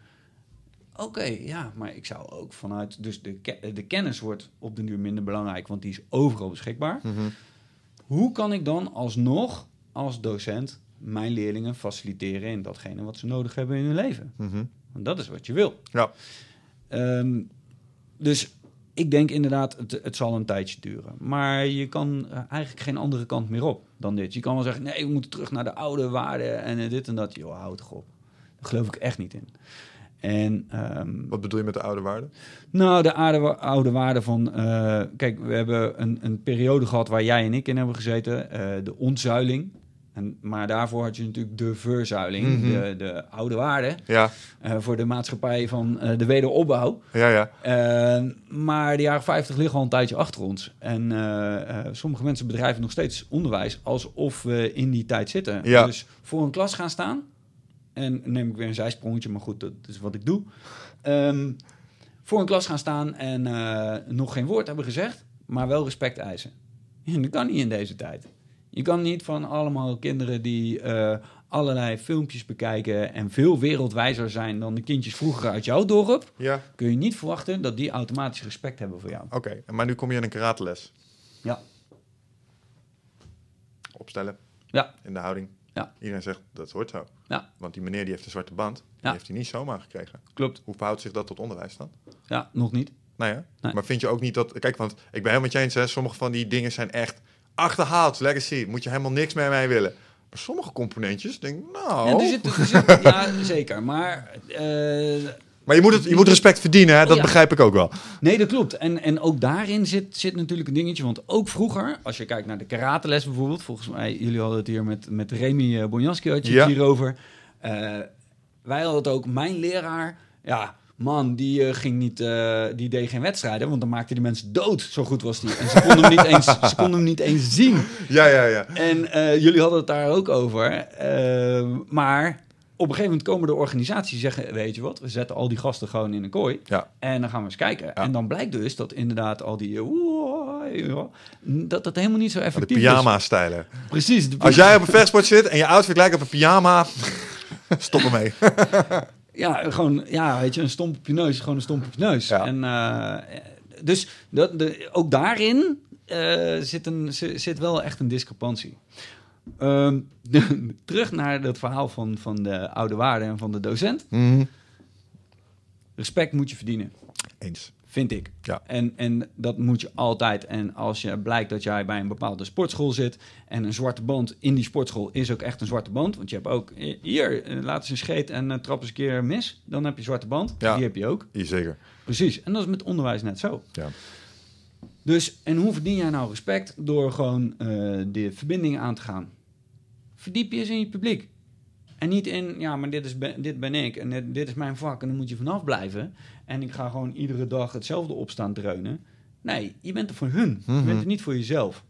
S2: Oké, ja, maar ik zou ook vanuit. Dus de, ke- de kennis wordt op de duur minder belangrijk, want die is overal beschikbaar.
S1: Mhm.
S2: Hoe kan ik dan alsnog als docent mijn leerlingen faciliteren in datgene wat ze nodig hebben in hun leven?
S1: Mhm.
S2: Want dat is wat je wil.
S1: Ja.
S2: Ehm, dus ik denk inderdaad, het, het zal een tijdje duren. Maar je kan eh, eigenlijk geen andere kant meer op dan dit. Je kan wel zeggen, nee, we moeten terug naar de oude waarden en eh, dit en dat. Joh, houd toch op. Daar geloof ik echt niet in. En ehm,
S1: Wat bedoel je met de oude waarde?
S2: nou, de oude, oude waarde van... eh, kijk, we hebben een, een periode gehad waar jij en ik in hebben gezeten. de ontzuiling. En, maar daarvoor had je natuurlijk de verzuiling,
S1: Mhm.
S2: de, de oude waarde,
S1: Ja,
S2: eh, voor de maatschappij van eh, de wederopbouw.
S1: ja, ja.
S2: Eh, maar de jaren 50 liggen al een tijdje achter ons. En sommige mensen bedrijven nog steeds onderwijs alsof we in die tijd zitten.
S1: Ja.
S2: Dus voor een klas gaan staan. En neem ik weer een zijsprongetje, maar goed, dat is wat ik doe. Ehm, voor een klas gaan staan en nog geen woord hebben gezegd, maar wel respect eisen. En dat kan niet in deze tijd. Je kan niet van allemaal kinderen die eh, allerlei filmpjes bekijken en veel wereldwijzer zijn dan de kindjes vroeger uit jouw dorp
S1: Ja,
S2: kun je niet verwachten dat die automatisch respect hebben voor jou.
S1: oké. Maar nu kom je in een karateles.
S2: Ja.
S1: Opstellen,
S2: Ja,
S1: in de houding.
S2: Ja.
S1: Iedereen zegt, dat hoort zo.
S2: Ja.
S1: Want die meneer die heeft een zwarte band. Die
S2: Ja.
S1: heeft hij niet zomaar gekregen.
S2: klopt.
S1: Hoe verhoudt zich dat tot onderwijs dan?
S2: Ja, nog niet.
S1: Nou ja,
S2: Nee.
S1: maar vind je ook niet dat... Kijk, want ik ben helemaal met je eens, hè. Sommige van die dingen zijn echt achterhaald. Legacy, moet je helemaal niks mee mee willen. Maar sommige componentjes, denk ik, nou...
S2: Ja, er zit, er zit, ja, zeker. Maar eh,
S1: Maar je moet, het, je moet respect verdienen, hè. Dat
S2: Ja.
S1: begrijp ik ook wel.
S2: nee, dat klopt. En, en ook daarin zit, zit natuurlijk een dingetje. Want ook vroeger, als je kijkt naar de karateles bijvoorbeeld. Volgens mij, jullie hadden het hier met, met Remy eh, Bonjaski had je
S1: Ja.
S2: het hierover. Eh, wij hadden het ook, mijn leraar... Ja, man, die, eh, ging niet, eh, die deed geen wedstrijden. Want dan maakte die mensen dood. Zo goed was die. En ze konden hem niet eens, ze konden hem niet eens zien.
S1: Ja, ja, ja.
S2: En eh, jullie hadden het daar ook over. Maar op een gegeven moment komen de organisaties zeggen... weet je wat, we zetten al die gasten gewoon in een kooi...
S1: Ja.
S2: en dan gaan we eens kijken. En dan blijkt dus dat inderdaad al die... eh, dat dat helemaal niet zo
S1: De
S2: effectief is.
S1: pyjama-stijlen.
S2: Precies. de-
S1: Als jij op een vechtsport zit en je outfit lijkt op een pyjama... Stop ermee.
S2: Ja, gewoon, ja, weet je, een stomp op je neus, gewoon een stomp op je neus.
S1: Ja.
S2: En, eh, dus dat, de, ook daarin eh, zit, een, zi- zit wel echt een discrepantie. Ehm, terug naar dat verhaal van, van de oude waarde en van de docent.
S1: Mhm.
S2: Respect moet je verdienen,
S1: Eens.
S2: Vind ik.
S1: Ja.
S2: En, en dat moet je altijd. En als je blijkt dat jij bij een bepaalde sportschool zit en een zwarte band in die sportschool is ook echt een zwarte band. Want je hebt ook eh, hier, eh, laat eens een scheet en eh, trap eens een keer mis. Dan heb je zwarte band.
S1: Ja.
S2: Die heb je ook.
S1: Hier zeker.
S2: Precies. En dat is met onderwijs net zo.
S1: Ja.
S2: Dus, en hoe verdien jij nou respect? Door gewoon eh, de verbindingen aan te gaan. Verdiep je eens in je publiek. En niet in, ja, maar dit, is ben, dit ben ik en dit, dit is mijn vak en dan moet je vanaf blijven. En ik ga gewoon iedere dag hetzelfde opstaan dreunen. Nee, je bent er voor hun. Je
S1: Mhm.
S2: bent er niet voor jezelf.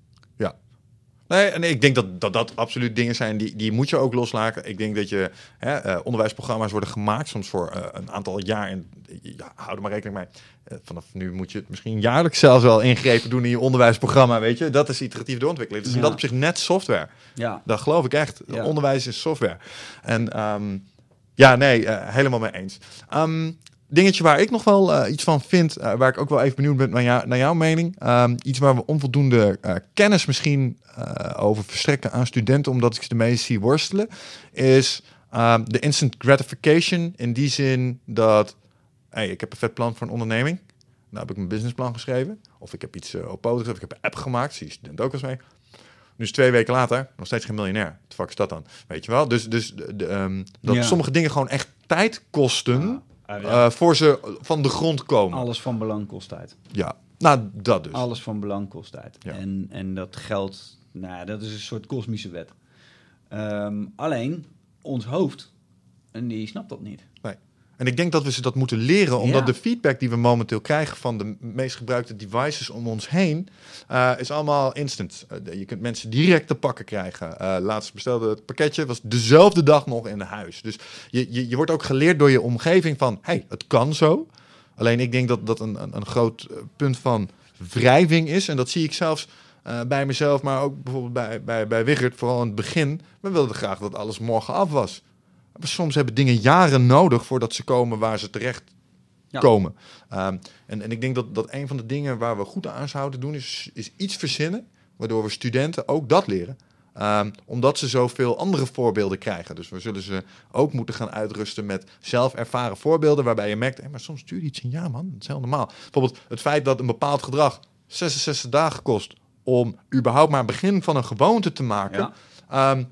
S1: Nee, en ik denk dat, dat dat absoluut dingen zijn die, die moet je ook loslaten. Ik denk dat je hè, eh, onderwijsprogramma's worden gemaakt, soms voor eh, een aantal jaar. En ja, hou er maar rekening mee. Eh, vanaf nu moet je het misschien jaarlijks zelfs wel ingrepen doen in je onderwijsprogramma, weet je. Dat is iteratief doorontwikkelen. Dus in
S2: Ja.
S1: dat op zich net software.
S2: Ja,
S1: Dat geloof ik echt.
S2: Ja.
S1: Onderwijs is software. En ehm, ja, nee, helemaal mee eens. Ehm, dingetje waar ik nog wel eh, iets van vind, eh, waar ik ook wel even benieuwd ben naar, jou, naar jouw mening. Ehm, iets waar we onvoldoende eh, kennis misschien over verstrekken aan studenten, omdat ik ze de meest zie worstelen, is ehm, de instant gratification. In die zin dat, hey, ik heb een vet plan voor een onderneming. Nou heb ik mijn businessplan geschreven. Of ik heb iets op poten gezet. Of ik heb een app gemaakt. Zie je student ook eens mee. Nu is twee weken later nog steeds geen miljonair. Wat fuck is dat dan? Weet je wel? Dus, dus de, de, ehm, dat
S2: Ja.
S1: sommige dingen gewoon echt tijd kosten...
S2: Ah,
S1: eh, voor ze van de grond komen.
S2: alles van belang kost tijd.
S1: Ja, nou dat dus.
S2: Alles van belang kost tijd.
S1: Ja.
S2: En, en dat geldt, nou, ja, dat is een soort kosmische wet. Ehm, alleen, ons hoofd, en die snapt dat niet.
S1: En ik denk dat we ze dat moeten leren, omdat
S2: Ja.
S1: de feedback die we momenteel krijgen van de meest gebruikte devices om ons heen, eh, is allemaal instant. Eh, je kunt mensen direct te pakken krijgen. Eh, laatst bestelde het pakketje, was dezelfde dag nog in huis. Dus je, je, je wordt ook geleerd door je omgeving van, hey, het kan zo. Alleen ik denk dat dat een, een, een groot punt van wrijving is. En dat zie ik zelfs bij mezelf, maar ook bijvoorbeeld bij, bij, bij Wigert, vooral in het begin. We wilden graag dat alles morgen af was. Maar soms hebben dingen jaren nodig voordat ze komen waar ze terecht
S2: Ja.
S1: komen. Ehm, en, en ik denk dat, dat een van de dingen waar we goed aan zouden doen, is, is iets verzinnen, waardoor we studenten ook dat leren. Ehm, omdat ze zoveel andere voorbeelden krijgen. Dus we zullen ze ook moeten gaan uitrusten met zelf ervaren voorbeelden, waarbij je merkt, hé, maar soms duurt iets een jaar, man. Dat is heel normaal. Bijvoorbeeld het feit dat een bepaald gedrag 66 dagen kost om überhaupt maar een begin van een gewoonte te maken.
S2: Ja.
S1: Ehm,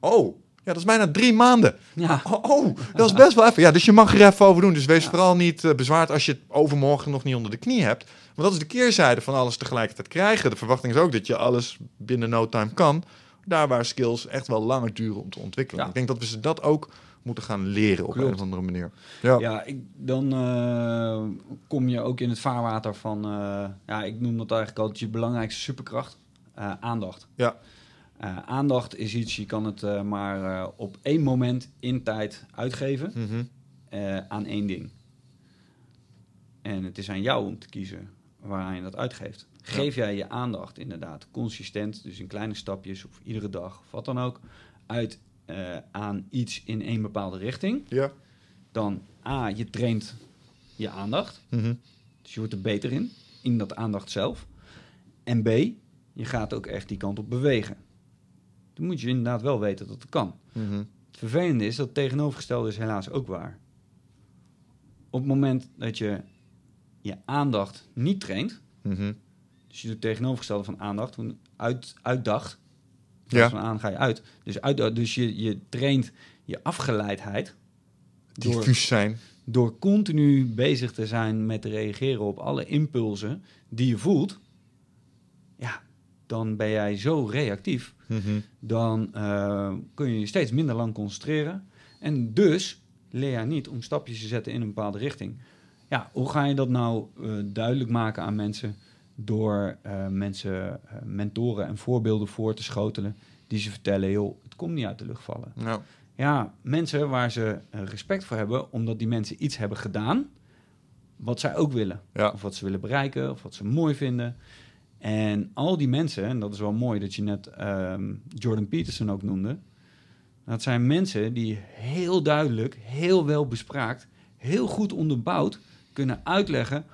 S1: oh, ja, dat is bijna drie maanden.
S2: Ja,
S1: Oh, oh, dat is best wel even. Ja, dus je mag er even over doen. Dus wees vooral niet eh, bezwaard als je het overmorgen nog niet onder de knie hebt. Want dat is de keerzijde van alles tegelijkertijd krijgen. De verwachting is ook dat je alles binnen no time kan. daar waar skills echt wel langer duren om te ontwikkelen.
S2: Ja.
S1: Ik denk dat we ze dat ook moeten gaan leren op
S2: Klopt.
S1: een of andere manier. Ja,
S2: Ja, ik, dan eh, kom je ook in het vaarwater van, eh, ja, ik noem dat eigenlijk altijd je belangrijkste superkracht, aandacht.
S1: Ja.
S2: Eh, aandacht is iets, je kan het eh, maar eh, op één moment in tijd uitgeven
S1: Mhm.
S2: aan één ding. En het is aan jou om te kiezen waaraan je dat uitgeeft. Geef jij je aandacht inderdaad consistent, dus in kleine stapjes of iedere dag of wat dan ook, uit aan iets in één bepaalde richting,
S1: ja.
S2: dan A, je traint je aandacht.
S1: Mhm.
S2: Dus je wordt er beter in, in dat aandacht zelf. En B, je gaat ook echt die kant op bewegen. Dan moet je inderdaad wel weten dat het kan.
S1: Mhm.
S2: Het vervelende is dat het tegenovergestelde is helaas ook waar. Op het moment dat je je aandacht niet traint,
S1: Mhm.
S2: dus je doet het tegenovergestelde van aandacht, uit, uitdacht.
S1: Ja.
S2: van aan ga je uit. Dus, uit, dus je, je traint je afgeleidheid door,
S1: Diffuus zijn.
S2: door continu bezig te zijn met reageren op alle impulsen die je voelt. Ja, dan ben jij zo reactief
S1: Mhm.
S2: dan eh, kun je je steeds minder lang concentreren. En dus leer je niet om stapjes te zetten in een bepaalde richting. Ja, hoe ga je dat nou eh, duidelijk maken aan mensen door eh, mensen, mentoren en voorbeelden voor te schotelen die ze vertellen, joh, het komt niet uit de lucht vallen. Ja, mensen waar ze respect voor hebben, omdat die mensen iets hebben gedaan wat zij ook willen.
S1: Ja.
S2: Of wat ze willen bereiken, of wat ze mooi vinden. En al die mensen, en dat is wel mooi dat je net ehm, Jordan Peterson ook noemde. Dat zijn mensen die heel duidelijk, heel wel bespraakt, heel goed onderbouwd kunnen uitleggen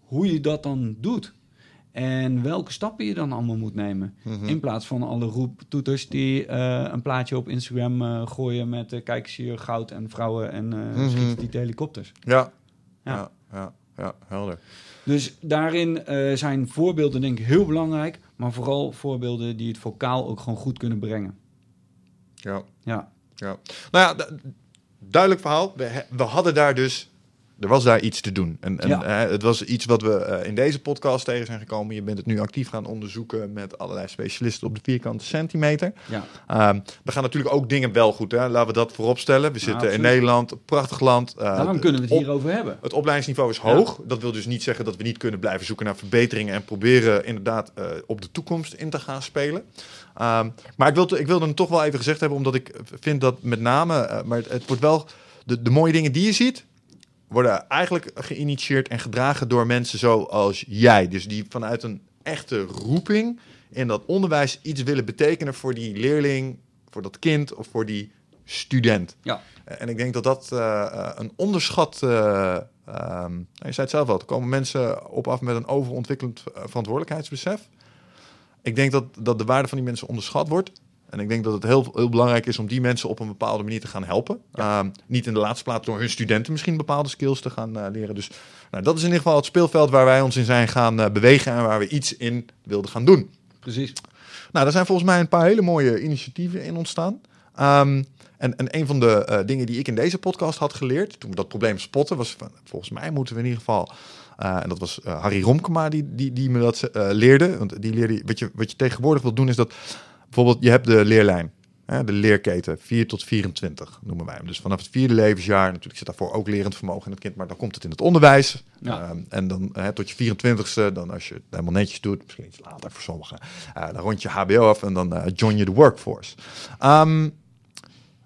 S2: hoe je dat dan doet. En welke stappen je dan allemaal moet nemen.
S1: mhm.
S2: In plaats van alle roeptoeters die eh, een plaatje op Instagram eh, gooien met eh, kijk eens hier goud en vrouwen en schieten die helikopters.
S1: ja.
S2: Ja.
S1: Ja. Ja. ja, helder.
S2: Dus daarin eh, zijn voorbeelden denk ik heel belangrijk, maar vooral voorbeelden die het vocaal ook gewoon goed kunnen brengen.
S1: Ja.
S2: Ja,
S1: Ja. Nou ja, du- duidelijk verhaal. We, we hadden daar dus... Er was daar iets te doen. En, en
S2: Ja.
S1: het was iets wat we eh, in deze podcast tegen zijn gekomen. Je bent het nu actief gaan onderzoeken met allerlei specialisten op de vierkante centimeter.
S2: ja.
S1: Ehm, we gaan natuurlijk ook dingen wel goed. Hè? Laten we dat voorop stellen. We zitten in. Nederland, prachtig land. Eh,
S2: daarom kunnen we het hierover hebben.
S1: Het opleidingsniveau is
S2: Ja.
S1: hoog. Dat wil dus niet zeggen dat we niet kunnen blijven zoeken naar verbeteringen en proberen inderdaad eh, op de toekomst in te gaan spelen. Ehm, maar ik wilde, ik wilde hem toch wel even gezegd hebben, omdat ik vind dat met name, maar het, het wordt wel, de, de mooie dingen die je ziet, worden eigenlijk geïnitieerd en gedragen door mensen zoals jij. Dus die vanuit een echte roeping in dat onderwijs iets willen betekenen voor die leerling, voor dat kind of voor die student.
S2: Ja.
S1: En ik denk dat dat eh, eh, een onderschat. eh, ehm, nou, je zei het zelf al, er komen mensen op af met een overontwikkelend verantwoordelijkheidsbesef. Ik denk dat, dat de waarde van die mensen onderschat wordt. En ik denk dat het heel, heel belangrijk is om die mensen op een bepaalde manier te gaan helpen. Ehm, niet in de laatste plaats door hun studenten misschien bepaalde skills te gaan eh, leren. Dus nou, dat is in ieder geval het speelveld waar wij ons in zijn gaan eh, bewegen en waar we iets in wilden gaan doen.
S2: Precies.
S1: Nou, er zijn volgens mij een paar hele mooie initiatieven in ontstaan. Ehm, en, en een van de eh, dingen die ik in deze podcast had geleerd, toen we dat probleem spotten, was van, volgens mij moeten we in ieder geval, en dat was Harry Romkema die, die, die me dat leerde. Want die leerde, wat je, wat je tegenwoordig wil doen is dat, bijvoorbeeld, je hebt de leerlijn. hè, de leerketen, 4 tot 24 noemen wij hem. Dus vanaf het vierde levensjaar, natuurlijk zit daarvoor ook lerend vermogen in het kind, maar dan komt het in het onderwijs.
S2: Ja.
S1: Ehm, en dan hè, tot je 24ste, dan als je het helemaal netjes doet, misschien iets later voor sommigen, eh, dan rond je HBO af en dan eh, join je de workforce. Ehm,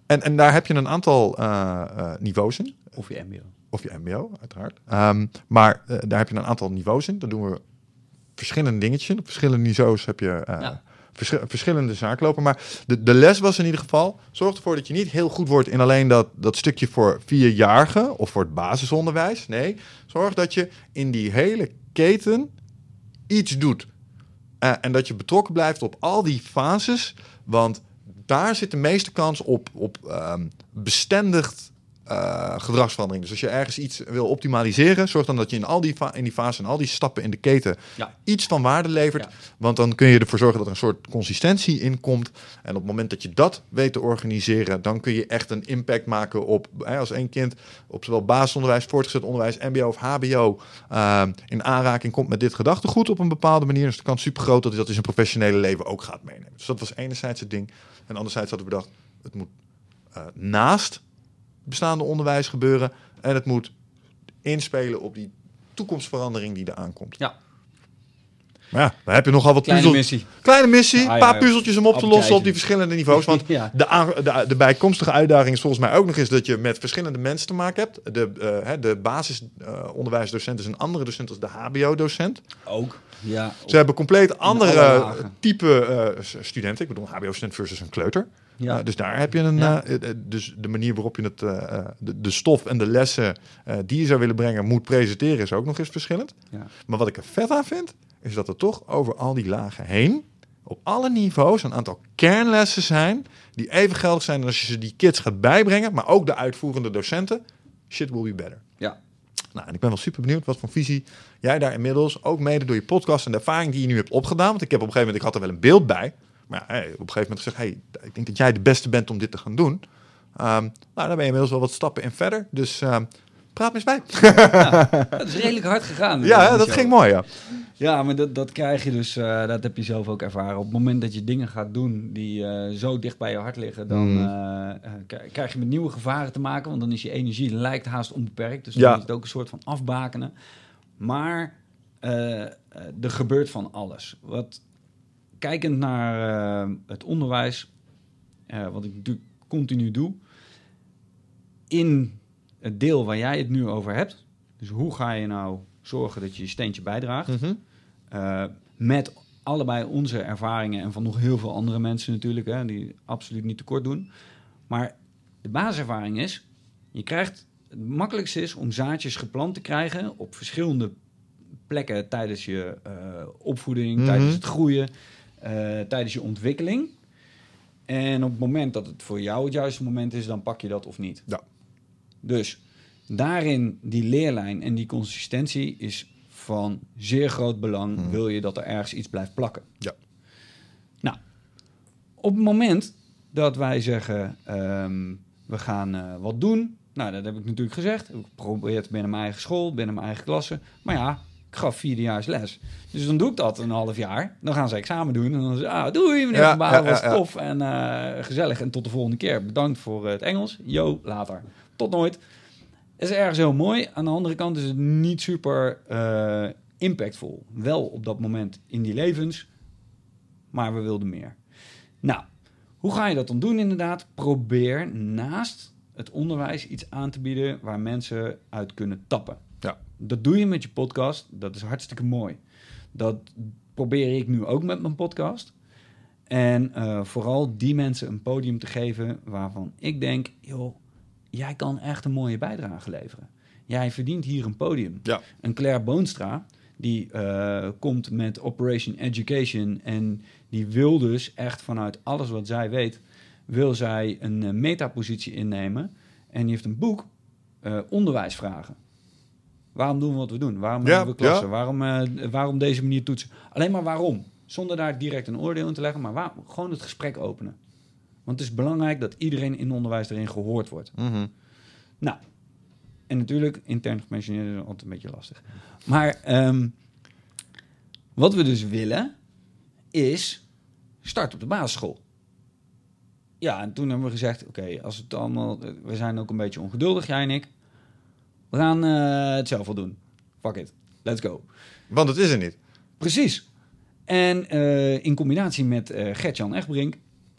S1: en, en daar heb je een aantal eh, niveaus in.
S2: Of je mbo.
S1: Of je MBO, uiteraard. Ehm, maar daar heb je een aantal niveaus in. Dan doen we verschillende dingetjes in. Op verschillende niveaus heb je
S2: Ja.
S1: Verschi- verschillende zaken lopen. Maar de, de les was in ieder geval... zorg ervoor dat je niet heel goed wordt in alleen dat, dat stukje voor vierjarigen... of voor het basisonderwijs. Nee, zorg dat je in die hele keten iets doet. Eh, en dat je betrokken blijft op al die fases. Want daar zit de meeste kans op, op ehm, bestendigd eh, gedragsverandering. Dus als je ergens iets wil optimaliseren, zorg dan dat je in, al die in die fase en al die stappen in de keten
S2: Ja.
S1: iets van waarde levert.
S2: Ja.
S1: Want dan kun je ervoor zorgen dat er een soort consistentie in komt. En op het moment dat je dat weet te organiseren, dan kun je echt een impact maken op, hè, als één kind op zowel basisonderwijs, voortgezet onderwijs, MBO of HBO eh, in aanraking komt met dit gedachtegoed op een bepaalde manier. Dus de kans super groot dat hij dat in zijn professionele leven ook gaat meenemen. Dus dat was enerzijds het ding. En anderzijds hadden we bedacht, het moet eh, naast bestaande onderwijs gebeuren. En het moet inspelen op die toekomstverandering die er aankomt.
S2: Ja.
S1: Maar ja, dan heb je nogal wat
S2: Kleine
S1: puzzels.
S2: missie.
S1: Kleine missie, een
S2: Ah,
S1: paar
S2: ja.
S1: puzzeltjes om op te lossen op die verschillende niveaus. Want
S2: Ja.
S1: de, de, de bijkomstige uitdaging is volgens mij ook nog eens dat je met verschillende mensen te maken hebt. De, eh, de basisonderwijsdocent is een andere docent als de HBO-docent.
S2: Ook. Ja.
S1: Ze hebben compleet andere type eh, s- studenten. Ik bedoel, HBO-student versus een kleuter.
S2: Ja.
S1: Eh, dus daar heb je een.
S2: Ja.
S1: eh, eh, dus de manier waarop je het, de, de stof en de lessen die je zou willen brengen, moet presenteren, is ook nog eens verschillend.
S2: Ja.
S1: Maar wat ik er vet aan vind, is dat er toch over al die lagen heen, op alle niveaus, een aantal kernlessen zijn die even geldig zijn als je ze die kids gaat bijbrengen, maar ook de uitvoerende docenten. Shit will be better.
S2: Ja.
S1: Nou, en ik ben wel super benieuwd wat voor visie jij daar inmiddels, ook mede door je podcast en de ervaring die je nu hebt opgedaan. Want ik heb op een gegeven moment, ik had er wel een beeld bij. Maar ja, hey, op een gegeven moment gezegd, hey, ik denk dat jij de beste bent om dit te gaan doen. Ehm, nou, daar ben je inmiddels wel wat stappen in verder. Dus ehm, praat me eens bij.
S2: Dat is redelijk hard gegaan.
S1: ja, dat
S2: show.
S1: ging mooi, ja.
S2: Ja, maar dat, dat krijg je dus, eh, dat heb je zelf ook ervaren. Op het moment dat je dingen gaat doen die eh, zo dicht bij je hart liggen, dan
S1: Mm.
S2: eh, krijg je met nieuwe gevaren te maken. Want dan is je energie lijkt haast onbeperkt. Dus dan
S1: Ja.
S2: is het ook een soort van afbakenen. Maar er gebeurt van alles. Wat, kijkend naar eh, het onderwijs, eh, wat ik natuurlijk continu doe, in het deel waar jij het nu over hebt. Dus hoe ga je nou zorgen dat je je steentje bijdraagt?
S1: Mhm.
S2: Uh, met allebei onze ervaringen en van nog heel veel andere mensen natuurlijk, hè, die absoluut niet tekort doen. Maar de basiservaring is, je krijgt, het makkelijkste is om zaadjes geplant te krijgen op verschillende plekken tijdens je uh, opvoeding,
S1: Mhm.
S2: tijdens het groeien, tijdens je ontwikkeling. En op het moment dat het voor jou het juiste moment is, dan pak je dat of niet.
S1: Ja.
S2: Dus daarin die leerlijn en die consistentie is van zeer groot belang.
S1: Hmm.
S2: Wil je dat er ergens iets blijft plakken?
S1: Ja.
S2: Nou, op het moment dat wij zeggen, ehm, we gaan uh, wat doen. Nou, dat heb ik natuurlijk gezegd. Ik probeer het binnen mijn eigen school, binnen mijn eigen klasse. Maar ja, ik gaf vierdejaars les. Dus dan doe ik dat een half jaar. Dan gaan ze examen doen. En dan zeg ah, doei meneer
S1: Ja,
S2: Van Balen,
S1: ja,
S2: was tof en uh, gezellig. En tot de volgende keer. Bedankt voor het Engels. Yo, later. Tot nooit. is ergens heel mooi. Aan de andere kant is het niet super uh, impactvol. Wel op dat moment in die levens, maar we wilden meer. Nou, hoe ga je dat dan doen inderdaad? Probeer naast het onderwijs iets aan te bieden waar mensen uit kunnen tappen. Dat doe je met je podcast. Dat is hartstikke mooi. Dat probeer ik nu ook met mijn podcast. En uh, vooral die mensen een podium te geven waarvan ik denk, joh, jij kan echt een mooie bijdrage leveren. Jij verdient hier een podium.
S1: Ja.
S2: Een Claire Boonstra, die uh, komt met Operation Education en die wil dus echt vanuit alles wat zij weet, wil zij een uh, metapositie innemen. En die heeft een boek, Onderwijsvragen. Waarom doen we wat we doen? Waarom
S1: Ja,
S2: hebben we klassen?
S1: ja.
S2: Waarom, uh, waarom deze manier toetsen? Alleen maar waarom? Zonder daar direct een oordeel in te leggen, maar waar, gewoon het gesprek openen. Want het is belangrijk dat iedereen in onderwijs erin gehoord wordt.
S1: Mm -hmm.
S2: Nou, en natuurlijk, intern gepensioneerd is altijd een beetje lastig. Maar um, wat we dus willen, is start op de basisschool. Ja, en toen hebben we gezegd, oké, okay, als het allemaal... We zijn ook een beetje ongeduldig, jij en ik. We gaan uh, het zelf wel doen. Fuck it, let's go.
S1: Want het is er niet.
S2: Precies. En uh, in combinatie met uh, Gertjan Echtbrink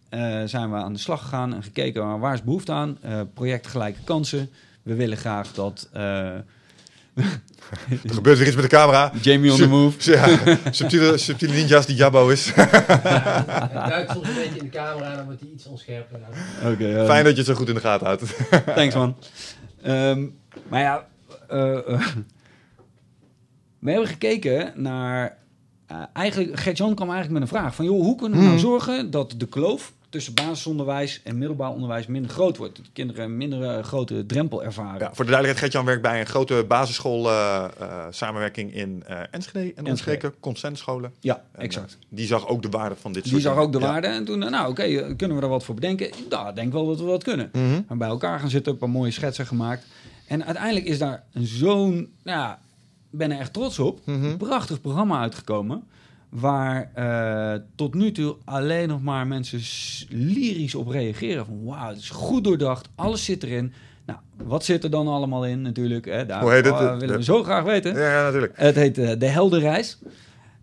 S2: uh, zijn we aan de slag gegaan en gekeken waar, waar is behoefte aan. Uh, project Gelijke Kansen. We willen graag dat... uh,
S1: er gebeurt weer iets met de camera.
S2: Jamie on the move.
S1: Ja, subtiele, subtiele ninjas die Jabbo is.
S4: Hij duikt soms een beetje in de camera, dan wordt hij iets onscherper.
S2: Oké. Okay, um,
S1: Fijn dat je het zo goed in de gaten houdt.
S2: Thanks man. Um, maar ja, uh, we hebben gekeken naar... Uh, eigenlijk, Gert-Jan kwam eigenlijk met een vraag van... joh, hoe kunnen we nou zorgen dat de kloof tussen basisonderwijs en middelbaar onderwijs minder groot wordt. Dat de kinderen een minder eh, grote drempel ervaren.
S1: Ja, voor de duidelijkheid, Gert-Jan werkt bij een grote basisschool eh, eh, samenwerking in eh, Enschede en omstreken, consentscholen.
S2: Ja,
S1: En,
S2: exact.
S1: eh, die zag ook de waarde van dit
S2: Die
S1: soort
S2: zag
S1: dingen.
S2: ook de
S1: Ja.
S2: waarde en toen, eh, nou oké, eh, kunnen we er wat voor bedenken? Ja, ik denk wel dat we dat kunnen.
S1: Mhm.
S2: Maar bij elkaar gaan zitten, een paar mooie schetsen gemaakt. En uiteindelijk is daar zo'n, nou ja, ik ben er echt trots op,
S1: Mhm.
S2: een prachtig programma uitgekomen. Waar eh, tot nu toe alleen nog maar mensen lyrisch op reageren. Van wauw, het is goed doordacht, alles zit erin. Nou, wat zit er dan allemaal in natuurlijk? Hè? Daar
S1: Hoe heet het? De-
S2: willen we zo graag weten.
S1: Ja, ja, natuurlijk.
S2: Het heet eh, De Heldenreis.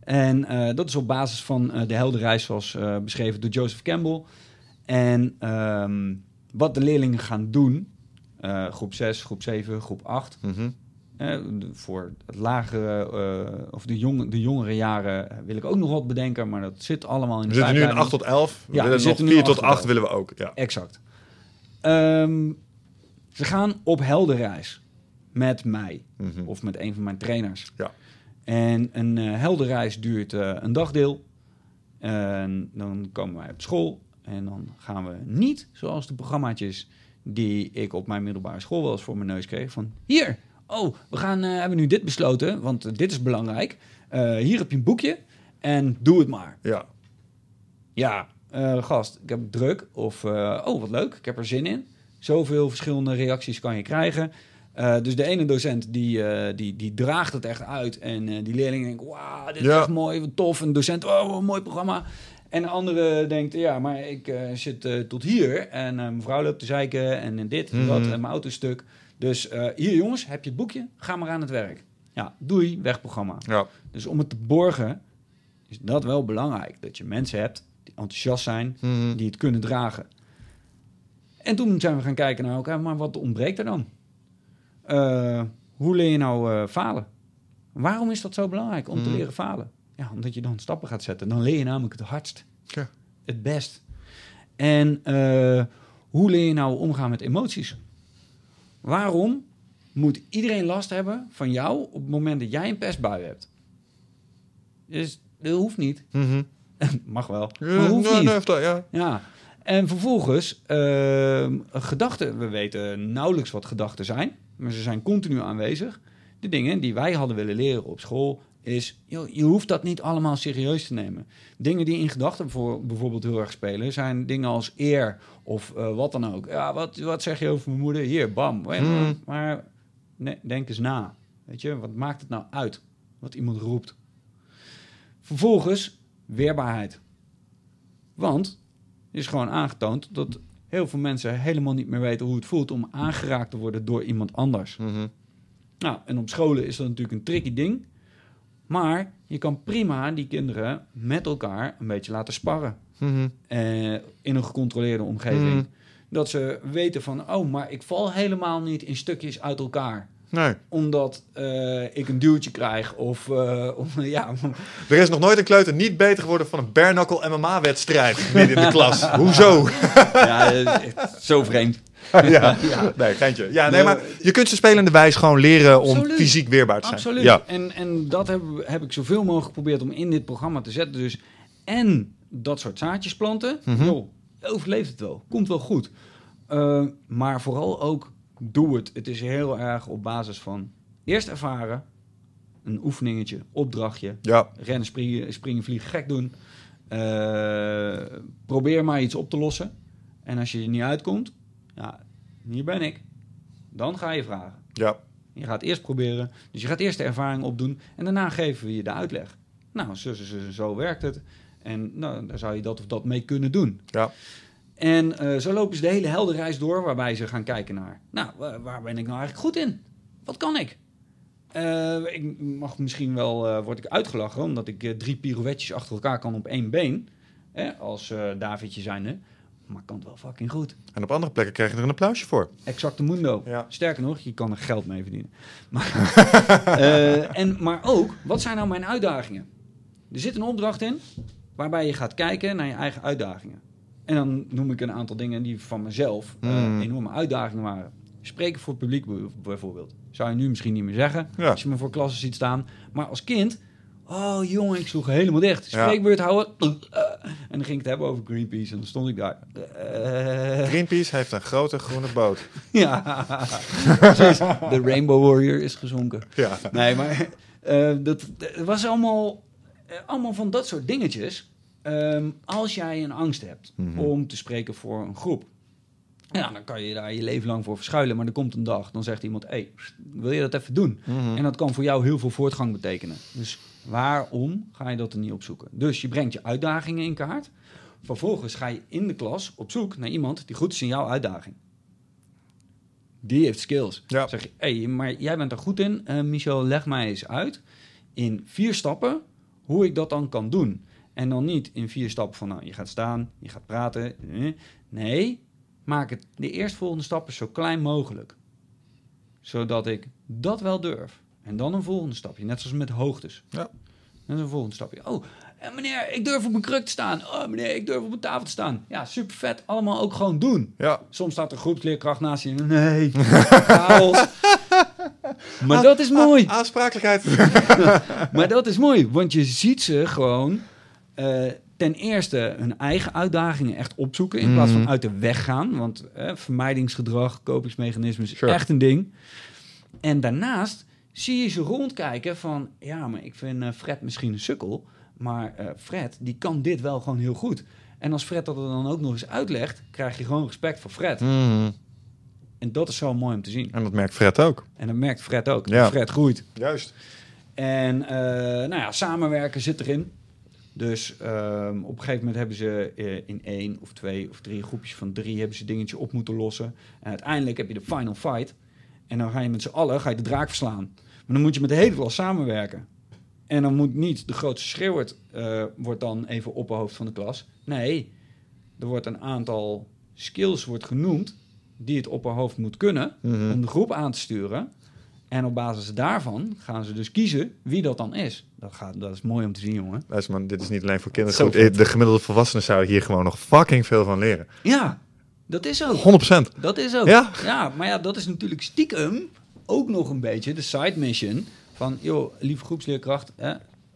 S2: En eh, dat is op basis van De Heldenreis, zoals beschreven door Joseph Campbell. En ehm, wat de leerlingen gaan doen, eh, groep 6, groep 7, groep 8.
S1: Mhm.
S2: eh, voor het lagere, eh, of de, jong, de jongere jaren wil ik ook nog wat bedenken, maar dat zit allemaal in
S1: We
S2: de
S1: zitten nu in
S2: pijpleiding.
S1: 8 tot 11. We
S2: Ja, we
S1: willen nog
S2: zitten nu
S1: 4
S2: in
S1: tot
S2: 8 tot
S1: 8
S2: 11.
S1: willen we ook. Ja.
S2: Exact. Ehm, ze gaan op heldenreis met mij
S1: Mhm.
S2: of met een van mijn trainers.
S1: Ja.
S2: En een heldenreis duurt een dagdeel. En dan komen wij op school en dan gaan we niet zoals de programmaatjes die ik op mijn middelbare school wel eens voor mijn neus kreeg. Van hier, oh, we gaan, eh, hebben nu dit besloten, want eh, dit is belangrijk. Eh, hier heb je een boekje en doe het maar.
S1: ja.
S2: Ja, gast, ik heb druk. Of, oh, wat leuk, ik heb er zin in. Zoveel verschillende reacties kan je krijgen. Dus de ene docent die, die, die draagt het echt uit. En die leerling denkt, wauw, dit is echt mooi, wat tof. Een docent, oh, een mooi programma. En de andere denkt, ja, maar ik eh, zit eh, tot hier. En eh, mevrouw loopt te zeiken en dit en dat.
S1: Mhm.
S2: En mijn auto is stuk. Dus hier jongens, heb je het boekje? Ga maar aan het werk. Ja, doei, wegprogramma.
S1: ja.
S2: Dus om het te borgen is dat wel belangrijk. Dat je mensen hebt die enthousiast zijn,
S1: Mhm.
S2: die het kunnen dragen. En toen zijn we gaan kijken naar elkaar, maar wat ontbreekt er dan? Hoe leer je nou falen? Waarom is dat zo belangrijk om te
S1: Mhm.
S2: leren falen? Ja, omdat je dan stappen gaat zetten. Dan leer je namelijk het hardst.
S1: Ja.
S2: Het best. En eh, hoe leer je nou omgaan met emoties? Waarom moet iedereen last hebben van jou op het moment dat jij een pestbui hebt? Dus dat hoeft niet.
S1: Mhm.
S2: Mag wel.
S1: Ja,
S2: Maar hoeft
S1: nee,
S2: niet.
S1: nee, dat- ja.
S2: Ja. En vervolgens, ehm, gedachten. We weten nauwelijks wat gedachten zijn, maar ze zijn continu aanwezig. De dingen die wij hadden willen leren op school is, joh, je hoeft dat niet allemaal serieus te nemen. Dingen die in gedachten voor, bijvoorbeeld heel erg spelen, zijn dingen als eer of eh, wat dan ook. Ja, wat, wat zeg je over mijn moeder? Hier, bam.
S1: Hmm.
S2: Maar nee, denk eens na. Weet je, wat maakt het nou uit wat iemand roept? Vervolgens, weerbaarheid. Want het is gewoon aangetoond dat heel veel mensen helemaal niet meer weten hoe het voelt om aangeraakt te worden door iemand anders.
S1: Mhm.
S2: Nou, en op scholen is dat natuurlijk een tricky ding. Maar je kan prima die kinderen met elkaar een beetje laten sparren.
S1: Mhm.
S2: eh, in een gecontroleerde omgeving.
S1: Mhm.
S2: Dat ze weten van, oh, maar ik val helemaal niet in stukjes uit elkaar.
S1: Nee.
S2: Omdat eh, ik een duwtje krijg of, eh, ja,
S1: Er is nog nooit een kleuter niet beter geworden van een bare-knuckle MMA-wedstrijd midden in de klas. Hoezo?
S2: ja, zo vreemd.
S1: ja. Nee, geintje. Ja, nee, maar je kunt ze spelende wijs gewoon leren om
S2: Absoluut.
S1: fysiek weerbaar te zijn.
S2: Absoluut.
S1: Ja.
S2: En, en dat heb, heb ik zoveel mogelijk geprobeerd om in dit programma te zetten. Dus en dat soort zaadjes planten. Joh, overleeft het wel. Komt wel goed. Eh, maar vooral ook doe het. Het is heel erg op basis van eerst ervaren. Een oefeningetje, opdrachtje.
S1: Ja.
S2: Rennen, springen, springen vliegen, gek doen. Eh, probeer maar iets op te lossen. En als je er niet uitkomt, ja, hier ben ik. Dan ga je vragen.
S1: Ja.
S2: Je gaat eerst proberen, dus je gaat eerst de ervaring opdoen en daarna geven we je de uitleg. Nou, zo, zo, zo, zo werkt het. En nou, daar zou je dat of dat mee kunnen doen.
S1: Ja.
S2: En eh, zo lopen ze de hele heldenreis door, waarbij ze gaan kijken naar... Nou, wa- waar ben ik nou eigenlijk goed in? Wat kan ik? Eh, ik mag misschien wel, eh, word ik uitgelachen, omdat ik drie pirouetjes achter elkaar kan op één been. Hè, als Davidje zijnde. Maar kan het wel fucking goed.
S1: En op andere plekken krijg je er een applausje voor.
S2: Exacte mundo.
S1: Ja.
S2: Sterker nog, je kan er geld mee verdienen. Maar, eh, en, maar ook, wat zijn nou mijn uitdagingen? Er zit een opdracht in waarbij je gaat kijken naar je eigen uitdagingen. En dan noem ik een aantal dingen die van mezelf
S1: Hmm.
S2: enorme uitdagingen waren. Spreken voor het publiek bij- bijvoorbeeld. Zou je nu misschien niet meer zeggen
S1: Ja.
S2: als je me voor klassen ziet staan. Maar als kind Oh jongen, ik sloeg helemaal dicht. Spreekbeurt houden. En dan ging ik het hebben over Greenpeace. En dan stond ik daar. Eh,
S1: Greenpeace heeft een grote groene boot.
S2: ja, precies. De Rainbow Warrior is gezonken.
S1: Ja.
S2: Nee, maar eh, dat, het was allemaal, eh, allemaal van dat soort dingetjes. Ehm, als jij een angst hebt
S1: Mhm.
S2: om te spreken voor een groep, ja, dan kan je daar je leven lang voor verschuilen. Maar er komt een dag, dan zegt iemand: hey, wil je dat even doen?
S1: Mhm.
S2: En dat kan voor jou heel veel voortgang betekenen. Dus waarom ga je dat er niet opzoeken? Dus je brengt je uitdagingen in kaart. Vervolgens ga je in de klas op zoek naar iemand die goed is in jouw uitdaging. Die heeft skills.
S1: Ja.
S2: Zeg je, hey, maar jij bent er goed in. Eh, Michel, leg mij eens uit in vier stappen hoe ik dat dan kan doen. En dan niet in vier stappen van, nou, je gaat staan, je gaat praten. eh. Nee, maak het de eerstvolgende stappen zo klein mogelijk. Zodat ik dat wel durf. En dan een volgende stapje, net zoals met hoogtes.
S1: Ja.
S2: Is een volgende stapje. Oh, eh, meneer, ik durf op mijn kruk te staan. Oh, meneer, ik durf op mijn tafel te staan. Ja, super vet. Allemaal ook gewoon doen.
S1: Ja.
S2: Soms staat er groepsleerkracht naast je. Nee, chaos. Maar dat is mooi.
S1: Aansprakelijkheid.
S2: Maar dat is mooi, want je ziet ze gewoon eh, ten eerste hun eigen uitdagingen echt opzoeken in plaats van
S1: Mhm.
S2: uit de weg gaan. Want eh, vermijdingsgedrag, kopingsmechanismes is
S1: Sure.
S2: echt een ding. En daarnaast zie je ze rondkijken van, ja, maar ik vind eh, Fred misschien een sukkel, maar eh, Fred die kan dit wel gewoon heel goed. En als Fred dat er dan ook nog eens uitlegt, krijg je gewoon respect voor Fred.
S1: Mhm.
S2: En dat is zo mooi om te zien.
S1: En dat merkt Fred ook.
S2: En dat merkt Fred ook.
S1: Ja.
S2: Fred groeit.
S1: Juist.
S2: En eh, nou ja, samenwerken zit erin. Dus ehm, op een gegeven moment hebben ze in één of twee of drie groepjes van drie hebben ze dingetje op moeten lossen. En uiteindelijk heb je de final fight. En dan ga je met z'n allen ga je de draak verslaan. Maar dan moet je met de hele klas samenwerken. En dan moet niet de grootste schreeuwert eh, wordt dan even opperhoofd van de klas. Nee, er wordt een aantal skills wordt genoemd die het opperhoofd moet kunnen
S1: Mhm.
S2: om de groep aan te sturen. En op basis daarvan gaan ze dus kiezen wie dat dan is. Dat, gaat, dat is mooi om te zien, jongen.
S1: Luister man, dit is niet alleen voor kinderen goed.
S2: vet.
S1: De gemiddelde volwassenen zouden hier gewoon nog fucking veel van leren.
S2: Ja, dat is ook.
S1: 100%.
S2: Dat is ook.
S1: Ja?
S2: ja, maar ja, dat is natuurlijk stiekem ook nog een beetje de side mission van, joh, lieve groepsleerkracht,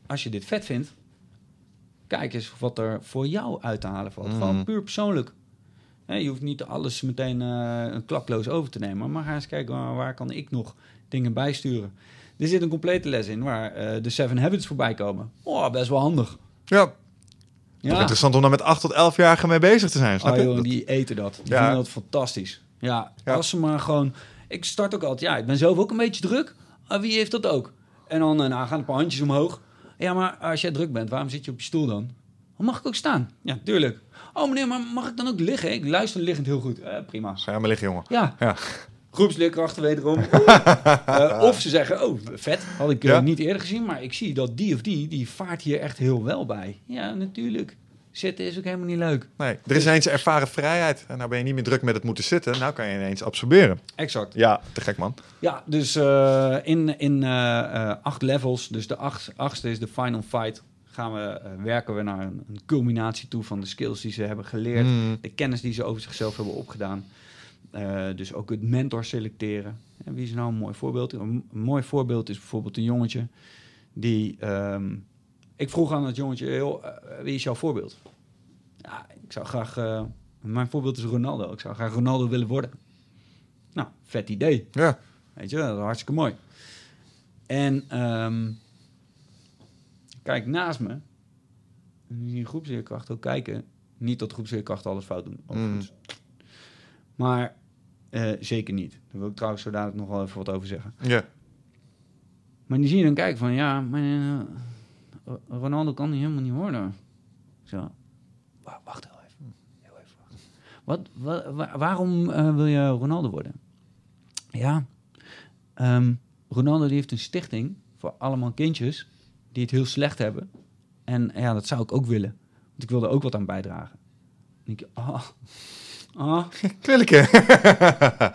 S2: als je dit vet vindt, kijk eens wat er voor jou uit te halen valt.
S1: Mhm.
S2: Gewoon puur persoonlijk. Je hoeft niet alles meteen eh, een klakloos over te nemen, maar ga eens kijken waar, waar kan ik nog dingen bijsturen. Er zit een complete les in waar eh, de Seven Habits voorbij komen. Oh, best wel handig.
S1: Ja.
S2: Ja,
S1: interessant om daar met 8 tot 11-jarigen mee bezig te zijn. Snap
S2: Oh, joh,
S1: Dat-
S2: die eten dat. Die
S1: Ja.
S2: vinden dat fantastisch. Ja,
S1: Ja.
S2: als ze maar gewoon... Ik start ook altijd... Ja, ik ben zelf ook een beetje druk. Ah, wie heeft dat ook? En dan eh, nou, gaan een paar handjes omhoog. Ja, maar als jij druk bent, waarom zit je op je stoel dan? Mag ik ook staan? Ja, tuurlijk. Oh meneer, maar mag ik dan ook liggen? Ik luister liggend heel goed. Eh, prima.
S1: Ga maar liggen, jongen.
S2: Ja.
S1: Ja.
S2: Groepsleerkrachten wederom. Eh, of ze zeggen, oh, vet. Had ik niet eerder gezien, maar ik zie dat die of die, die vaart hier echt heel wel bij. Ja, natuurlijk. Zitten is ook helemaal niet leuk.
S1: Nee, er is eens ervaren vrijheid. En nou ben je niet meer druk met het moeten zitten. Nou kan je ineens absorberen.
S2: Exact.
S1: Ja, te gek man.
S2: Ja, dus eh, in, in eh, eh, acht levels, dus de acht, achtste is de final fight, gaan we, werken we naar een, een culminatie toe van de skills die ze hebben geleerd,
S1: Mm.
S2: de kennis die ze over zichzelf hebben opgedaan. Dus ook het mentor selecteren. En wie is nou een mooi voorbeeld? Een, een mooi voorbeeld is bijvoorbeeld een jongetje die... ehm, ik vroeg aan het jongetje, joh, eh, wie is jouw voorbeeld? Ja, ik zou graag... eh, mijn voorbeeld is Ronaldo. Ik zou graag Ronaldo willen worden. Nou, vet idee.
S1: Ja.
S2: Weet je, dat is hartstikke mooi. En ehm, kijk naast me. Je groepsleerkrachten ook kijken. Niet dat groepsleerkrachten alles fout doen. overigens. Maar eh, zeker niet. Daar wil ik trouwens zo dadelijk nog wel even wat over zeggen.
S1: Ja.
S2: Maar die zie je dan kijken van... Ja, maar eh, Ronaldo kan die helemaal niet worden. Zo. Wa- Wacht heel even. Heel even. Wat, wa- wa- waarom eh, wil je Ronaldo worden? Ja, ehm, Ronaldo die heeft een stichting voor allemaal kindjes die het heel slecht hebben. En ja, dat zou ik ook willen. Want ik wil er ook wat aan bijdragen. Ah, ah,
S1: Knilleke.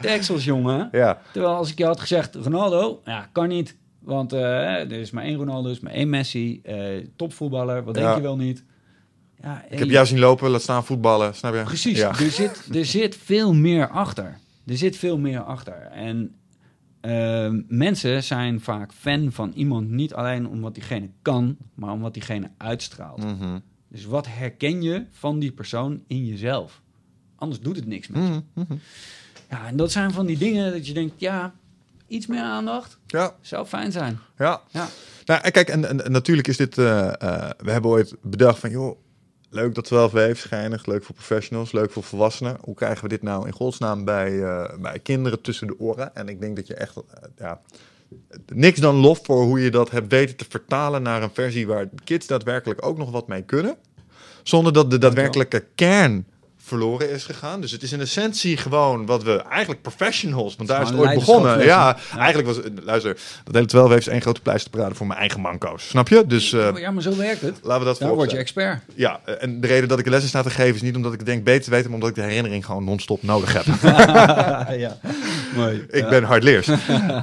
S2: Texels, jongen.
S1: ja.
S2: Terwijl als ik je had gezegd, Ronaldo, ja, kan niet. Want eh, er is maar één Ronaldo, er is maar één Messi, eh, topvoetballer, wat denk
S1: Ja.
S2: je wel niet? Ja,
S1: Ik heb jou zien lopen, laat staan voetballen. Snap je?
S2: Precies,
S1: Ja.
S2: er, zit, er zit veel meer achter. Er zit veel meer achter. En Ehm, mensen zijn vaak fan van iemand niet alleen om wat diegene kan, maar om wat diegene uitstraalt.
S1: Mhm.
S2: Dus wat herken je van die persoon in jezelf? Anders doet het niks met je.
S1: Mhm, mhm.
S2: Ja, en dat zijn van die dingen dat je denkt, ja, iets meer aandacht
S1: Ja,
S2: zou fijn zijn.
S1: ja.
S2: Ja.
S1: Nou, kijk, en, en, en natuurlijk is dit... eh, eh, we hebben ooit bedacht van, joh, leuk dat 12 Wave, schijnig, leuk voor professionals, leuk voor volwassenen. Hoe krijgen we dit nou in godsnaam bij, eh, bij kinderen tussen de oren? En ik denk dat je echt, ja, niks dan lof voor hoe je dat hebt weten te vertalen naar een versie waar kids daadwerkelijk ook nog wat mee kunnen. Zonder dat de daadwerkelijke kern verloren is gegaan. Dus het is in essentie gewoon wat we eigenlijk professionals, want daar is het ooit begonnen. Ja, eigenlijk was het, luister, dat hele 12 heeft één grote pleisterparade voor mijn eigen manco's. Snap je? Dus eh,
S2: ja, maar zo werkt het.
S1: laten we dat
S2: Daar word je expert.
S1: Ja, en de reden dat ik de lessen sta te geven is niet omdat ik denk beter te weten, maar omdat ik de herinnering gewoon non-stop nodig heb.
S2: ja, mooi.
S1: ik ben hardleers.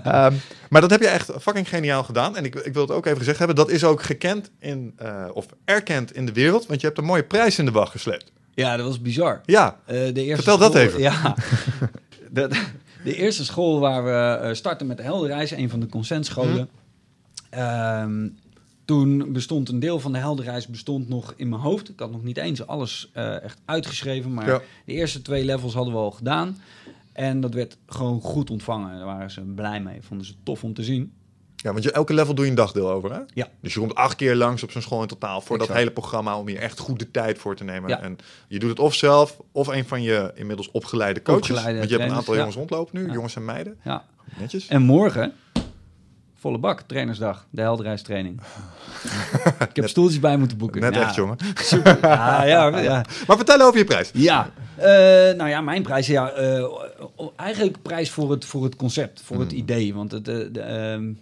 S1: Ehm, maar dat heb je echt fucking geniaal gedaan. En ik, ik wil het ook even gezegd hebben, dat is ook gekend in, eh, of erkend in de wereld, want je hebt een mooie prijs in de wacht gesleept.
S2: Ja, dat was bizar.
S1: Ja,
S2: Eh, de eerste
S1: Vertel dat even.
S2: Ja. de, de eerste school waar we eh, startten met de Helderreis, een van de consentscholen. Ehm, toen bestond een deel van de Helderreis bestond nog in mijn hoofd. Ik had nog niet eens alles eh, echt uitgeschreven, maar
S1: Ja.
S2: de eerste twee levels hadden we al gedaan. En dat werd gewoon goed ontvangen. Daar waren ze blij mee. Vonden ze tof om te zien.
S1: Ja, want je, elke level doe je een dagdeel over, hè?
S2: Ja.
S1: Dus je komt acht keer langs op zo'n school in totaal voor dat hele programma om hier echt goed de tijd voor te nemen.
S2: Ja.
S1: En je doet het of zelf, of een van je inmiddels opgeleide coaches.
S2: Opgeleide
S1: want je hebt een aantal jongens rondlopen nu,
S2: Ja.
S1: jongens en meiden.
S2: Ja.
S1: Netjes.
S2: En morgen, volle bak, trainersdag. De Helderreis training. Ik heb stoeltjes bij moeten boeken.
S1: Net echt, jongen.
S2: Super. Ja, ja, ja.
S1: Maar vertel over je prijs.
S2: Ja, eh, nou ja, mijn prijs, ja, eh, eigenlijk prijs voor het, voor het concept, voor het
S1: Mm.
S2: idee. Want het, eh, de, ehm,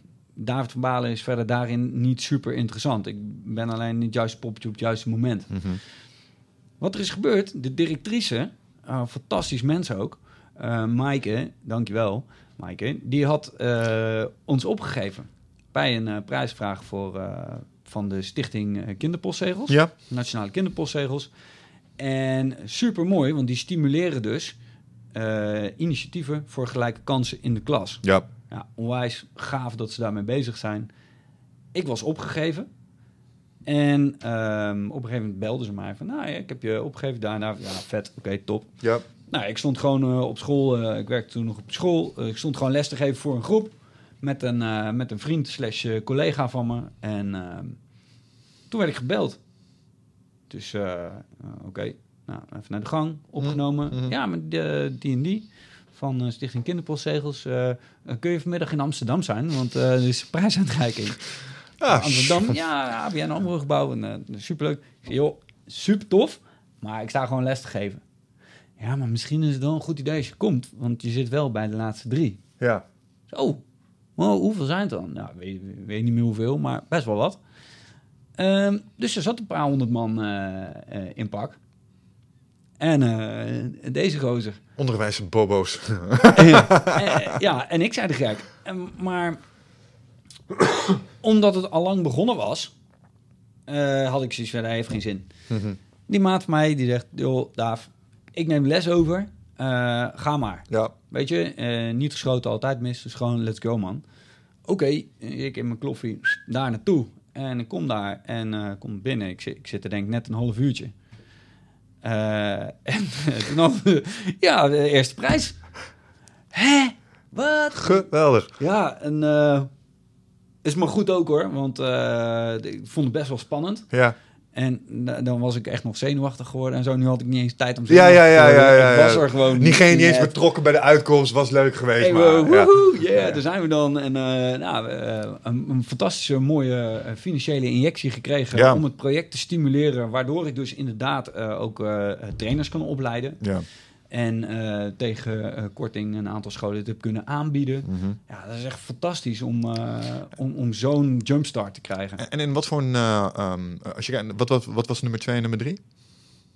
S2: David van Balen is verder daarin niet super interessant. Ik ben alleen niet het juiste poppetje op het juiste moment. Wat er is gebeurd, de directrice, eh, fantastisch mens ook, eh Maaike, dankjewel, Maaike, die had eh, ons opgegeven bij een eh, prijsvraag voor, van de Stichting Kinderpostzegels.
S1: Ja.
S2: Nationale Kinderpostzegels. En super mooi, want die stimuleren dus initiatieven voor gelijke kansen in de klas.
S1: Ja.
S2: Ja, onwijs gaaf dat ze daarmee bezig zijn. Ik was opgegeven. En ehm, op een gegeven moment belden ze mij van... Nou ja, ik heb je opgegeven daar en daar. Ja, vet. Oké, top.
S1: Ja.
S2: Nou, ik stond gewoon eh, op school. eh, ik werkte toen nog op school. Eh, ik stond gewoon les te geven voor een groep. Met een, met een vriend slash collega van me. En ehm, toen werd ik gebeld. Dus oké, nou, even naar de gang. Opgenomen.
S1: Mhm.
S2: Ja, met die en die. Van eh, Stichting Kinderpostzegels. eh, eh, kun je vanmiddag in Amsterdam zijn? Want er is een prijsuitreiking.
S1: Ah,
S2: Amsterdam, ja, ABN AMRO gebouw. En, superleuk. Zeg, joh, super tof. Maar ik sta gewoon les te geven. Ja, maar misschien is het wel een goed idee als je komt. Want je zit wel bij de laatste drie.
S1: Ja.
S2: Zo, wow, hoeveel zijn het dan? Nou, weet, weet niet meer hoeveel, maar best wel wat. Ehm, dus er zat een paar honderd man in pak. En eh, deze gozer.
S1: Onderwijze bobo's.
S2: Eh, ja, en ik zei de gek. En, maar omdat het al lang begonnen was, eh, had ik zoiets van, hij heeft geen zin.
S1: Mhm.
S2: Die maat van mij, die zegt, joh, Daaf, ik neem les over. Ga maar.
S1: ja.
S2: Weet je, niet geschoten, altijd mis. Dus gewoon, let's go, man. Oké, ik in mijn kloffie daar naartoe. En ik kom daar en kom binnen. Ik zit, ik zit er denk ik net een half uurtje. Eh, en toen hadden we, ja, de eerste prijs. Hè? Wat?
S1: Geweldig.
S2: Ja, en eh, is maar goed ook hoor. Want eh, ik vond het best wel spannend.
S1: Ja.
S2: En da- dan was ik echt nog zenuwachtig geworden en zo. Nu had ik niet eens tijd om
S1: Ja, ja, ja,
S2: te worden.
S1: ja, ja,
S2: Ik was
S1: ja.
S2: er gewoon
S1: Niet, geen, niet eens betrokken bij de uitkomst, was leuk geweest. Maar, ja.
S2: daar zijn we dan. En eh, nou, eh, een, een fantastische, mooie eh, financiële injectie gekregen
S1: Ja.
S2: om het project te stimuleren. Waardoor ik dus inderdaad ook trainers kan opleiden.
S1: Ja.
S2: En eh, tegen eh, korting een aantal scholen heb kunnen aanbieden.
S1: Mhm.
S2: Ja, dat is echt fantastisch om, eh, om, om zo'n jumpstart te krijgen.
S1: En, en in wat voor een... eh, ehm, als je, wat, wat, wat was nummer twee en nummer drie?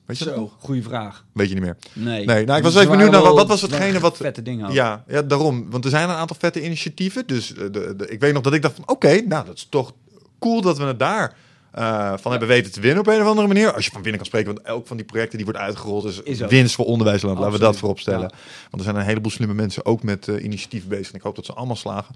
S1: Weet je
S2: Zo, goede vraag.
S1: Weet je niet meer.
S2: Nee.
S1: Nee, nou, ik was even benieuwd naar wat was hetgene wat-
S2: Vette dingen ook.
S1: Ja, ja, daarom. Want er zijn een aantal vette initiatieven. Dus de, de, ik weet nog dat ik dacht van... Oké, nou, dat is toch cool dat we het daar eh, van hebben weten te winnen op een of andere manier. Als je van winnen kan spreken, want elk van die projecten die wordt uitgerold is, winst voor onderwijsland. Laten we dat voorop stellen.
S2: ja.
S1: Want er zijn een heleboel slimme mensen ook met eh, initiatief bezig. En ik hoop dat ze allemaal slagen.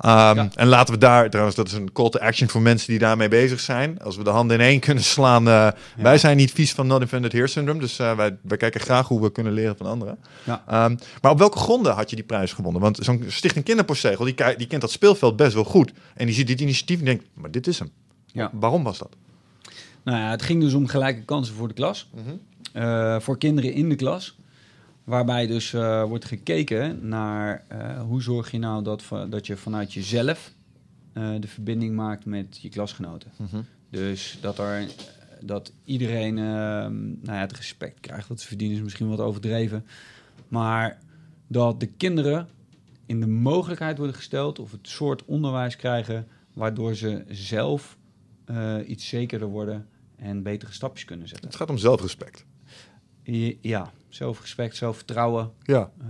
S1: Ehm,
S2: Ja.
S1: En laten we daar, trouwens, dat is een call to action voor mensen die daarmee bezig zijn. Als we de handen in één kunnen slaan. eh, Wij zijn niet vies van Not Invented Here Syndrome. Dus wij, wij kijken graag hoe we kunnen leren van anderen. Ehm, maar op welke gronden had je die prijs gewonnen? Want zo'n Stichting Kinderpostzegel, die, die kent dat speelveld best wel goed. En die ziet dit initiatief en denkt, maar dit is hem.
S2: Ja.
S1: Waarom was dat?
S2: Nou ja, het ging dus om gelijke kansen voor de klas. Eh, voor kinderen in de klas. Waarbij dus eh, wordt gekeken naar eh, hoe zorg je nou dat, dat je vanuit jezelf de verbinding maakt met je klasgenoten. Dus dat, er, dat iedereen ehm, nou ja, het respect krijgt wat ze verdienen is misschien wat overdreven. Maar dat de kinderen in de mogelijkheid worden gesteld of het soort onderwijs krijgen waardoor ze zelf eh, iets zekerder worden en betere stapjes kunnen zetten.
S1: Het gaat om zelfrespect.
S2: Ja, zelfrespect, zelfvertrouwen,
S1: Ja.
S2: eh,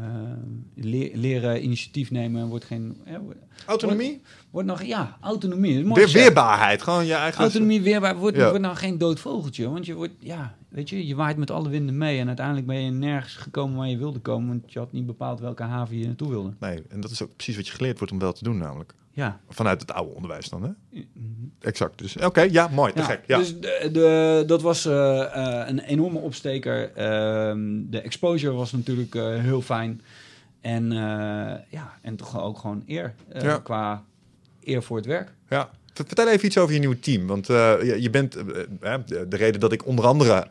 S2: le- leren initiatief nemen wordt geen... wordt-
S1: Autonomie?
S2: wordt nog, ja, autonomie. mooi
S1: Weer, weerbaarheid. Gewoon je eigen...
S2: Autonomie weerbaar wordt,
S1: Ja.
S2: wordt nou geen dood vogeltje. Want je wordt, ja, weet je, je waait met alle winden mee. En uiteindelijk ben je nergens gekomen waar je wilde komen. Want je had niet bepaald welke haven je naartoe wilde.
S1: Nee, en dat is ook precies wat je geleerd wordt om wel te doen namelijk.
S2: Ja.
S1: Vanuit het oude onderwijs dan, hè? Exact. Dus oké, ja, mooi. Te
S2: Ja,
S1: gek. Ja.
S2: Dus de, de, dat was eh, eh, een enorme opsteker. Ehm, de exposure was natuurlijk eh, heel fijn. En, ja, en toch ook gewoon eer.
S1: Ja.
S2: Qua eer voor het werk.
S1: Ja. Vertel even iets over je nieuwe team. Want je, je bent, de de reden dat ik onder andere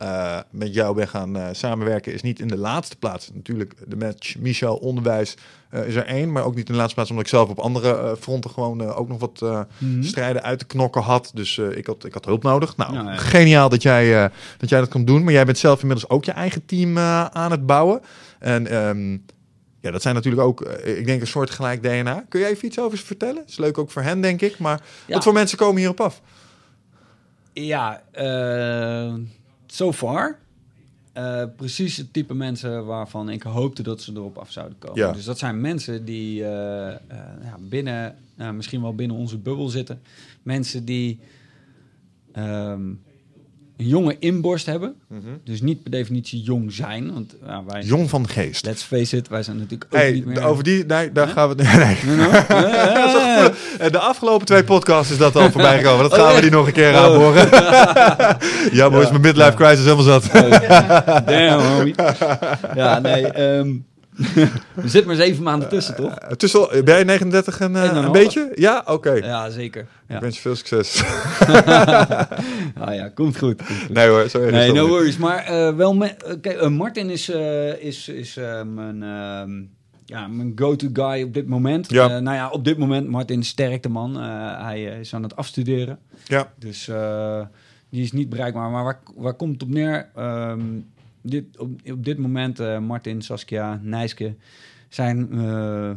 S1: met jou ben gaan samenwerken, is niet in de laatste plaats. Natuurlijk, de match Michel Onderwijs eh, is er één, maar ook niet in de laatste plaats omdat ik zelf op andere eh, fronten gewoon eh, ook nog wat
S2: Mhm.
S1: strijden uit te knokken had. Dus ik, had, ik had hulp nodig. Nou,
S2: Ja,
S1: geniaal dat jij, dat jij dat kan doen. Maar jij bent zelf inmiddels ook je eigen team aan het bouwen. En ehm, ja, dat zijn natuurlijk ook, ik denk, een soort gelijk DNA. Kun jij even iets over ze vertellen? Is leuk ook voor hen, denk ik. Maar
S2: Ja.
S1: wat voor mensen komen hierop af?
S2: Ja, so far. Eh, precies het type mensen waarvan ik hoopte dat ze erop af zouden komen.
S1: Ja.
S2: Dus dat zijn mensen die eh, eh, ja, binnen, misschien wel binnen onze bubbel zitten. Mensen die ehm, een jonge inborst hebben. Dus niet per definitie jong zijn. Want ja, wij,
S1: Jong van geest.
S2: let's face it, wij zijn natuurlijk ook
S1: Hey,
S2: niet meer...
S1: over die, nee, daar gaan we. Nee. Eh, De afgelopen twee podcasts is dat al voorbij gekomen. Dat gaan
S2: Oh,
S1: we
S2: ja.
S1: die nog een keer
S2: Oh.
S1: aanboren. ja, boys, mijn midlife crisis helemaal zat.
S2: Damn, homie. Ja, nee. ehm er zit maar zeven maanden tussen, toch?
S1: Eh, Tussen, ben jij 39 en eh,
S2: En een
S1: beetje? Ja, oké.
S2: Ja, zeker. Ja.
S1: Ik wens je veel succes.
S2: Ah ja, komt goed. komt goed.
S1: nee hoor, sorry.
S2: Nee, no worries. Maar eh, wel, me, eh, kijk, eh, Martin is, eh, is, is eh, mijn, ehm, ja, mijn go-to guy op dit moment.
S1: Ja.
S2: Eh, nou ja, op dit moment, Martin is sterk de man. Eh, hij eh, is aan het afstuderen.
S1: Ja,
S2: Dus eh, die is niet bereikbaar. Maar waar, waar komt het op neer? Ehm, dit, op, op dit moment, eh, Martin, Saskia, Nijske zijn eh,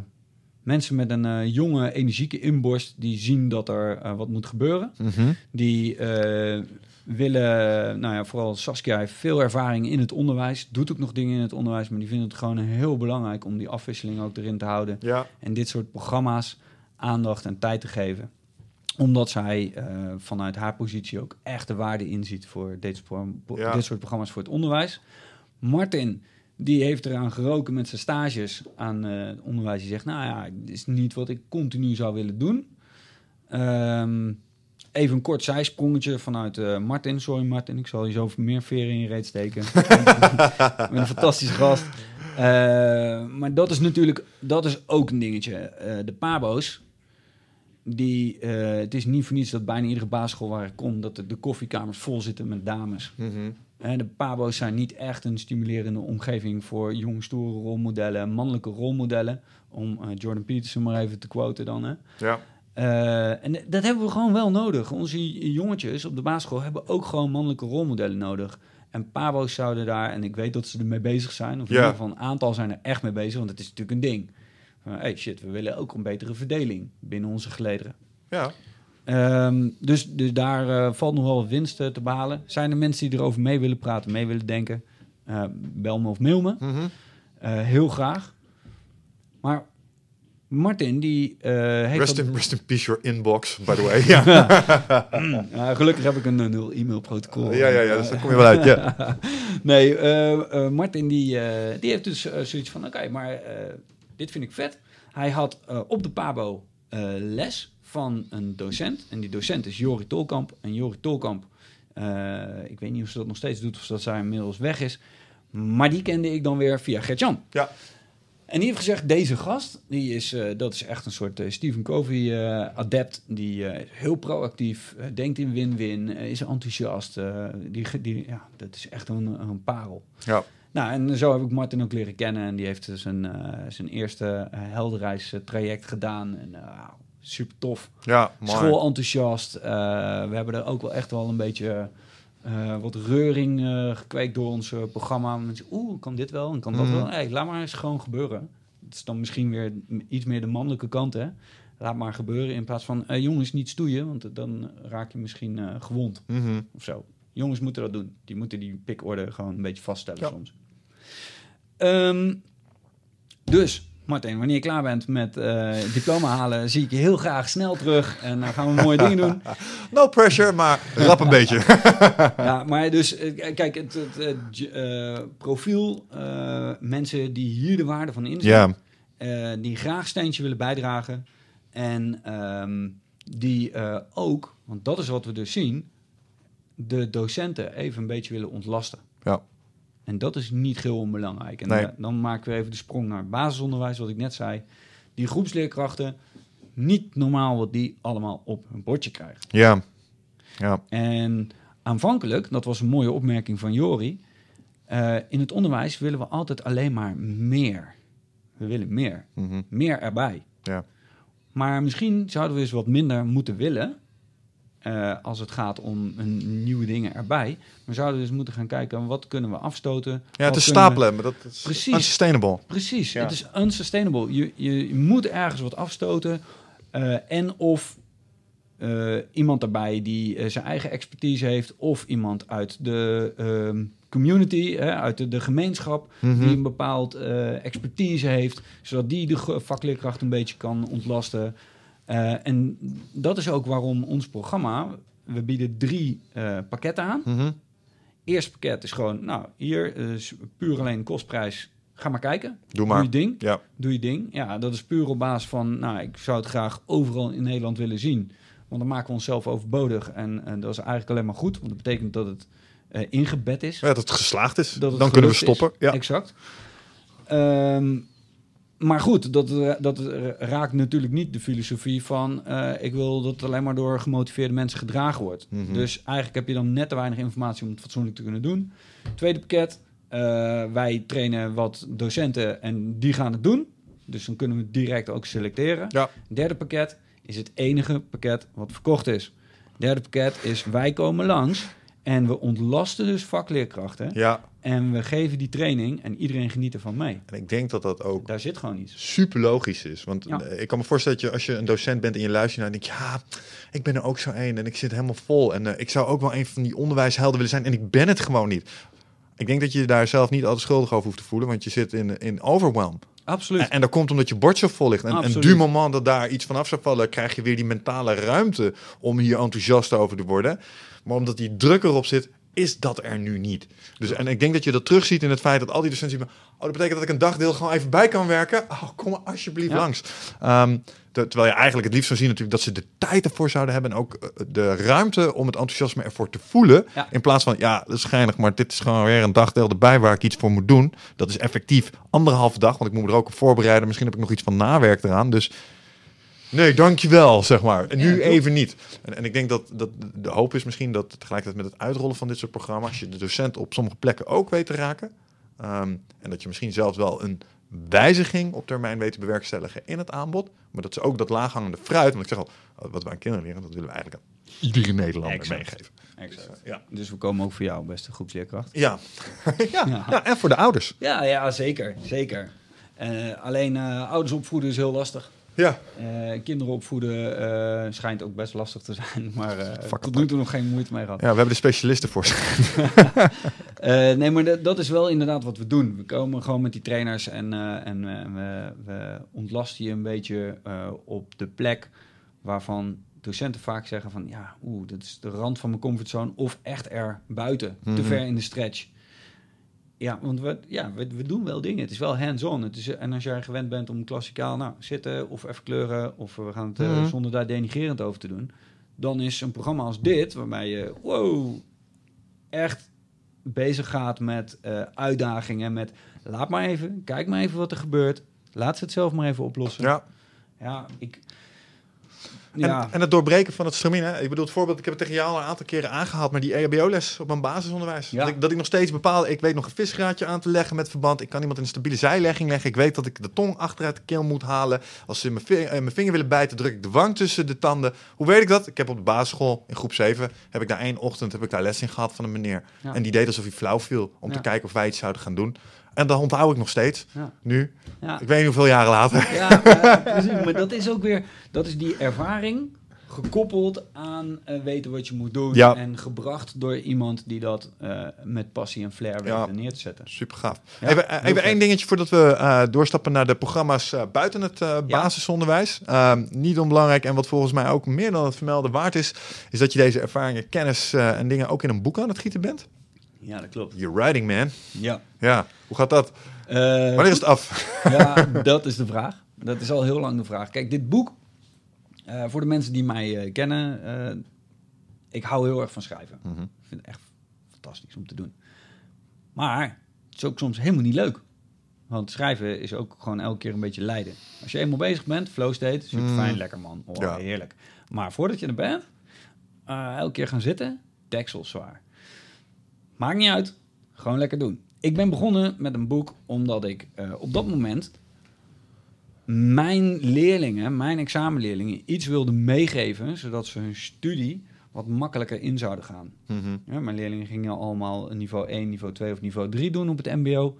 S2: mensen met een eh, jonge, energieke inborst die zien dat er wat moet gebeuren.
S1: Mhm.
S2: Die willen, nou ja, vooral Saskia heeft veel ervaring in het onderwijs, doet ook nog dingen in het onderwijs, maar die vinden het gewoon heel belangrijk om die afwisseling ook erin te houden
S1: ja.
S2: en dit soort programma's aandacht en tijd te geven. Omdat zij eh, vanuit haar positie ook echt de waarde inziet voor dit,
S1: Ja.
S2: dit soort programma's voor het onderwijs. Martin, die heeft eraan geroken met zijn stages aan eh, het onderwijs. Die zegt, nou ja, dit is niet wat ik continu zou willen doen. Ehm, even een kort zijsprongetje vanuit eh, Martin. Sorry Martin, ik zal je zo meer veren in je reet steken. Ik ben een fantastische gast. Maar dat is natuurlijk, dat is ook een dingetje. De pabo's, die, eh, het is niet voor niets dat bijna iedere basisschool waar ik kom, dat de, de koffiekamers vol zitten met dames.
S1: Mhm.
S2: De pabo's zijn niet echt een stimulerende omgeving voor jonge, stoere rolmodellen, mannelijke rolmodellen. Om eh, Jordan Peterson maar even te quoten dan. Hè.
S1: Ja.
S2: Eh, en dat hebben we gewoon wel nodig. Onze jongetjes op de basisschool hebben ook gewoon mannelijke rolmodellen nodig. En pabo's zouden daar, en ik weet dat ze ermee bezig zijn, of in ieder geval een aantal zijn er echt mee bezig, want het is natuurlijk een ding. Hey shit, we willen ook een betere verdeling binnen onze gelederen.
S1: Ja.
S2: Ehm, dus, dus daar eh, valt nog wel wat winst eh, te behalen. Zijn er mensen die erover mee willen praten, mee willen denken? Eh, bel me of mail me.
S1: Mhm.
S2: Heel graag. Maar Martin, die heeft...
S1: Rest in, rest in peace your inbox, by the way. Ja,
S2: gelukkig heb ik een nul e-mailprotocol.
S1: ja, ja, ja dus daar kom je wel uit. Ja.
S2: nee, Martin die, die heeft dus zoiets van, oké, maar dit vind ik vet. Hij had eh, op de Pabo eh, les van een docent. En die docent is Jori Tolkamp. En Jori Tolkamp, eh, ik weet niet of ze dat nog steeds doet of dat zij inmiddels weg is. Maar die kende ik dan weer via Gertjan.
S1: Ja.
S2: En die heeft gezegd, deze gast, die is, dat is echt een soort eh, Stephen Covey-adept. die eh, is heel proactief, denkt in win-win, is enthousiast. die, die, ja, dat is echt een, een parel.
S1: Ja.
S2: Nou, en zo heb ik Martin ook leren kennen. En die heeft dus een, eh, zijn eerste uh, helderreis eh, traject gedaan. En uh, super tof.
S1: Ja, mooi.
S2: Schoolenthousiast. Uh, we hebben er ook wel echt wel een beetje uh, wat reuring uh, gekweekt door ons uh, programma. Mensen, oeh, kan dit wel en kan dat
S1: Mhm.
S2: wel. Hey, laat maar eens gewoon gebeuren. Het is dan misschien weer iets meer de mannelijke kant, hè. Laat maar gebeuren in plaats van, eh, jongens, niet stoeien, want dan raak je misschien eh, gewond
S1: Mhm.
S2: of zo. Jongens moeten dat doen. Die moeten die pikorde gewoon een beetje vaststellen
S1: Ja.
S2: soms. Ehm, dus, Martin, wanneer je klaar bent met eh, diploma halen, zie ik je heel graag snel terug. En dan gaan we mooie dingen doen.
S1: No pressure, maar rap een beetje.
S2: Ja, maar dus, eh, kijk, het, het, eh, profiel, mensen die hier de waarde van inzien, eh, die graag steentje willen bijdragen. En ehm, die ook, want dat is wat we dus zien, de docenten even een beetje willen ontlasten.
S1: Ja.
S2: En dat is niet heel onbelangrijk. En
S1: Nee.
S2: dan maken we even de sprong naar basisonderwijs, wat ik net zei. Die groepsleerkrachten, niet normaal wat die allemaal op hun bordje krijgen.
S1: ja, ja.
S2: En aanvankelijk, dat was een mooie opmerking van Jori. eh, in het onderwijs willen we altijd alleen maar meer. We willen meer.
S1: Mhm.
S2: Meer erbij.
S1: Ja.
S2: Maar misschien zouden we eens wat minder moeten willen. Eh, als het gaat om een, nieuwe dingen erbij. Maar zouden we dus moeten gaan kijken wat kunnen we afstoten.
S1: Ja, het is
S2: we-
S1: stapelen, maar dat is
S2: Precies.
S1: unsustainable.
S2: Precies,
S1: Ja.
S2: het is unsustainable. Je, je, je moet ergens wat afstoten. eh, en of eh, iemand daarbij die zijn eigen expertise heeft, of iemand uit de ehm, community, hè, uit de, de gemeenschap,
S1: Mhm.
S2: die een bepaald eh, expertise heeft, zodat die de vakleerkracht een beetje kan ontlasten. Eh, en dat is ook waarom ons programma, we bieden drie eh, pakketten aan.
S1: Mhm.
S2: Eerste pakket is gewoon, nou, hier is puur alleen kostprijs. Ga maar kijken.
S1: Doe
S2: Doe
S1: maar.
S2: je ding.
S1: Ja,
S2: Doe je ding. Ja, dat is puur op basis van, nou, ik zou het graag overal in Nederland willen zien. Want dan maken we onszelf overbodig. En, en dat is eigenlijk alleen maar goed. Want dat betekent dat het eh, ingebed is.
S1: ja dat het geslaagd is.
S2: Dat het
S1: Dan kunnen we
S2: is.
S1: stoppen. Ja.
S2: Exact. Ehm, maar goed, dat, eh, dat raakt natuurlijk niet de filosofie van... eh, ik wil dat het alleen maar door gemotiveerde mensen gedragen wordt.
S1: Mhm.
S2: Dus eigenlijk heb je dan net te weinig informatie om het fatsoenlijk te kunnen doen. Tweede pakket, eh, wij trainen wat docenten en die gaan het doen. Dus dan kunnen we direct ook selecteren.
S1: Ja.
S2: Derde pakket is het enige pakket wat verkocht is. Derde pakket is wij komen langs en we ontlasten dus vakleerkrachten.
S1: ja,
S2: En we geven die training en iedereen geniet ervan mee.
S1: en ik denk dat dat ook
S2: Daar zit gewoon iets.
S1: super logisch is. Want
S2: Ja.
S1: eh, ik kan me voorstellen dat je als je een docent bent en je luistert naar, denk je, ja, ik ben er ook zo één en ik zit helemaal vol. En eh, ik zou ook wel een van die onderwijshelden willen zijn en ik ben het gewoon niet. Ik denk dat je je daar zelf niet altijd schuldig over hoeft te voelen, want je zit in, in overwhelm.
S2: Absoluut.
S1: En, en dat komt omdat je bord zo vol ligt. En, en
S2: Absoluut.
S1: du moment dat daar iets vanaf zou vallen, krijg je weer die mentale ruimte om hier enthousiast over te worden. Maar omdat die druk erop zit, is dat er nu niet. Dus, en ik denk dat je dat terugziet in het feit dat al die docenten zien... oh, dat betekent dat ik een dagdeel gewoon even bij kan werken. Oh, kom maar alsjeblieft
S2: Ja.
S1: langs. Ehm, ter- terwijl je eigenlijk het liefst zou zien natuurlijk dat ze de tijd ervoor zouden hebben... en ook eh, de ruimte om het enthousiasme ervoor te voelen.
S2: Ja.
S1: In plaats van, ja, dat is schijnig, maar dit is gewoon weer een dagdeel erbij waar ik iets voor moet doen. Dat is effectief anderhalve dag, want ik moet me er ook op voorbereiden. Misschien heb ik nog iets van nawerk eraan. Dus nee, dankjewel, zeg maar. En nu even niet. En, en ik denk dat, dat de hoop is misschien dat tegelijkertijd met het uitrollen van dit soort programma's... je de docent op sommige plekken ook weet te raken. Ehm, en dat je misschien zelfs wel een wijziging op termijn weet te bewerkstelligen in het aanbod. Maar dat ze ook dat laaghangende fruit, want ik zeg al, wat wij aan kinderen leren, dat willen we eigenlijk aan iedere Nederlander
S2: Exact.
S1: meegeven.
S2: Exact.
S1: Ja.
S2: Dus we komen ook voor jou, beste groepsleerkracht.
S1: Ja. ja.
S2: Ja.
S1: ja, en voor de ouders.
S2: Ja, ja zeker. zeker. Eh, alleen eh, ouders opvoeden is heel lastig.
S1: Ja,
S2: Eh, kinderen opvoeden eh, schijnt ook best lastig te zijn, maar eh
S1: Fuck
S2: tot nu toe nog geen moeite mee gehad.
S1: ja, we hebben de specialisten voor.
S2: Eh, nee, maar dat- dat is wel inderdaad wat we doen. We komen gewoon met die trainers en, eh, en eh, we, we ontlasten je een beetje eh, op de plek waarvan docenten vaak zeggen van ja, oeh, dat is de rand van mijn comfortzone of echt er buiten,
S1: Mhm.
S2: te ver in de stretch. Ja, want we, ja, we, we doen wel dingen. Het is wel hands-on. Het is, en als jij gewend bent om klassikaal nou, zitten of even kleuren... of we gaan het eh,
S1: Mhm.
S2: zonder daar denigerend over te doen... dan is een programma als dit, waarbij je wow, echt bezig gaat met eh, uitdagingen... met laat maar even, kijk maar even wat er gebeurt... laat ze het zelf maar even oplossen.
S1: Ja.
S2: Ja, ik...
S1: En,
S2: Ja,
S1: en het doorbreken van het stramien. Hè? Ik bedoel, het voorbeeld, ik heb het tegen jou al een aantal keren aangehaald, maar die EHBO-les op mijn basisonderwijs.
S2: Ja.
S1: Dat, ik, dat ik nog steeds bepaal, ik weet nog een visgraadje aan te leggen met verband. Ik kan iemand in een stabiele zijlegging leggen. Ik weet dat ik de tong achteruit de keel moet halen. Als ze mijn, vi- eh, mijn vinger willen bijten, druk ik de wang tussen de tanden. Hoe weet ik dat? Ik heb op de basisschool in groep 7, heb ik daar één ochtend heb ik daar les in gehad van een meneer.
S2: Ja.
S1: En die deed alsof hij flauw viel, om te kijken of wij iets zouden gaan doen. En dat onthoud ik nog steeds,
S2: ja.
S1: nu.
S2: ja.
S1: Ik weet niet hoeveel jaren later.
S2: Ja, precies. Maar dat is ook weer, dat is die ervaring gekoppeld aan eh, weten wat je moet doen.
S1: Ja.
S2: En gebracht door iemand die dat eh, met passie en flair weet neer te zetten.
S1: Super gaaf. Even even één dingetje voordat we eh, doorstappen naar de programma's buiten het basisonderwijs. Ehm, niet onbelangrijk en wat volgens mij ook meer dan het vermelden waard is, is dat je deze ervaringen, kennis en dingen ook in een boek aan het gieten bent.
S2: Ja, dat klopt.
S1: You're writing, man.
S2: Ja.
S1: Ja, hoe gaat dat?
S2: Eh,
S1: Wanneer is het af?
S2: ja, dat is de vraag. Dat is al heel lang de vraag. Kijk, dit boek, eh, voor de mensen die mij eh, kennen, ik hou heel erg van schrijven.
S1: Mhm.
S2: Ik vind het echt fantastisch om te doen. Maar het is ook soms helemaal niet leuk. Want schrijven is ook gewoon elke keer een beetje lijden. Als je eenmaal bezig bent, flow state, super fijn,
S1: Mm.
S2: lekker man. Oh,
S1: Ja.
S2: Heerlijk. Maar voordat je er bent, elke keer gaan zitten, deksel zwaar. Maakt niet uit, gewoon lekker doen. Ik ben begonnen met een boek omdat ik eh, op dat moment mijn leerlingen, mijn examenleerlingen, iets wilde meegeven, zodat ze hun studie wat makkelijker in zouden gaan.
S1: Mhm.
S2: Ja, mijn leerlingen gingen allemaal niveau 1, niveau 2 of niveau 3 doen op het MBO.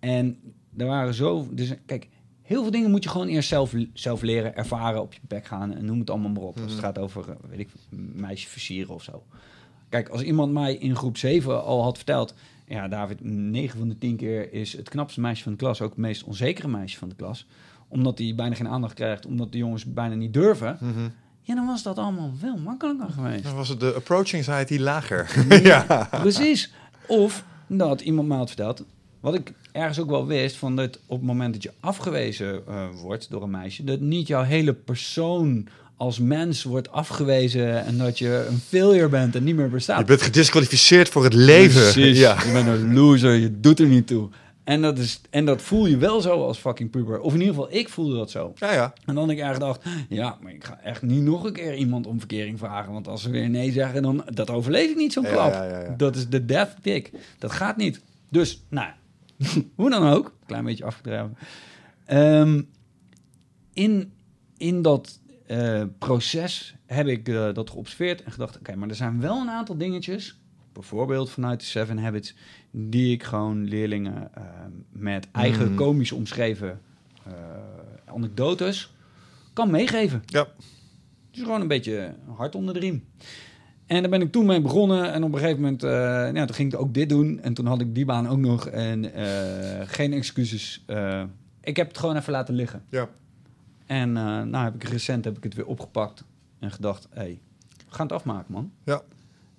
S2: En er waren zo. Dus kijk, heel veel dingen moet je gewoon eerst zelf, zelf leren, ervaren, op je bek gaan en noem het allemaal maar op. Als het gaat over, eh, weet ik, meisje versieren of zo. Kijk, als iemand mij in groep 7 al had verteld. Ja, David, 9 van de 10 keer is het knapste meisje van de klas ook het meest onzekere meisje van de klas. Omdat hij bijna geen aandacht krijgt, omdat de jongens bijna niet durven.
S1: Mhm.
S2: Ja, dan was dat allemaal veel makkelijker geweest.
S1: Dan was het de approach anxiety lager. ja.
S2: Precies. Of dat iemand me had verteld, wat ik ergens ook wel wist, van dat op het moment dat je afgewezen eh, wordt door een meisje, dat niet jouw hele persoon als mens wordt afgewezen en dat je een failure bent en niet meer bestaat.
S1: Je bent gedisqualificeerd voor het leven.
S2: Precies.
S1: Ja.
S2: Je bent een loser, je doet er niet toe. En dat, is, en dat voel je wel zo als fucking puber. Of in ieder geval, ik voelde dat zo.
S1: Ja, ja.
S2: En dan ik erg gedacht, ja, maar ik ga echt niet nog een keer iemand om verkering vragen. Want als ze weer nee zeggen, dan dat overleef ik niet zo'n
S1: Ja,
S2: klap.
S1: ja.
S2: Dat is de death tick. Dat gaat niet. Dus, nou, hoe dan ook, klein beetje afgedreven. Ehm, in, in dat eh, proces heb ik eh, dat geobserveerd en gedacht, oké, maar er zijn wel een aantal dingetjes, bijvoorbeeld vanuit de Seven Habits, die ik gewoon leerlingen eh, met eigen
S1: Mhm.
S2: komisch omschreven anekdotes kan meegeven.
S1: Ja.
S2: Dus gewoon een beetje hard onder de riem. En daar ben ik toen mee begonnen. En op een gegeven moment, eh, ja, toen ging ik ook dit doen. En toen had ik die baan ook nog. En geen excuses. Ik heb het gewoon even laten liggen.
S1: Ja.
S2: En eh, nou heb ik recent heb ik het weer opgepakt. En gedacht, hé, hey, we gaan het afmaken, man.
S1: Ja.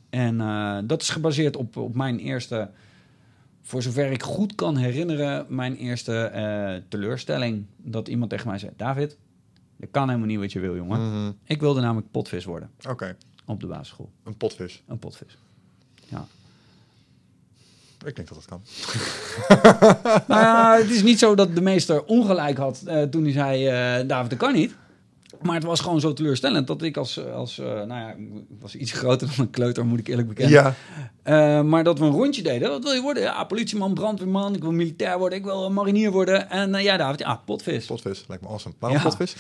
S2: En eh, dat is gebaseerd op, op mijn eerste, voor zover ik goed kan herinneren, mijn eerste eh, teleurstelling. Dat iemand tegen mij zei, David, je kan helemaal niet wat je wil, jongen.
S1: Mhm.
S2: Ik wilde namelijk potvis worden
S1: Oké,
S2: op de basisschool.
S1: een potvis.
S2: Een potvis. Ja.
S1: Ik denk dat dat kan.
S2: nou ja, het is niet zo dat de meester ongelijk had eh, toen hij zei, eh, David, dat kan niet. Maar het was gewoon zo teleurstellend dat ik als, als eh, nou ja, ik was iets groter dan een kleuter, moet ik eerlijk bekennen.
S1: Ja.
S2: Maar dat we een rondje deden. Wat wil je worden? Ja, politieman, brandweerman. Ik wil militair worden. Ik wil marinier worden. En ja, David, ja, potvis.
S1: Potvis, lijkt me awesome. Waarom
S2: Ja.
S1: potvis?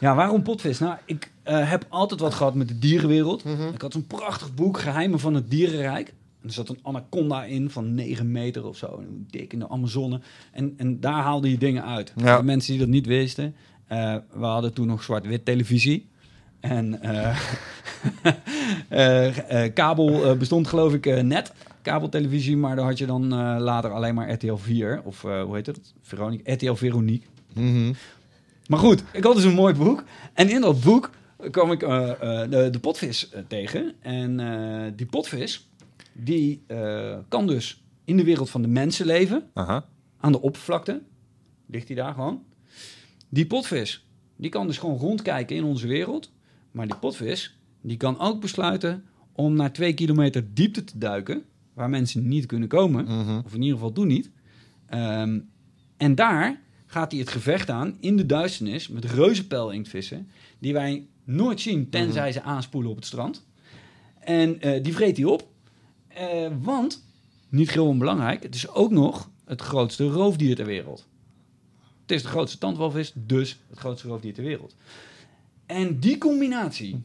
S2: Ja, waarom potvis? Nou, ik heb altijd wat gehad met de dierenwereld.
S1: Mhm.
S2: Ik had zo'n prachtig boek, Geheimen van het Dierenrijk. Er zat een anaconda in van 9 meter of zo. Dik in de Amazone. En, en daar haalde je dingen uit.
S1: Ja.
S2: De mensen die dat niet wisten. Eh, we hadden toen nog zwart-wit televisie. En eh, eh, kabel bestond geloof ik net, kabeltelevisie, maar daar had je dan later alleen maar RTL 4. Of hoe heet het? Veronique, RTL Veronique.
S1: Mhm.
S2: Maar goed, ik had dus een mooi boek. En in dat boek kwam ik de, de potvis tegen. En die potvis, die eh, kan dus in de wereld van de mensen leven.
S1: Aha.
S2: Aan de oppervlakte. Ligt hij daar gewoon. Die potvis, die kan dus gewoon rondkijken in onze wereld. Maar die potvis, die kan ook besluiten om naar twee kilometer diepte te duiken. Waar mensen niet kunnen komen.
S1: Mhm.
S2: Of in ieder geval doen niet. Ehm, en daar gaat hij het gevecht aan in de duisternis met reuzenpijlinktvissen. Die wij nooit zien tenzij ze aanspoelen op het strand. En eh, die vreet hij op. Eh, want, niet heel onbelangrijk, het is ook nog het grootste roofdier ter wereld. Het is de grootste tandwalvis, dus het grootste roofdier ter wereld. En die combinatie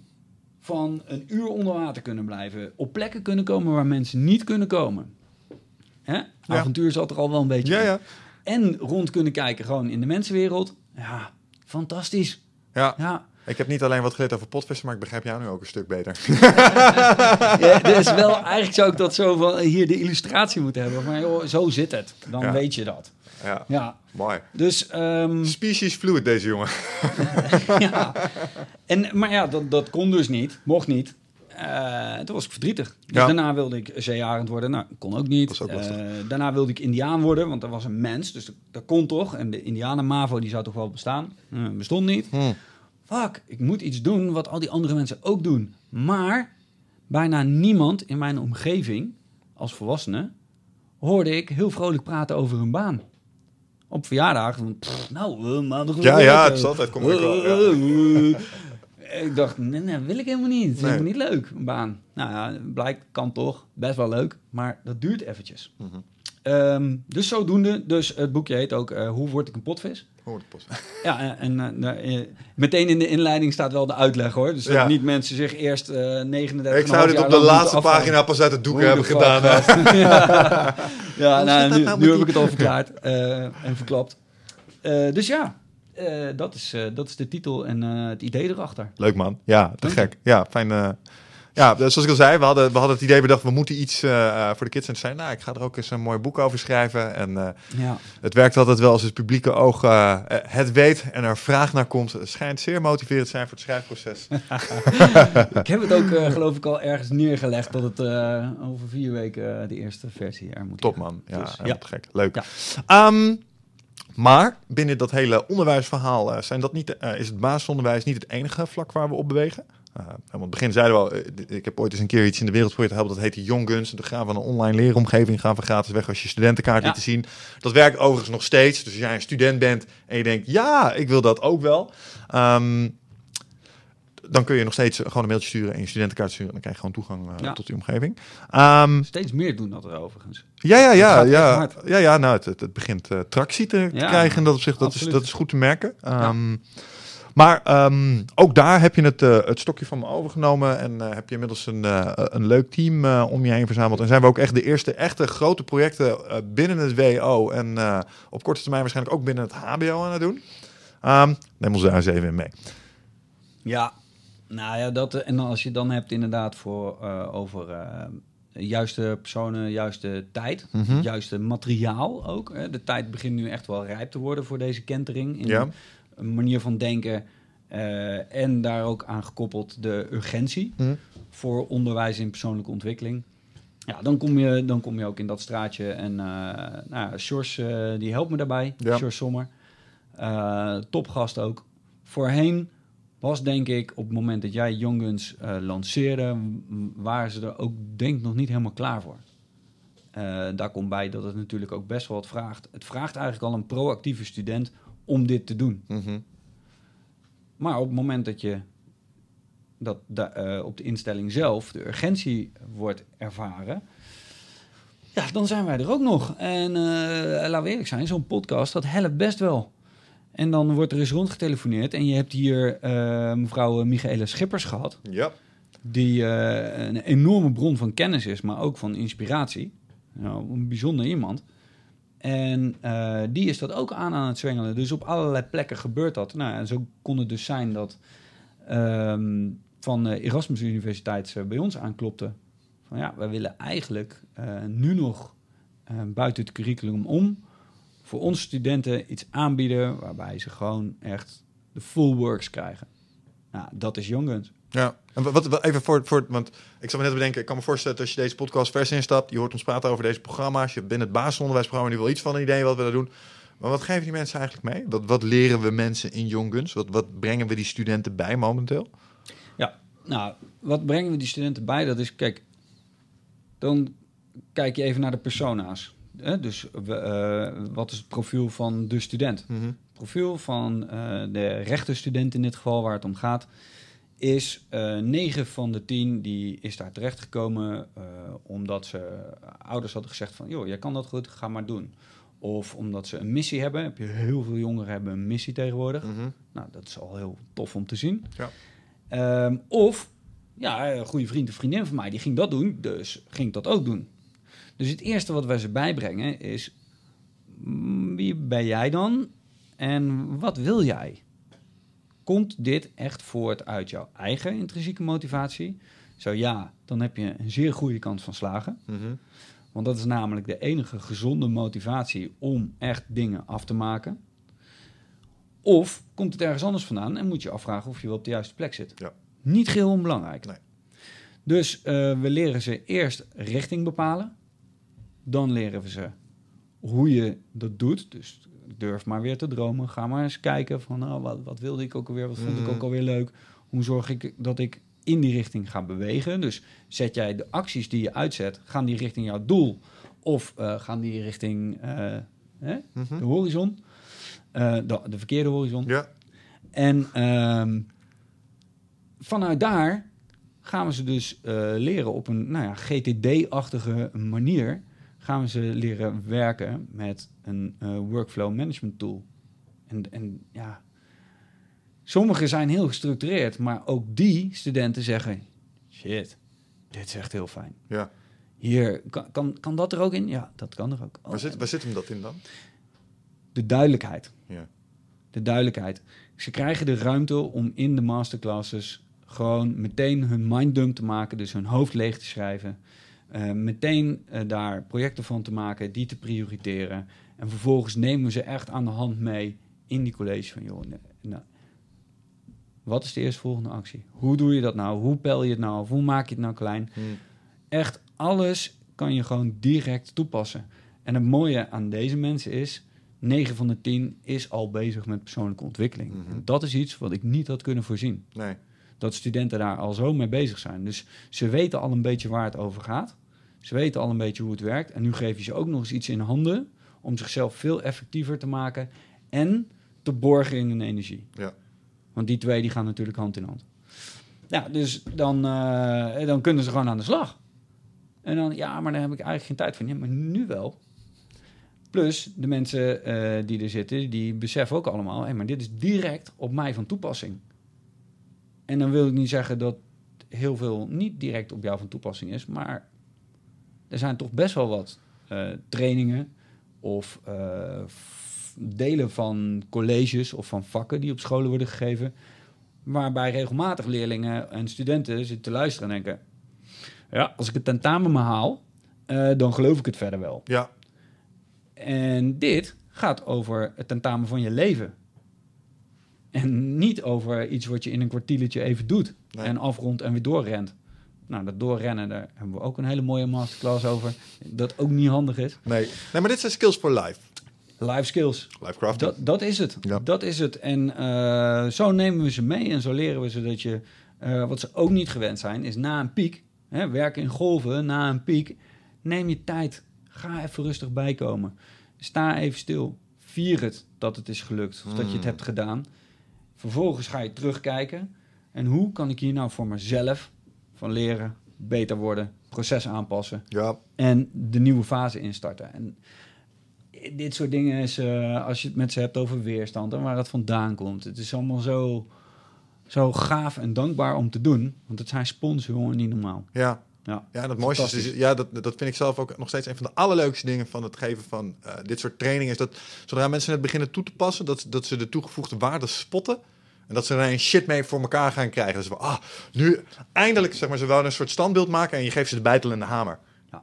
S2: van een uur onder water kunnen blijven, op plekken kunnen komen waar mensen niet kunnen komen. Hè? Avontuur zat er al wel een beetje
S1: Ja, ja.
S2: En rond kunnen kijken gewoon in de mensenwereld. Ja, fantastisch.
S1: Ja,
S2: Ja,
S1: ik heb niet alleen wat geleerd over potvissen, maar ik begrijp jou nu ook een stuk beter.
S2: ja is wel, eigenlijk zou ik dat zo van hier de illustratie moeten hebben. Maar joh, zo zit het. Dan
S1: Ja.
S2: weet je dat.
S1: Ja,
S2: Ja,
S1: mooi.
S2: dus... ehm,
S1: Species fluid, deze jongen.
S2: ja. En, maar ja, dat, dat kon dus niet. Mocht niet. Eh, toen was ik verdrietig. Dus
S1: Ja.
S2: daarna wilde ik zeearend worden. Nou, kon ook niet.
S1: Ook.
S2: Eh, daarna wilde ik indiaan worden, want dat was een mens. Dus dat, dat kon toch. En de indianen MAVO, die zou toch wel bestaan. Eh, bestond niet.
S1: Hm.
S2: Fuck, ik moet iets doen wat al die andere mensen ook doen. Maar bijna niemand in mijn omgeving, als volwassene, hoorde ik heel vrolijk praten over hun baan. Op verjaardagen, pff, nou, maandag
S1: Ja, ja, het is altijd kom ik wel. Ja.
S2: Ik dacht, nee, nee, wil ik helemaal niet. Het is
S1: Nee.
S2: helemaal niet leuk, een baan. Nou ja, blijkt, kan toch, best wel leuk, maar dat duurt eventjes.
S1: Mhm.
S2: Ehm, dus zodoende, dus het boekje heet ook eh, Hoe word ik een potvis?
S1: Hoor de post.
S2: Ja, en en, eh, nou, eh, meteen in de inleiding staat wel de uitleg hoor. Dus dat
S1: Ja.
S2: niet mensen zich eerst eh 39
S1: Ik zou dit op de laatste pagina pas uit het doek hebben gedaan.
S2: ja, ja nou, nu,
S1: nou
S2: nu heb ik het al verklaard eh, en verklapt. Eh, dus ja, eh, dat, is, eh, dat is de titel en eh, het idee erachter.
S1: Leuk man. Ja, te
S2: Dank je.
S1: gek. Ja, fijn. Ja, dus zoals ik al zei, we hadden, we hadden het idee bedacht, we moeten iets eh, eh, voor de kids. En zei, nou, ik ga er ook eens een mooi boek over schrijven. En eh,
S2: Ja,
S1: het werkt altijd wel als het publieke oog het weet en er vraag naar komt. Het schijnt zeer motiverend te zijn voor het schrijfproces.
S2: ik heb het ook geloof ik al ergens neergelegd dat het over vier weken de eerste versie er moet
S1: Top man. Ja,
S2: Dus, ja.
S1: gek. Leuk.
S2: Ja.
S1: Ehm, maar binnen dat hele onderwijsverhaal zijn dat niet, is het basisonderwijs niet het enige vlak waar we op bewegen. Uh, want het begin zeiden we al, eh, ik heb ooit eens een keer iets in de wereld geprobeerd te helpen. Dat heette Young Guns. En toen gaan we een online leeromgeving gaan we gratis weg als je studentenkaart
S2: Ja.
S1: liet zien. Dat werkt overigens nog steeds. Dus als jij een student bent en je denkt, ja, ik wil dat ook wel. Ehm, dan kun je nog steeds gewoon een mailtje sturen en je studentenkaart sturen. En dan krijg je gewoon toegang eh,
S2: Ja.
S1: tot die omgeving. Ehm,
S2: Steeds meer doen dat er overigens.
S1: ja, ja, ja. ja, ja, ja nou, het, het, het begint tractie te
S2: Ja,
S1: krijgen. En dat op zich, dat is, dat is goed te merken. Ehm, Maar ehm, ook daar heb je het, eh, het stokje van me overgenomen. En eh, heb je inmiddels een, eh, een leuk team om je heen verzameld. En zijn we ook echt de eerste echte grote projecten binnen het WO. En op korte termijn waarschijnlijk ook binnen het HBO aan het doen. Ehm, neem ons daar eens even in mee.
S2: Ja, nou ja, dat, en als je dan hebt inderdaad voor, over juiste personen, juiste tijd,
S1: Mhm.
S2: juiste materiaal ook. Hè. De tijd begint nu echt wel rijp te worden voor deze kentering. In
S1: Ja.
S2: Een manier van denken eh, en daar ook aan gekoppeld de urgentie
S1: Mhm.
S2: voor onderwijs in persoonlijke ontwikkeling. Ja, dan kom je, dan kom je ook in dat straatje. En eh nou, eh, die helpt me daarbij.
S1: Ja.
S2: Sommer. Topgast ook. Voorheen was denk ik op het moment dat jij eh, lanceerde, waren ze er ook denk ik nog niet helemaal klaar voor. Daar komt bij dat het natuurlijk ook best wel wat vraagt. Het vraagt eigenlijk al een proactieve student om dit te doen.
S1: Mhm.
S2: Maar op het moment dat je dat da- eh, op de instelling zelf de urgentie wordt ervaren, ja, dan zijn wij er ook nog. En laten we eerlijk zijn, zo'n podcast, dat helpt best wel. En dan wordt er eens rondgetelefoneerd en je hebt hier eh, mevrouw Michaela Schippers gehad,
S1: Ja.
S2: die een enorme bron van kennis is, maar ook van inspiratie. Nou, een bijzonder iemand. En eh, die is dat ook aan aan het zwengelen. Dus op allerlei plekken gebeurt dat. Nou, en zo kon het dus zijn dat ehm, van de Erasmus Universiteit eh, bij ons aanklopte. Van ja, wij willen eigenlijk eh, nu nog eh, buiten het curriculum om voor onze studenten iets aanbieden waarbij ze gewoon echt de full works krijgen. Nou, dat is Young Guns.
S1: Ja, en wat, wat even voor, voor, want ik zou me net bedenken, ik kan me voorstellen dat als je deze podcast vers instapt, je hoort ons praten over deze programma's, je binnen het basisonderwijsprogramma nu wel iets van een idee wat we daar doen. Maar wat geven die mensen eigenlijk mee? Wat, wat leren we mensen in Young Guns? Wat, wat brengen we die studenten bij momenteel?
S2: Nou, wat brengen we die studenten bij? Dat is, kijk, dan kijk je even naar de persona's. Hè? Dus we, eh, wat is het profiel van de student?
S1: Mhm.
S2: profiel van eh, de rechtenstudent in dit geval, waar het om gaat, is eh 9 van de 10 die is daar terechtgekomen eh omdat ze ouders hadden gezegd van, joh, jij kan dat goed, ga maar doen. Of omdat ze een missie hebben. Heb je heel veel jongeren hebben een missie tegenwoordig.
S1: Mhm.
S2: Nou, dat is al heel tof om te zien.
S1: Ja.
S2: Ehm, of, ja, een goede vriend of vriendin van mij, die ging dat doen, dus ging ik dat ook doen. Dus het eerste wat wij ze bijbrengen is, wie ben jij dan en wat wil jij? Komt dit echt voort uit jouw eigen intrinsieke motivatie? Zo ja, dan heb je een zeer goede kans van slagen.
S1: Mhm.
S2: Want dat is namelijk de enige gezonde motivatie om echt dingen af te maken. Of komt het ergens anders vandaan en moet je afvragen of je wel op de juiste plek zit.
S1: Ja.
S2: Niet geheel onbelangrijk.
S1: Nee.
S2: Dus eh, we leren ze eerst richting bepalen. Dan leren we ze hoe je dat doet. Dus durf maar weer te dromen. Ga maar eens kijken van nou, wat, wat wilde ik ook alweer, wat vond ik
S1: Mhm.
S2: ook alweer leuk. Hoe zorg ik dat ik in die richting ga bewegen? Dus zet jij de acties die je uitzet, gaan die richting jouw doel? Of eh, gaan die richting eh, hè,
S1: Mhm.
S2: de horizon? Eh, de, de verkeerde horizon.
S1: Ja,
S2: En ehm, vanuit daar gaan we ze dus leren op een nou ja, GTD-achtige manier. Gaan we ze leren werken met een eh, workflow management tool. En, en ja, sommige zijn heel gestructureerd, maar ook die studenten zeggen: shit, dit is echt heel fijn.
S1: ja.
S2: Hier, kan, kan, kan dat er ook in? Ja, dat kan er ook. Oh,
S1: Waar, zit, waar zit hem dat in dan?
S2: de duidelijkheid.
S1: Ja.
S2: De duidelijkheid. Ze krijgen de ruimte om in de masterclasses gewoon meteen hun minddump te maken, dus hun hoofd leeg te schrijven. Eh, meteen eh, daar projecten van te maken, die te prioriteren. En vervolgens nemen we ze echt aan de hand mee in die college van, joh, nou, wat is de eerstvolgende actie? Hoe doe je dat nou? Hoe pel je het nou? Of hoe maak je het nou klein?
S1: Hm.
S2: echt alles kan je gewoon direct toepassen. En het mooie aan deze mensen is, 9 van de 10 is al bezig met persoonlijke ontwikkeling.
S1: Mhm.
S2: En dat is iets wat ik niet had kunnen voorzien.
S1: Nee.
S2: Dat studenten daar al zo mee bezig zijn. Dus ze weten al een beetje waar het over gaat. Ze weten al een beetje hoe het werkt. En nu geef je ze ook nog eens iets in handen om zichzelf veel effectiever te maken en te borgen in hun energie.
S1: Ja.
S2: Want die twee die gaan natuurlijk hand in hand. Ja, dus dan, eh, dan kunnen ze gewoon aan de slag. En dan, ja, maar daar heb ik eigenlijk geen tijd voor. Ja, maar nu wel. Plus, de mensen eh, die er zitten, die beseffen ook allemaal... Hey, maar dit is direct op mij van toepassing. En dan wil ik niet zeggen dat heel veel niet direct op jou van toepassing is... maar er zijn toch best wel wat eh, trainingen of eh, delen van colleges of van vakken die op scholen worden gegeven... waarbij regelmatig leerlingen en studenten zitten te luisteren en denken... ja, als ik het tentamen maar haal, eh, dan geloof ik het verder wel.
S1: Ja.
S2: En dit gaat over het tentamen van je leven. En niet over iets wat je in een kwartiertje even doet.
S1: Nee.
S2: En afrondt en weer doorrent. Nou, dat doorrennen, daar hebben we ook een hele mooie masterclass over. Dat ook niet handig is.
S1: Nee. nee, maar dit zijn skills for life.
S2: Life skills.
S1: Life crafting.
S2: Dat, dat is het.
S1: Ja.
S2: Dat is het. En eh, zo nemen we ze mee en zo leren we ze dat je... eh, wat ze ook niet gewend zijn, is na een piek... Hè, werken in golven, na een piek... Neem je tijd. Ga even rustig bijkomen. Sta even stil. Vier het dat het is gelukt. Of dat je het
S1: Mm.
S2: hebt gedaan. Vervolgens ga je terugkijken. En hoe kan ik hier nou voor mezelf van leren, beter worden, proces aanpassen
S1: Ja.
S2: en de nieuwe fase instarten. En dit soort dingen is, eh, als je het met ze hebt over weerstand en waar het vandaan komt. Het is allemaal zo, zo gaaf en dankbaar om te doen. Want het zijn sponsoren, niet normaal.
S1: Ja.
S2: Ja.
S1: Ja, en het mooiste is,
S2: Fantastisch.
S1: ja, dat, dat vind ik zelf ook nog steeds een van de allerleukste dingen van het geven van eh, dit soort trainingen. Is dat zodra mensen het beginnen toe te passen, dat, dat ze de toegevoegde waarde spotten. En dat ze er een shit mee voor elkaar gaan krijgen. Dus ah, nu eindelijk, zeg maar, ze wilden een soort standbeeld maken en je geeft ze de bijtel en de hamer.
S2: Ja.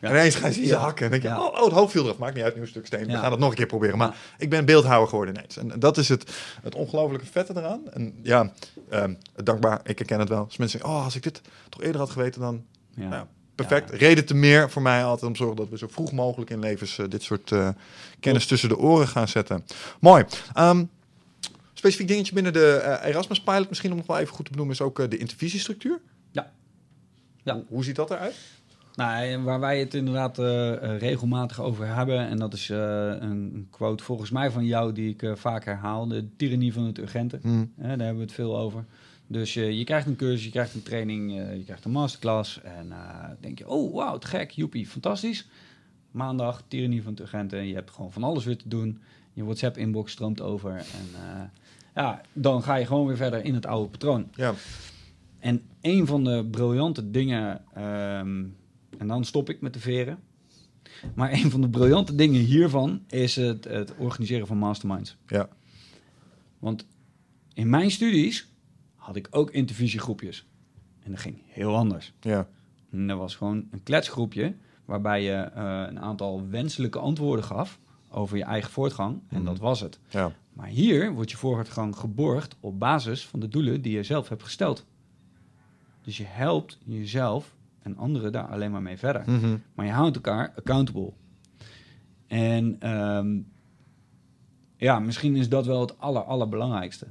S2: Ja.
S1: En ineens gaan ze je
S2: Ja.
S1: hakken. En denk je, oh, oh, het hoofd viel eraf. Maakt niet uit, nieuw stuk steen. We gaan het nog een keer proberen. Maar ik ben beeldhouwer geworden ineens. En dat is het, het ongelofelijke vette eraan. En ja, ehm, dankbaar, ik herken het wel. Als mensen zeggen, oh, als ik dit toch eerder had geweten, dan
S2: Ja.
S1: nou, perfect. Reden te meer voor mij altijd om te zorgen dat we zo vroeg mogelijk in levens eh, dit soort eh, kennis tussen de oren gaan zetten. Mooi. Ehm, specifiek dingetje binnen de eh, Erasmus Pilot, misschien om nog wel even goed te benoemen, is ook eh, de intervisiestructuur.
S2: Ja. Ja.
S1: Hoe, hoe ziet dat eruit?
S2: Nou, waar wij het inderdaad eh, regelmatig over hebben, en dat is een, quote volgens mij van jou die ik vaak herhaal, de tyrannie van het urgente. Hè, daar hebben we het veel over. Dus je krijgt een cursus, je krijgt een training, je krijgt een masterclass. En denk je, oh wauw, gek, joepie, fantastisch. Maandag, tyrannie van het urgente. Je hebt gewoon van alles weer te doen. Je WhatsApp-inbox stroomt over. En ja, dan ga je gewoon weer verder in het oude patroon.
S1: Ja.
S2: En een van de briljante dingen, ehm, en dan stop ik met de veren. Maar een van de briljante dingen hiervan is het, het organiseren van masterminds.
S1: Ja.
S2: Want in mijn studies had ik ook intervisiegroepjes. En dat ging heel anders.
S1: Ja.
S2: En dat was gewoon een kletsgroepje waarbij je eh, een aantal wenselijke antwoorden gaf over je eigen voortgang. En
S1: Mhm.
S2: dat was het.
S1: Ja.
S2: Maar hier wordt je voortgang geborgd op basis van de doelen die je zelf hebt gesteld. Dus je helpt jezelf en anderen daar alleen maar mee verder.
S1: Mhm.
S2: Maar je houdt elkaar accountable. En ehm, ja, misschien is dat wel het aller, allerbelangrijkste.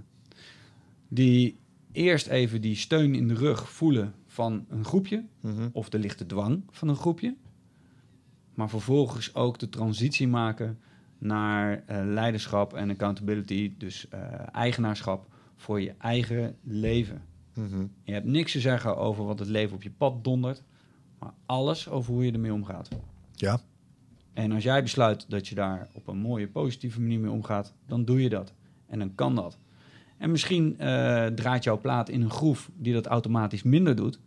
S2: Die eerst even die steun in de rug voelen van een groepje,
S1: Mhm.
S2: of de lichte dwang van een groepje. Maar vervolgens ook de transitie maken naar eh, leiderschap en accountability, dus eh, eigenaarschap voor je eigen leven.
S1: Mhm.
S2: Je hebt niks te zeggen over wat het leven op je pad dondert, maar alles over hoe je ermee omgaat.
S1: Ja.
S2: En als jij besluit dat je daar op een mooie, positieve manier mee omgaat, dan doe je dat. En dan kan dat. En misschien eh, draait jouw plaat in een groef die dat automatisch minder doet,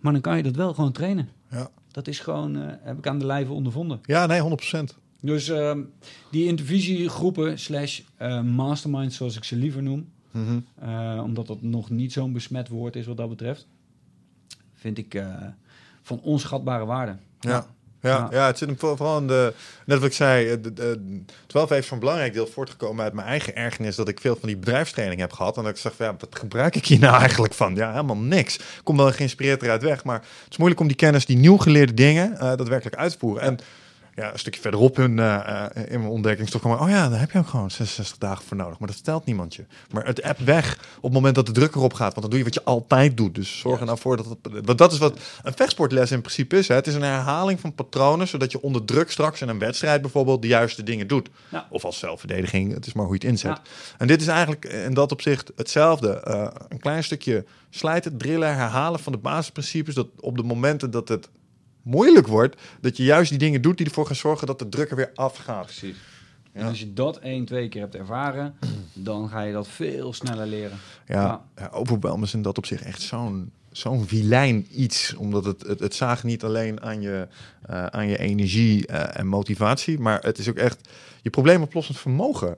S2: maar dan kan je dat wel gewoon trainen.
S1: Ja.
S2: Dat is gewoon, heb ik aan de lijve ondervonden.
S1: Ja, nee, 100%.
S2: Dus ehm, die intervisiegroepen slash eh, masterminds, zoals ik ze liever noem,
S1: Mhm.
S2: eh, omdat dat nog niet zo'n besmet woord is wat dat betreft, vind ik eh, van onschatbare waarde.
S1: Ja. Ja,
S2: Ja.
S1: ja. het zit hem voor- vooral in de... Net wat ik zei, de, de, 12 heeft van een belangrijk deel voortgekomen uit mijn eigen ergernis... dat ik veel van die bedrijfstraining heb gehad. En dat ik zeg, ja, wat gebruik ik hier nou eigenlijk van? Ja, helemaal niks. Ik kom wel geïnspireerd eruit weg. Maar het is moeilijk om die kennis, die nieuw geleerde dingen... eh, daadwerkelijk uit te voeren. En ja, een stukje verderop eh, eh, in mijn ontdekkingstocht kwam... oh ja, daar heb je ook gewoon 66 dagen voor nodig. Maar dat vertelt niemand je. Maar het app weg op het moment dat de druk erop gaat. Want dan doe je wat je altijd doet. Dus zorg er nou voor dat... Het, want dat is wat een vechtsportles in principe is. Hè. Het is een herhaling van patronen... zodat je onder druk straks in een wedstrijd bijvoorbeeld... de juiste dingen doet.
S2: Ja.
S1: Of als zelfverdediging. Het is maar hoe je het inzet.
S2: Ja.
S1: En dit is eigenlijk in dat opzicht hetzelfde. Eh, een klein stukje slijten, drillen, herhalen van de basisprincipes. Dat op de momenten dat het moeilijk wordt, dat je juist die dingen doet die ervoor gaan zorgen dat de druk er weer afgaat.
S2: Precies.
S1: Ja.
S2: En als je dat één, twee keer hebt ervaren, dan ga je dat veel sneller leren.
S1: Ja,
S2: Ja.
S1: ja. overwhelm is in dat opzicht echt zo'n zo'n vilijn iets. Omdat het, het, het zaagt niet alleen aan je, eh, aan je energie eh, en motivatie, maar het is ook echt je probleemoplossend vermogen.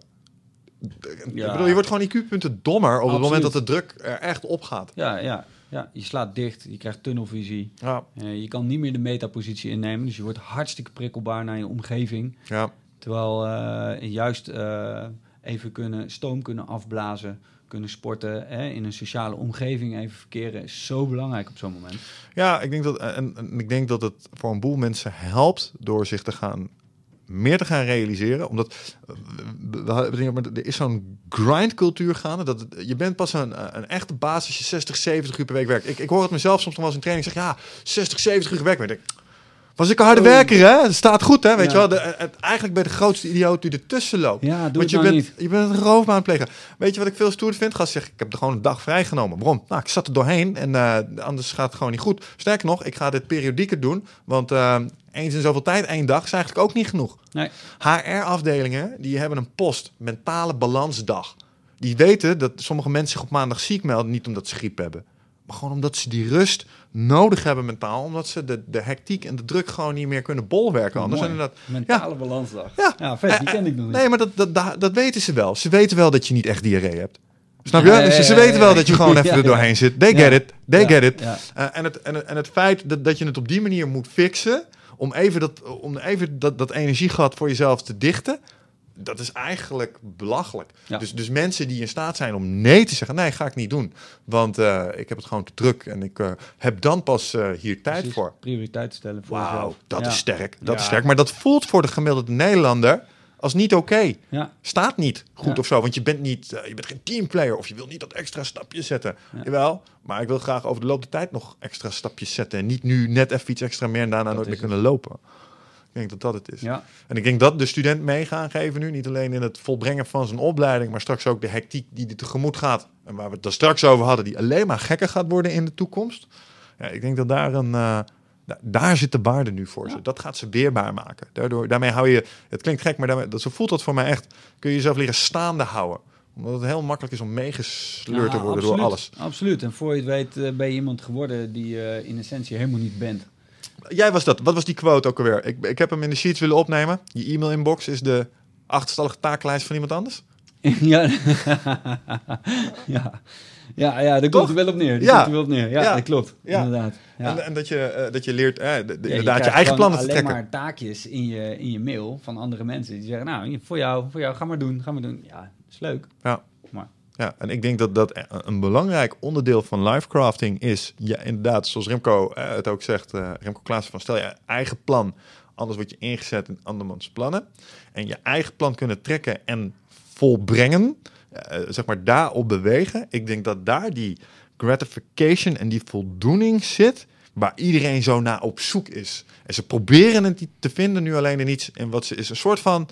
S1: Ik bedoel, je wordt gewoon IQ-punten dommer op het moment dat de druk er echt op gaat.
S2: Ja, ja, ja, je slaat dicht, je krijgt tunnelvisie.
S1: Ja,
S2: Eh, je kan niet meer de metapositie innemen, dus je wordt hartstikke prikkelbaar naar je omgeving.
S1: ja.
S2: Terwijl eh, juist eh, even kunnen stoom kunnen afblazen, kunnen sporten, hè, in een sociale omgeving even verkeren, is zo belangrijk op zo'n moment.
S1: Ja, ik denk dat, en, en ik denk dat het voor een boel mensen helpt door zich te gaan meer te gaan realiseren. Omdat eh, er is zo'n grindcultuur gaande. Dat je bent pas een, een echte baas je 60, 70 uur per week werkt. Ik, ik hoor het mezelf soms nog wel eens in training. Ik zeg ja, 60, 70 uur. Maar ik was ik een harde
S2: Oh.
S1: werker, hè? Het staat goed, hè? Weet
S2: Ja.
S1: je wel? De, het, eigenlijk ben je de grootste idioot die ertussen loopt.
S2: Ja, doe
S1: Want
S2: het
S1: je
S2: nou
S1: bent,
S2: niet.
S1: je bent een plegen. Weet je wat ik veel stoer vind? Gast zegt, ik heb er gewoon een dag vrijgenomen. Waarom? Nou, ik zat er doorheen en eh, anders gaat het gewoon niet goed. Sterker nog, ik ga dit periodieker doen. Want eh, eens in zoveel tijd, één dag, is eigenlijk ook niet genoeg.
S2: Nee.
S1: HR-afdelingen, die hebben een post, mentale balansdag. Die weten dat sommige mensen zich op maandag ziek melden, niet omdat ze griep hebben. Maar gewoon omdat ze die rust nodig hebben mentaal. Omdat ze de, de hectiek en de druk gewoon niet meer kunnen bolwerken. Anders en dat,
S2: Mentale balansdag.
S1: Ja.
S2: Ja, vet, die
S1: Eh,
S2: ken ik nog niet.
S1: Nee, maar dat, dat, dat, dat weten ze wel. Ze weten wel dat je niet echt diarree hebt. Snap je?
S2: Ja, ja,
S1: ze, ze
S2: ja, ja,
S1: weten wel
S2: ja.
S1: dat je gewoon even
S2: Ja,
S1: er
S2: ja.
S1: doorheen zit. They
S2: Ja.
S1: get it. They
S2: Ja,
S1: get it.
S2: ja.
S1: Eh, en, het, en, en het feit dat, dat je het op die manier moet fixen... om even, dat, om even dat, dat energiegat voor jezelf te dichten... dat is eigenlijk belachelijk.
S2: Ja.
S1: Dus, dus mensen die in staat zijn om nee te zeggen... nee, ga ik niet doen. Want eh, ik heb het gewoon te druk... en ik eh, heb dan pas eh, hier tijd
S2: Precies.
S1: voor.
S2: Prioriteit stellen voor
S1: Wauw,
S2: jezelf.
S1: dat
S2: Ja.
S1: is sterk. Dat
S2: Ja.
S1: is sterk. Maar dat voelt voor de gemiddelde Nederlander als niet oké.
S2: Ja,
S1: Staat niet goed
S2: Ja.
S1: of zo. Want je bent niet, je bent geen teamplayer of je wil niet dat extra stapje zetten.
S2: Ja.
S1: Jawel, maar ik wil graag over de loop der tijd nog extra stapjes zetten. En niet nu net even iets extra meer en daarna
S2: Dat
S1: nooit meer kunnen lopen. Ik denk dat dat het is.
S2: ja.
S1: En ik denk dat de student mee gaan geven nu. Niet alleen in het volbrengen van zijn opleiding, maar straks ook de hectiek die er tegemoet gaat. En waar we het daar straks over hadden, die alleen maar gekker gaat worden in de toekomst. Ja, ik denk dat daar een. eh, da- daar zit de waarde nu voor ze. Dat gaat ze weerbaar maken. Daardoor, daarmee hou je. Het klinkt gek, maar daarmee, dat, zo voelt dat voor mij echt. Kun je jezelf leren staande houden. Omdat het heel makkelijk is om meegesleurd te worden door alles.
S2: Absoluut. En voor je het weet eh, ben je iemand geworden die je in essentie helemaal niet bent.
S1: Jij was dat. Wat was die quote ook alweer? Ik, ik heb hem in de sheets willen opnemen. Je e-mail inbox is de achterstallige taaklijst van iemand anders.
S2: ja. ja. Ja, ja, daar
S1: Toch?
S2: komt wel op neer.
S1: Ja.
S2: komt er wel op neer. Ja,
S1: Ja.
S2: dat klopt.
S1: Ja.
S2: Inderdaad. Ja.
S1: En, en dat, je, eh, dat je leert eh, de- de-
S2: Ja,
S1: inderdaad je, eigen plannen te
S2: alleen
S1: trekken.
S2: maar taakjes in je, in je mail van andere mensen. Die zeggen, nou, voor jou, voor jou, ga maar doen, ga maar doen. Ja, is leuk.
S1: Ja. Ja, en ik denk dat dat een belangrijk onderdeel van livecrafting is. Ja, inderdaad, zoals Remco eh, het ook zegt, eh, Remco Klaassen, van stel je eigen plan, anders word je ingezet in andermans plannen. En je eigen plan kunnen trekken en volbrengen, eh, zeg maar daarop bewegen. Ik denk dat daar die gratification en die voldoening zit, waar iedereen zo naar op zoek is. En ze proberen het te vinden nu alleen in iets en wat ze is een soort van,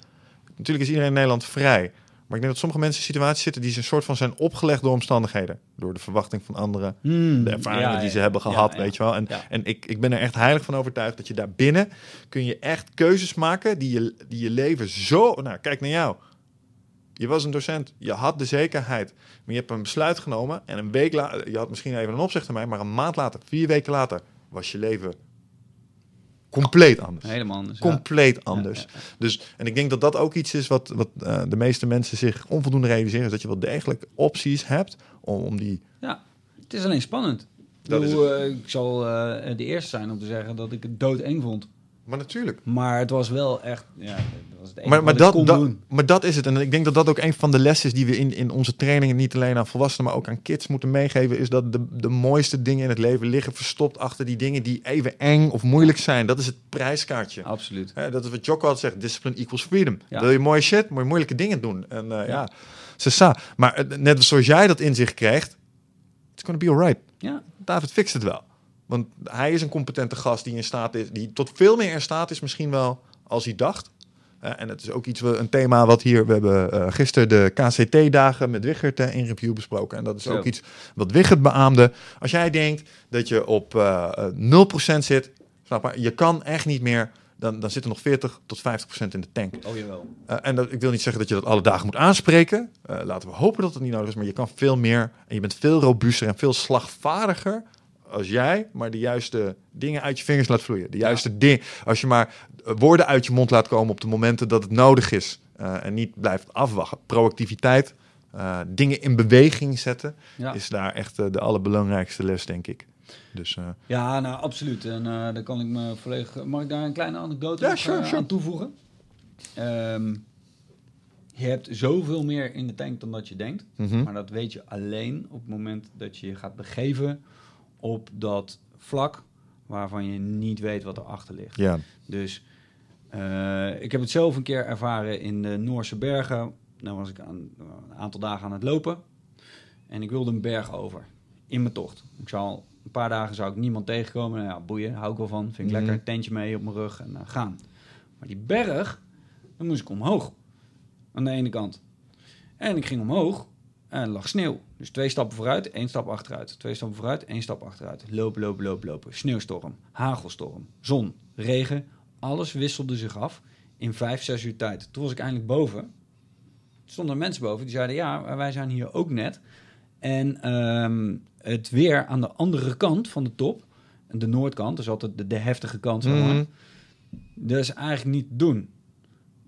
S1: natuurlijk is iedereen in Nederland vrij. Maar ik denk dat sommige mensen in situaties zitten die ze een soort van zijn opgelegd door omstandigheden. Door de verwachting van anderen, de ervaringen
S2: ja,
S1: die ze hebben gehad,
S2: ja.
S1: weet je wel. En,
S2: Ja.
S1: en ik, ik ben er echt heilig van overtuigd dat je daar binnen kun je echt keuzes maken die je, die je leven zo... Nou, kijk naar jou. Je was een docent, je had de zekerheid, maar je hebt een besluit genomen en een week later, je had misschien even een opzicht aan mij, maar een maand later, vier weken later, was je leven compleet anders.
S2: helemaal anders. ja.
S1: Compleet anders.
S2: Ja, ja,
S1: Dus, en ik denk dat dat ook iets is wat, wat eh, de meeste mensen zich onvoldoende realiseren. Is dat je wel degelijk opties hebt om, om die...
S2: Ja, het is alleen spannend.
S1: Is
S2: eh, ik zal eh, de eerste zijn om te zeggen dat ik het doodeng vond.
S1: Maar natuurlijk.
S2: Maar het was wel echt... Ja, dat was het
S1: Maar, maar,
S2: kon
S1: dat, dat,
S2: doen.
S1: maar dat is het. En ik denk dat dat ook een van de lessen is die we in, in onze trainingen niet alleen aan volwassenen, maar ook aan kids moeten meegeven. Is dat de, de mooiste dingen in het leven liggen verstopt achter die dingen die even eng of moeilijk zijn. Dat is het prijskaartje.
S2: Absoluut.
S1: Dat is wat Jocko altijd zegt, discipline equals freedom.
S2: Ja.
S1: Wil je mooie shit, moet je moeilijke dingen doen. En eh, ja,
S2: Ja.
S1: Maar eh, net zoals jij dat inzicht krijgt, it's gonna be alright.
S2: Ja,
S1: David fixt het wel. Want hij is een competente gast die in staat is, die tot veel meer in staat is misschien wel als hij dacht. Eh, en het is ook iets, een thema wat hier, we hebben eh, gisteren de KCT-dagen met Wichert eh, in review besproken. En dat is ook iets wat Wichert beaamde. Als jij denkt dat je op eh, eh, 0% zit, snap maar, je kan echt niet meer, dan, dan zit er nog 40 tot 50% in de tank.
S2: oh jawel.
S1: En dat, ik wil niet zeggen dat je dat alle dagen moet aanspreken. Laten we hopen dat het niet nodig is. Maar je kan veel meer en je bent veel robuuster en veel slagvaardiger als jij maar de juiste dingen uit je vingers laat vloeien. De juiste dingen. Als je maar eh, woorden uit je mond laat komen op de momenten dat het nodig is. eh, en niet blijft afwachten. Proactiviteit, eh, dingen in beweging zetten,
S2: Ja.
S1: is daar echt de allerbelangrijkste les, denk ik. Dus
S2: Ja, nou absoluut. En daar kan ik me volledig. Mag ik daar een kleine anekdote
S1: Ja,
S2: nog,
S1: sure, sure.
S2: aan toevoegen? Ehm, je hebt zoveel meer in de tank dan dat je denkt.
S1: mhm.
S2: Maar dat weet je alleen op het moment dat je je gaat begeven op dat vlak waarvan je niet weet wat erachter ligt.
S1: ja.
S2: Dus eh, ik heb het zelf een keer ervaren in de Noorse bergen. Nou was ik aan, een aantal dagen aan het lopen. En ik wilde een berg over. In mijn tocht. Ik zou een paar dagen zou ik niemand tegenkomen. Nou ja, boeien, hou ik wel van. Vind ik
S1: Mhm.
S2: lekker. Tentje mee op mijn rug en eh, gaan. Maar die berg, dan moest ik omhoog. Aan de ene kant. En ik ging omhoog en lag sneeuw. Dus twee stappen vooruit, één stap achteruit. Twee stappen vooruit, één stap achteruit. Lopen, lopen, lopen, lopen. Sneeuwstorm, hagelstorm, zon, regen. Alles wisselde zich af in vijf, zes uur tijd. Toen was ik eindelijk boven. Er stonden mensen boven die zeiden, ja, wij zijn hier ook net. En ehm, het weer aan de andere kant van de top, de noordkant, dus altijd de, de heftige kant, zeg maar,
S1: Mhm.
S2: dus eigenlijk niet doen.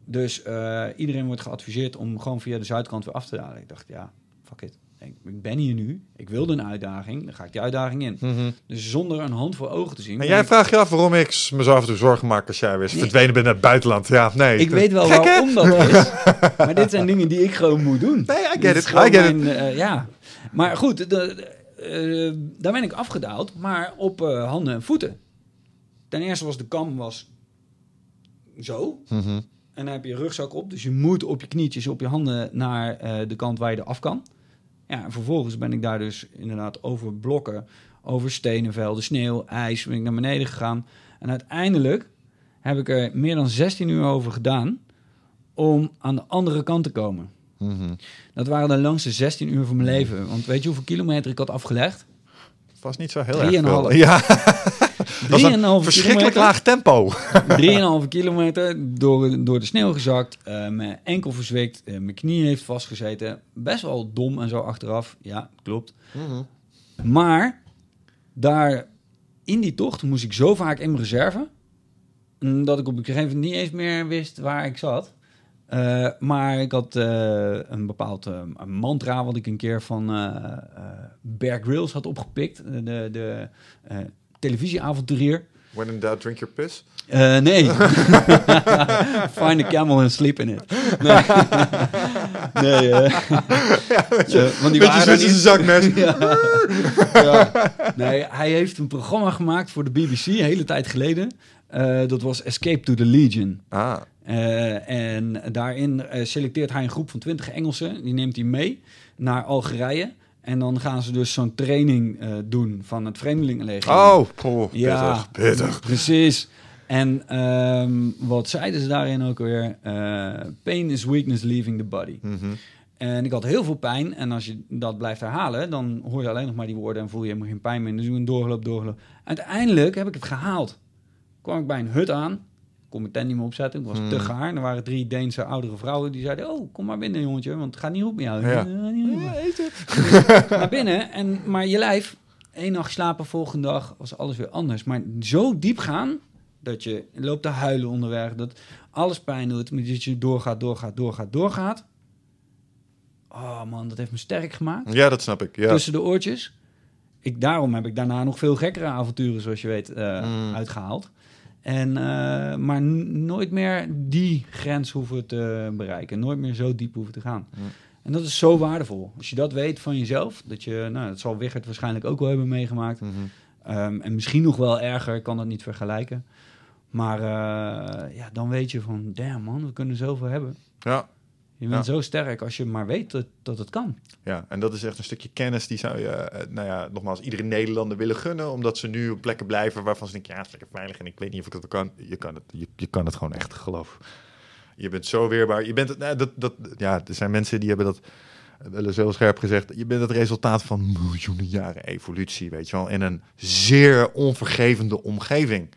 S2: Dus eh, iedereen wordt geadviseerd om gewoon via de zuidkant weer af te dalen. Ik dacht, ja, fuck it. Ik, ik ben hier nu, ik wilde een uitdaging, dan ga ik die uitdaging in.
S1: Mhm.
S2: Dus zonder een hand voor ogen te zien.
S1: En jij
S2: ik-
S1: vraagt je af waarom ik me zo af en toe zorgen maak als jij weer
S2: Nee.
S1: verdwenen bent naar het buitenland. Ja, nee.
S2: Ik weet wel
S1: Gek,
S2: waarom dat is. maar dit zijn dingen die ik gewoon moet doen.
S1: Nee, I
S2: Dit
S1: get
S2: is
S1: it. I get it.
S2: eh, ja. Maar goed, de, de, eh, daar ben ik afgedaald, maar op eh, handen en voeten. Ten eerste was de kam was zo.
S1: Mhm.
S2: En dan heb je je rugzak op. Dus je moet op je knietjes, op je handen naar de kant waar je er af kan. Ja, en vervolgens ben ik daar dus inderdaad over blokken, over stenenvelden, sneeuw, ijs, ben ik naar beneden gegaan. En uiteindelijk heb ik er meer dan 16 uur over gedaan om aan de andere kant te komen.
S1: Mhm.
S2: Dat waren de langste 16 uur van mijn leven. Want weet je hoeveel kilometer ik had afgelegd?
S1: Het was niet zo heel erg veel. Ja, dat was een
S2: 3,5
S1: verschrikkelijk
S2: kilometer.
S1: laag tempo.
S2: 3,5 kilometer door, door de sneeuw gezakt. eh, mijn enkel verzwikt. eh, mijn knie heeft vastgezeten. Best wel dom en zo achteraf. Ja, klopt. Maar daar in die tocht moest ik zo vaak in mijn reserve. mm, Dat ik op een gegeven moment niet eens meer wist waar ik zat. Eh, maar ik had eh, een bepaald eh, een mantra wat ik een keer van eh Bear Grylls had opgepikt. De, de televisieavonturier.
S1: When in doubt, drink your piss.
S2: Nee. Find a camel and sleep in it. Nee. nee eh. Eh, want die waren
S1: zakmes.
S2: Ja. Nee, hij heeft een programma gemaakt voor de BBC, een hele tijd geleden. Dat was Escape to the Legion.
S1: Ah,
S2: Eh, en daarin eh, selecteert hij een groep van 20 Engelsen. Die neemt hij mee naar Algerije. En dan gaan ze dus zo'n training eh, doen van het Vreemdelingenleger.
S1: oh, oh
S2: Ja.
S1: pittig, pittig.
S2: Precies. En ehm, wat zeiden ze daarin ook weer? Pain is weakness leaving the body.
S1: Mhm.
S2: En ik had heel veel pijn. En als je dat blijft herhalen, dan hoor je alleen nog maar die woorden en voel je helemaal geen pijn meer. Dus doe een doorgeloop, doorgeloop. Uiteindelijk heb ik het gehaald. Kwam ik bij een hut aan. Kon mijn tent niet meer opzetten. Ik was
S1: Hmm.
S2: te gaar. Er waren drie Deense oudere vrouwen die zeiden... Oh, kom maar binnen, jongetje, want het gaat niet goed met jou.
S1: Ja.
S2: Met jou. naar binnen. En, maar je lijf, één nacht slapen, volgende dag was alles weer anders. Maar zo diep gaan, dat je loopt te huilen onderweg, dat alles pijn doet, maar dat je doorgaat, doorgaat, doorgaat, doorgaat. Oh man, dat heeft me sterk gemaakt.
S1: Ja, dat snap ik. Ja.
S2: Tussen de oortjes. Ik, daarom heb ik daarna nog veel gekkere avonturen, zoals je weet, eh,
S1: Mm.
S2: uitgehaald. En, eh, maar nooit meer die grens hoeven te bereiken. Nooit meer zo diep hoeven te gaan. En dat is zo waardevol. Als je dat weet van jezelf, dat je, nou, dat zal Wichert waarschijnlijk ook wel hebben meegemaakt.
S1: Mhm.
S2: Ehm, en misschien nog wel erger, ik kan dat niet vergelijken. Maar eh, ja, dan weet je van, damn man, we kunnen zoveel hebben.
S1: Ja.
S2: Je bent
S1: Ja.
S2: zo sterk als je maar weet dat, dat het kan.
S1: Ja, en dat is echt een stukje kennis die zou je, eh, nou ja, nogmaals, iedere Nederlander willen gunnen. Omdat ze nu op plekken blijven waarvan ze denken, ja, het is lekker veilig en ik weet niet of ik dat kan. Je kan het, je, je kan het gewoon echt, geloof. Je bent zo weerbaar. Je bent, nou, dat, dat, ja, er zijn mensen die hebben dat wel eens heel scherp gezegd. Je bent het resultaat van miljoenen jaren evolutie, weet je wel. In een zeer onvergevende omgeving.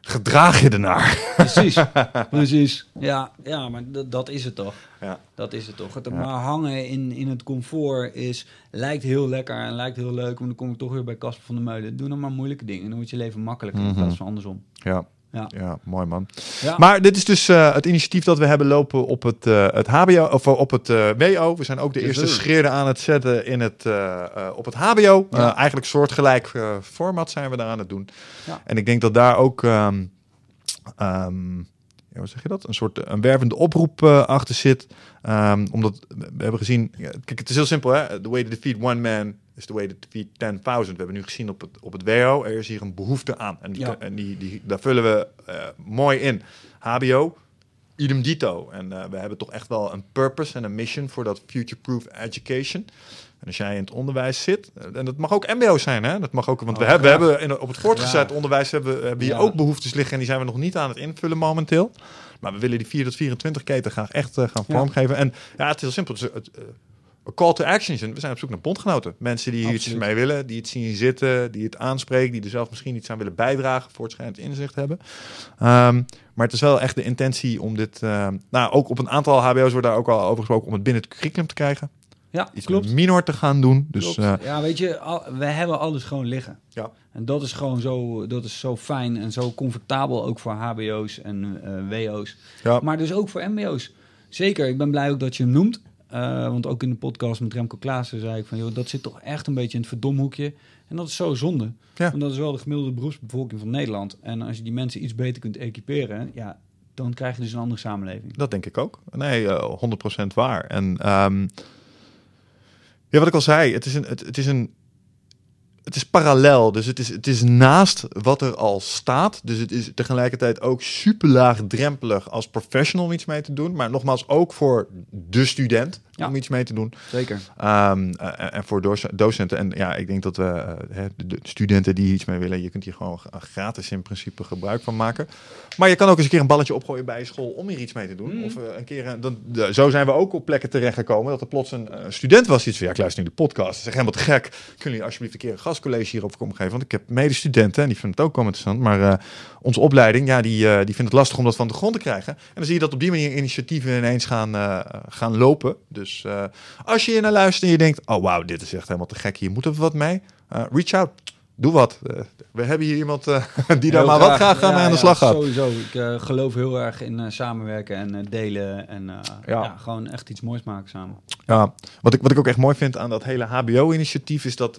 S1: Gedraag je ernaar.
S2: Precies, precies. Ja, ja maar dat, is het toch.
S1: Ja.
S2: Dat is het toch. Het
S1: Ja.
S2: maar hangen in, in het comfort is, lijkt heel lekker en lijkt heel leuk. Maar dan kom ik toch weer bij Casper van der Meulen. Doe dan maar moeilijke dingen. Dan wordt je leven makkelijker in
S1: Mhm.
S2: plaats van andersom.
S1: Ja,
S2: Ja.
S1: ja, mooi man.
S2: Ja.
S1: Maar dit is dus eh, het initiatief dat we hebben lopen op het, eh, het HBO of op het eh, WO. We zijn ook de
S2: Yes,
S1: eerste
S2: sir.
S1: schreden aan het zetten in het, eh, eh, op het HBO.
S2: Ja.
S1: Eh, eigenlijk soortgelijk eh, format zijn we daar aan het doen.
S2: Ja.
S1: En ik denk dat daar ook, ehm, ehm, ja, hoe zeg je dat? Een soort een wervende oproep eh, achter zit. Ehm, omdat we hebben gezien, kijk, het is heel simpel, hè? The way to defeat one man is the way to defeat 10.000. We hebben nu gezien op het, op het WO, er is hier een behoefte aan. En, die,
S2: Ja.
S1: en die, die, daar vullen we eh, mooi in. HBO, idem dito. En eh, we hebben toch echt wel een purpose en een mission voor dat future-proof education. En als jij in het onderwijs zit, eh, en dat mag ook MBO zijn, hè? Dat mag ook, want we,
S2: Oh,
S1: hebben, we hebben in, op het voortgezet
S2: Ja.
S1: onderwijs hebben, hebben hier
S2: Ja.
S1: ook behoeftes liggen en die zijn we nog niet aan het invullen momenteel. Maar we willen die 4 tot 24 keten graag echt gaan
S2: Ja.
S1: vormgeven. En ja, het is heel simpel. Het, call to action is, we zijn op zoek naar bondgenoten. Mensen die hier iets mee willen, die het zien zitten, die het aanspreken, die er zelf misschien iets aan willen bijdragen, voortschrijdend inzicht hebben. Ehm, maar het is wel echt de intentie om dit, ehm, nou ook op een aantal HBO's wordt daar ook al over gesproken, om het binnen het curriculum te krijgen.
S2: Ja,
S1: iets
S2: klopt.
S1: minor te gaan doen. Dus eh,
S2: ja, weet je, al- we hebben alles gewoon liggen.
S1: Ja.
S2: En dat is gewoon zo, dat is zo fijn en zo comfortabel ook voor HBO's en eh, WO's.
S1: ja.
S2: Maar dus ook voor MBO's. Zeker, ik ben blij ook dat je hem noemt. Eh, want ook in de podcast met Remco Klaassen zei ik van... Joh, dat zit toch echt een beetje in het verdomhoekje. En dat is zo zonde.
S1: Ja.
S2: Want dat is wel de gemiddelde beroepsbevolking van Nederland. En als je die mensen iets beter kunt equiperen... Ja, dan krijg je dus een andere samenleving.
S1: Dat denk ik ook. Nee, eh 100% waar. En ehm, ja, wat ik al zei, het is een, het, het is een, het is parallel. Dus het is, het is naast wat er al staat. Dus het is tegelijkertijd ook super laagdrempelig als professional iets mee te doen. Maar nogmaals, ook voor de student
S2: Ja.
S1: om iets mee te doen.
S2: Zeker.
S1: Ehm, eh, en voor doc- docenten. En ja, ik denk dat we, eh, de, de studenten die iets mee willen, je kunt hier gewoon gra- gratis in principe gebruik van maken. Maar je kan ook eens een keer een balletje opgooien bij je school om hier iets mee te doen.
S2: Mm.
S1: Of eh, een keer, dan, zo zijn we ook op plekken terechtgekomen dat er plots een eh, student was die iets van, ja, ik luister nu de podcast. Zeg helemaal te gek. Kunnen jullie alsjeblieft een keer een gastcollege hierover komen geven? Want ik heb medestudenten en die vinden het ook wel interessant. Maar eh, onze opleiding, ja, die, eh, die vindt het lastig om dat van de grond te krijgen. En dan zie je dat op die manier initiatieven ineens gaan, eh, gaan lopen. Dus eh, als je hier naar luistert en je denkt, oh wauw, dit is echt helemaal te gek, hier moeten we wat mee. Eh, reach out, doe wat. Eh, we hebben hier iemand die daar maar wat graag aan
S2: Ja,
S1: aan de
S2: ja,
S1: slag gaat.
S2: Sowieso. Ik geloof heel erg in samenwerken en delen. En
S1: Ja.
S2: gewoon echt iets moois maken samen.
S1: Ja, wat ik, wat ik ook echt mooi vind aan dat hele HBO-initiatief is dat,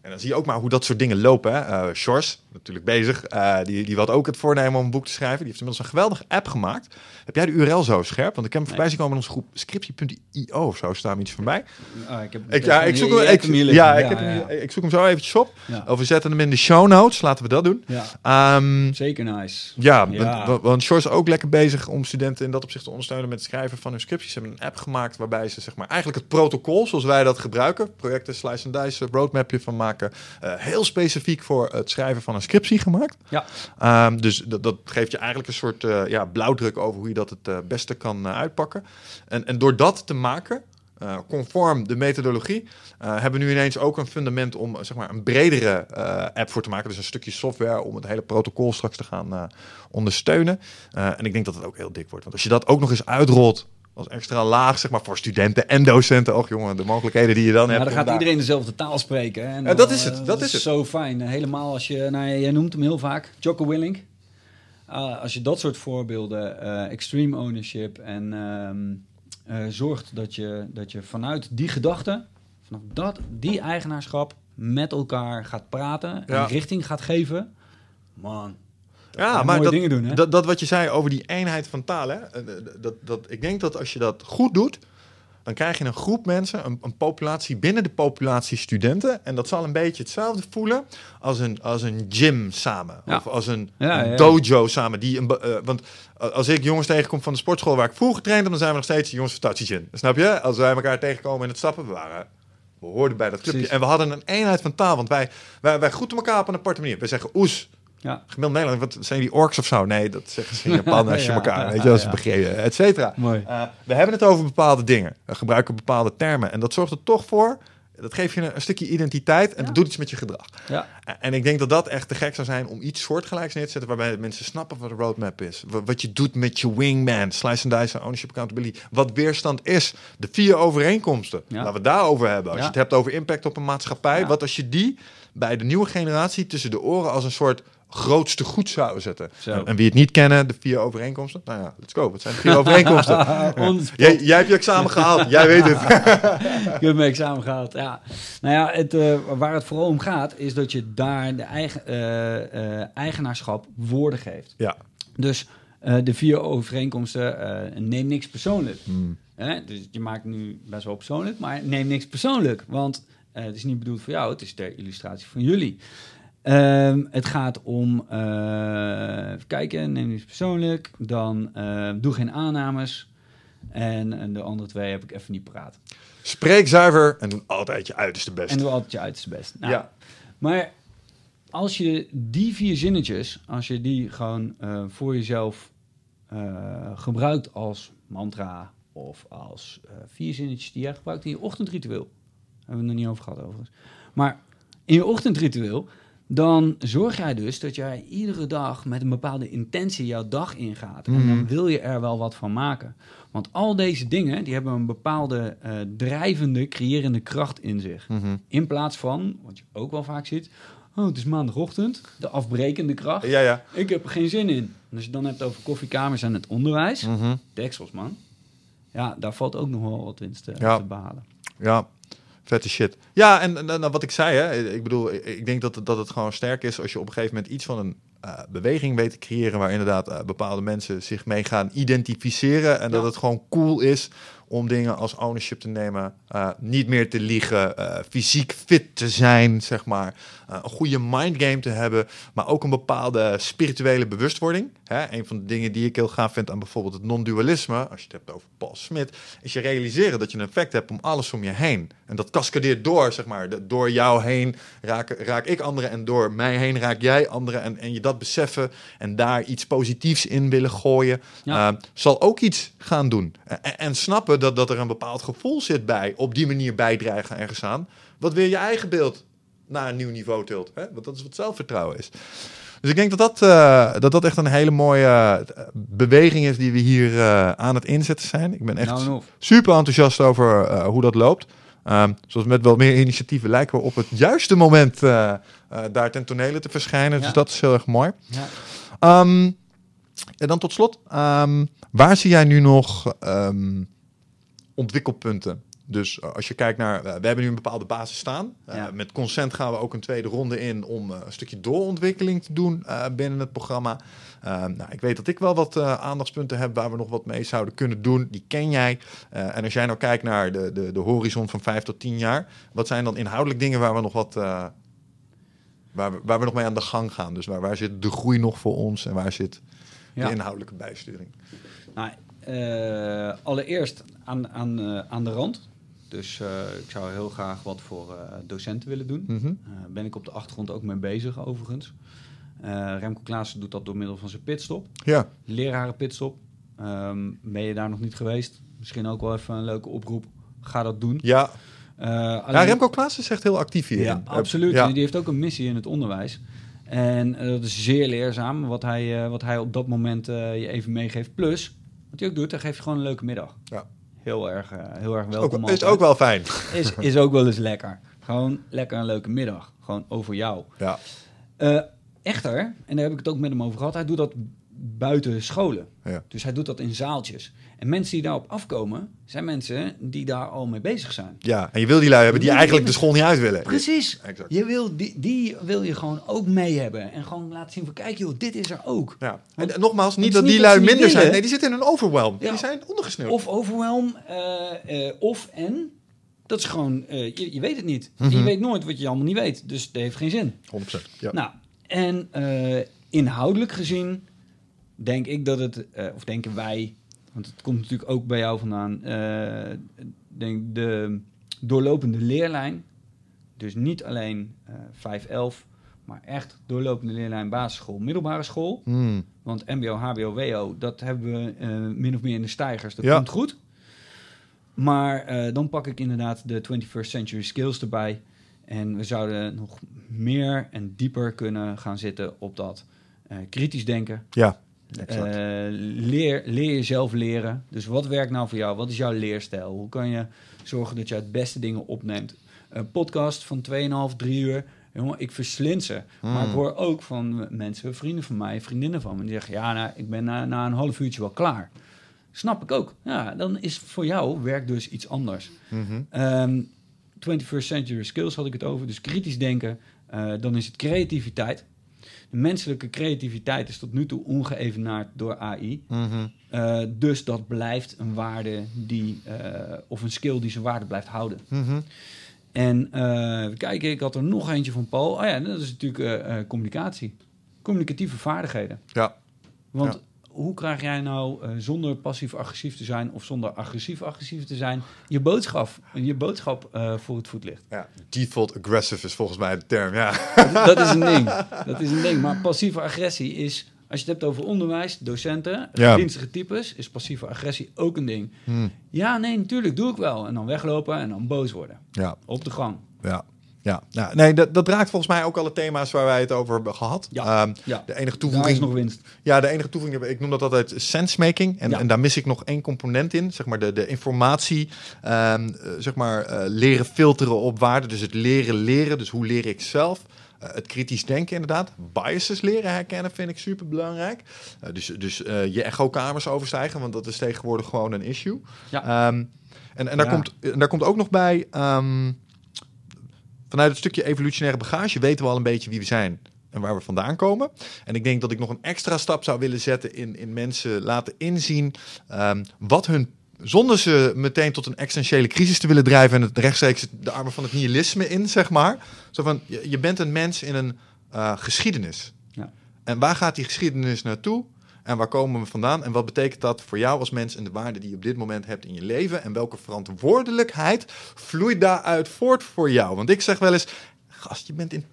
S1: en dan zie je ook maar hoe dat soort dingen lopen. Hè. Sjors, natuurlijk bezig, eh, die, die had ook het voornemen om een boek te schrijven. Die heeft inmiddels een geweldige app gemaakt. Heb jij de URL zo scherp? Want ik heb hem voorbij zien komen in onze groep scriptie.io of zo, staat me iets voorbij.
S2: Ah, ik, heb
S1: Ik, ja, ik zoek hem,
S2: Je
S1: ik,
S2: hebt hier
S1: ja,
S2: liggen.
S1: ik, heb hem, ik zoek hem zo eventjes op. Of we zetten hem in de show notes, laten we dat doen.
S2: Ja,
S1: Ehm,
S2: zeker nice.
S1: ja, want, want Shores is ook lekker bezig om studenten in dat opzicht te ondersteunen met het schrijven van hun scripties. Ze hebben een app gemaakt waarbij ze zeg maar, eigenlijk het protocol zoals wij dat gebruiken, projecten slice and dice, roadmapje van maken, eh, heel specifiek voor het schrijven van een scriptie gemaakt.
S2: Ja.
S1: Ehm, dus dat, dat geeft je eigenlijk een soort eh, ja, blauwdruk over hoe je dat het eh, beste kan eh, uitpakken. En, en door dat te maken, conform de methodologie, hebben we nu ineens ook een fundament om zeg maar, een bredere app voor te maken. Dus een stukje software om het hele protocol straks te gaan ondersteunen. En ik denk dat het ook heel dik wordt. Want als je dat ook nog eens uitrolt als extra laag, zeg maar, voor studenten en docenten. Och jongen, de mogelijkheden die je dan
S2: Ja,
S1: hebt.
S2: dan
S1: om
S2: gaat
S1: daar-
S2: iedereen dezelfde taal spreken. hè. En
S1: Ja, dat
S2: dan,
S1: is het,
S2: eh,
S1: dat is het.
S2: Zo fijn. Helemaal als je, nou, jij noemt hem heel vaak, Jocko Willink. Ah, als je dat soort voorbeelden, eh, extreme ownership en ehm, eh, zorgt dat je, dat je vanuit die gedachte, vanaf dat, die eigenaarschap met elkaar gaat praten
S1: Ja.
S2: en richting gaat geven. Man,
S1: Ja, maar dat,
S2: dingen doen, hè?
S1: dat, dat wat je zei over die eenheid van taal, hè, eh, dat, dat, ik denk dat als je dat goed doet, dan krijg je een groep mensen, een, een populatie binnen de populatie studenten. En dat zal een beetje hetzelfde voelen als een, als een gym samen.
S2: Ja.
S1: Of als een,
S2: Ja,
S1: een
S2: ja.
S1: dojo samen. Die een, eh, want eh, als ik jongens tegenkom van de sportschool waar ik vroeger trainde, dan zijn we nog steeds jongens van Tatsijin. Snap je? Als wij elkaar tegenkomen in het stappen, we waren... We hoorden bij dat clubje.
S2: Precies.
S1: En we hadden een eenheid van taal. Want wij, wij, wij groeten elkaar op een aparte manier. Wij zeggen oes.
S2: Ja.
S1: Gemiddeld Nederland, wat zijn die orks of zo? Nee, dat zeggen ze in Japan als je
S2: Ja,
S1: elkaar,
S2: ja,
S1: weet je, als begrepen, et cetera.
S2: Mooi.
S1: Eh, we hebben het over bepaalde dingen. We gebruiken bepaalde termen. En dat zorgt er toch voor, dat geeft je een, een stukje identiteit en dat doet iets met je gedrag.
S2: Ja.
S1: En- En ik denk dat dat echt te gek zou zijn om iets soortgelijks neer te zetten waarbij mensen snappen wat de roadmap is. Wa- Wat je doet met je wingman, slice and dice, ownership, accountability. Wat weerstand is. De vier overeenkomsten. Laten we het daarover hebben. Als je het hebt over impact op een maatschappij. Wat als je die bij de nieuwe generatie tussen de oren als een soort grootste goed zou zetten.
S2: Zo.
S1: En wie het niet kennen, de vier overeenkomsten. Nou ja, let's go. Wat zijn de vier overeenkomsten? Jij, jij hebt je examen gehaald. Jij weet het.
S2: Ik heb mijn examen gehaald, ja. Nou ja, het, eh, waar het vooral om gaat, is dat je daar de eigen, eh, eigenaarschap woorden geeft.
S1: Ja.
S2: Dus de vier overeenkomsten, neem niks persoonlijk.
S1: Hmm.
S2: Hè? Dus je maakt nu best wel persoonlijk, maar neem niks persoonlijk. Want het is niet bedoeld voor jou, het is ter illustratie van jullie. Ehm, het gaat om, eh, even kijken, neem niks persoonlijk. Dan eh, doe geen aannames. En, en de andere twee heb ik even niet paraat.
S1: Spreek zuiver en doe altijd je uiterste best.
S2: En doe altijd je uiterste best. Nou,
S1: Ja.
S2: Maar als je die vier zinnetjes, als je die gewoon eh, voor jezelf eh, gebruikt als mantra of als vier zinnetjes die jij gebruikt in je ochtendritueel. Daar hebben we het nog niet over gehad overigens. Maar in je ochtendritueel, dan zorg jij dus dat jij iedere dag met een bepaalde intentie jouw dag ingaat. En
S1: Mhm.
S2: dan wil je er wel wat van maken. Want al deze dingen, die hebben een bepaalde eh, drijvende, creërende kracht in zich.
S1: Mhm.
S2: In plaats van, wat je ook wel vaak ziet, oh, het is maandagochtend, de afbrekende kracht.
S1: Ja, ja.
S2: Ik heb er geen zin in. En als je het dan hebt over koffiekamers en het onderwijs,
S1: Mhm.
S2: deksels man. Ja, daar valt ook nog wel wat winst
S1: Ja.
S2: te behalen.
S1: Ja, vette shit. Ja, en, en, en wat ik zei, hè, ik bedoel, ik, ik denk dat, het- dat het gewoon sterk is als je op een gegeven moment iets van een eh, beweging weet te creëren waar inderdaad eh, bepaalde mensen zich mee gaan identificeren en dat het gewoon cool is om dingen als ownership te nemen, eh, niet meer te liegen, eh, fysiek fit te zijn, zeg maar, eh, een goede mindgame te hebben, maar ook een bepaalde spirituele bewustwording. Hè? Een van de dingen die ik heel gaaf vind aan bijvoorbeeld het non-dualisme, als je het hebt over Paul Smit, is je realiseren dat je een effect hebt om alles om je heen. En dat cascadeert door, zeg maar. De- door jou heen raak, raak ik anderen en door mij heen raak jij anderen. En, en je dat beseffen en daar iets positiefs in willen gooien,
S2: Ja.
S1: zal ook iets gaan doen. En, en snappen dat, dat er een bepaald gevoel zit bij, op die manier bijdragen ergens aan, wat weer je eigen beeld naar een nieuw niveau tilt. Hè? Want dat is wat zelfvertrouwen is. Dus ik denk dat dat, eh, dat, dat echt een hele mooie eh, beweging is die we hier eh, aan het inzetten zijn. Ik ben echt
S2: Nou
S1: super enthousiast over hoe dat loopt. Ehm, zoals met wel meer initiatieven lijken we op het juiste moment daar ten tonele te verschijnen.
S2: Ja.
S1: Dus dat is heel erg mooi.
S2: Ja.
S1: Ehm, en dan tot slot, ehm, waar zie jij nu nog ontwikkelpunten? Dus eh, als je kijkt naar, eh, we hebben nu een bepaalde basis staan. Eh. Met consent gaan we ook een tweede ronde in om een stukje doorontwikkeling te doen binnen het programma. Nou, ik weet dat ik wel wat aandachtspunten heb waar we nog wat mee zouden kunnen doen. Die ken jij. En als jij nou kijkt naar de, de, de horizon van vijf tot tien jaar, wat zijn dan inhoudelijk dingen waar we nog wat. waar, we, waar we nog mee aan de gang gaan? Dus waar, waar zit de groei nog voor ons en waar zit
S2: Ja.
S1: de inhoudelijke bijsturing?
S2: Nou, allereerst aan, aan, eh, aan de rand. Dus eh, ik zou heel graag wat voor eh, docenten willen doen. Eh, ben ik op de achtergrond ook mee bezig, overigens. Eh, Remco Klaassen doet dat door middel van zijn pitstop.
S1: Ja,
S2: Leraren pitstop. Ehm, ben je daar nog niet geweest? Misschien ook wel even een leuke oproep. Ga dat doen.
S1: ja.
S2: Eh,
S1: ja Remco Klaas is echt heel actief hier.
S2: Ja, absoluut.
S1: Ja.
S2: Die heeft ook een missie in het onderwijs. En eh, dat is zeer leerzaam, wat hij, eh, wat hij op dat moment eh, je even meegeeft. Plus, wat hij ook doet, hij geeft je gewoon een leuke middag.
S1: Ja.
S2: Heel erg, eh, heel erg welkom.
S1: is
S2: altijd.
S1: ook wel fijn.
S2: Is, is ook wel eens lekker. Gewoon lekker een leuke middag. Gewoon over jou.
S1: Ja.
S2: Eh, echter, en daar heb ik het ook met hem over gehad, hij doet dat buiten scholen.
S1: Ja.
S2: Dus hij doet dat in zaaltjes. En mensen die daarop afkomen, zijn mensen die daar al mee bezig zijn.
S1: ja, en je wil die lui hebben die eigenlijk de school niet uit willen.
S2: Precies.
S1: Exact.
S2: Je wil die, die wil je gewoon ook mee hebben. En gewoon laten zien van, kijk joh, dit is er ook.
S1: Ja. En, en nogmaals, niet dat
S2: niet
S1: die lui minder zijn. Nee, die zitten in een overwhelm.
S2: Ja.
S1: Die zijn ondergesneeuwd.
S2: Of overwhelm, eh, eh, of en. Dat is gewoon, eh, je, je weet het niet.
S1: Mhm.
S2: je weet nooit wat je allemaal niet weet. Dus dat heeft geen zin.
S1: 100%. Ja.
S2: Nou, en eh, inhoudelijk gezien denk ik dat het, eh, of denken wij, want het komt natuurlijk ook bij jou vandaan, eh, denk de doorlopende leerlijn, dus niet alleen eh 511, maar echt doorlopende leerlijn basisschool, middelbare school.
S1: Hmm.
S2: Want MBO, HBO, WO, dat hebben we eh, min of meer in de stijgers. Dat
S1: Ja.
S2: komt goed. Maar dan pak ik inderdaad de 21st Century Skills erbij. En we zouden nog meer en dieper kunnen gaan zitten op dat kritisch denken.
S1: Ja, exact.
S2: Eh, leer, leer jezelf leren. Dus wat werkt nou voor jou? Wat is jouw leerstijl? Hoe kan je zorgen dat je het beste dingen opneemt? Een podcast van 2,5, 3 uur. Jongen, ik verslind ze. Maar ik
S1: Mm.
S2: hoor ook van mensen, vrienden van mij, vriendinnen van me, die zeggen: Ja, nou, ik ben na, na een half uurtje wel klaar. Snap ik ook. Ja, dan is voor jou werk dus iets anders.
S1: Mhm.
S2: Ehm 21st century skills had ik het over, dus kritisch denken. Eh, dan is het creativiteit. Menselijke creativiteit is tot nu toe ongeëvenaard door AI.
S1: Mhm.
S2: Eh, dus dat blijft een waarde die, eh, of een skill die zijn waarde blijft houden.
S1: Mhm.
S2: En eh, even kijken, ik had er nog eentje van Paul. Oh ja, dat is natuurlijk eh, eh, communicatie. Communicatieve vaardigheden.
S1: Ja.
S2: Want
S1: Ja.
S2: Hoe krijg jij nou eh, zonder passief-agressief te zijn of zonder agressief-agressief te zijn je boodschap, je boodschap eh, voor het voetlicht?
S1: ja. Default aggressive is volgens mij de term. Ja.
S2: dat is een ding. Dat is een ding. Maar passieve agressie is, als je het hebt over onderwijs, docenten,
S1: Ja.
S2: dienstige types, is passieve agressie ook een ding.
S1: Hmm.
S2: Ja, nee, natuurlijk, doe ik wel. En dan weglopen en dan boos worden.
S1: ja.
S2: Op de gang.
S1: Ja. Ja, nee, dat, dat raakt volgens mij ook alle thema's waar wij het over hebben gehad.
S2: Ja.
S1: Ehm,
S2: Ja,
S1: de enige toevoeging
S2: is nog winst.
S1: Ja, de enige toevoeging, ik noem dat altijd sensemaking. En,
S2: Ja.
S1: en daar mis ik nog één component in. Zeg maar de, de informatie, ehm, eh, zeg maar eh, leren filteren op waarde. Dus het leren leren, dus hoe leer ik zelf. Eh, het kritisch denken inderdaad. Biases leren herkennen vind ik super belangrijk. dus dus je echo-kamers overstijgen, want dat is tegenwoordig gewoon een issue.
S2: Ja.
S1: Ehm, en, en, daar
S2: Ja.
S1: komt, en daar komt ook nog bij... vanuit het stukje evolutionaire bagage weten we al een beetje wie we zijn en waar we vandaan komen. En ik denk dat ik nog een extra stap zou willen zetten in, in mensen laten inzien ehm, wat hun, zonder ze meteen tot een existentiële crisis te willen drijven en het rechtstreeks de armen van het nihilisme in, zeg maar. Zo van, je, je bent een mens in een eh, geschiedenis.
S2: Ja.
S1: En waar gaat die geschiedenis naartoe? En waar komen we vandaan? En wat betekent dat voor jou als mens en de waarde die je op dit moment hebt in je leven? En welke verantwoordelijkheid vloeit daaruit voort voor jou? Want ik zeg wel eens, gast, je, bent in,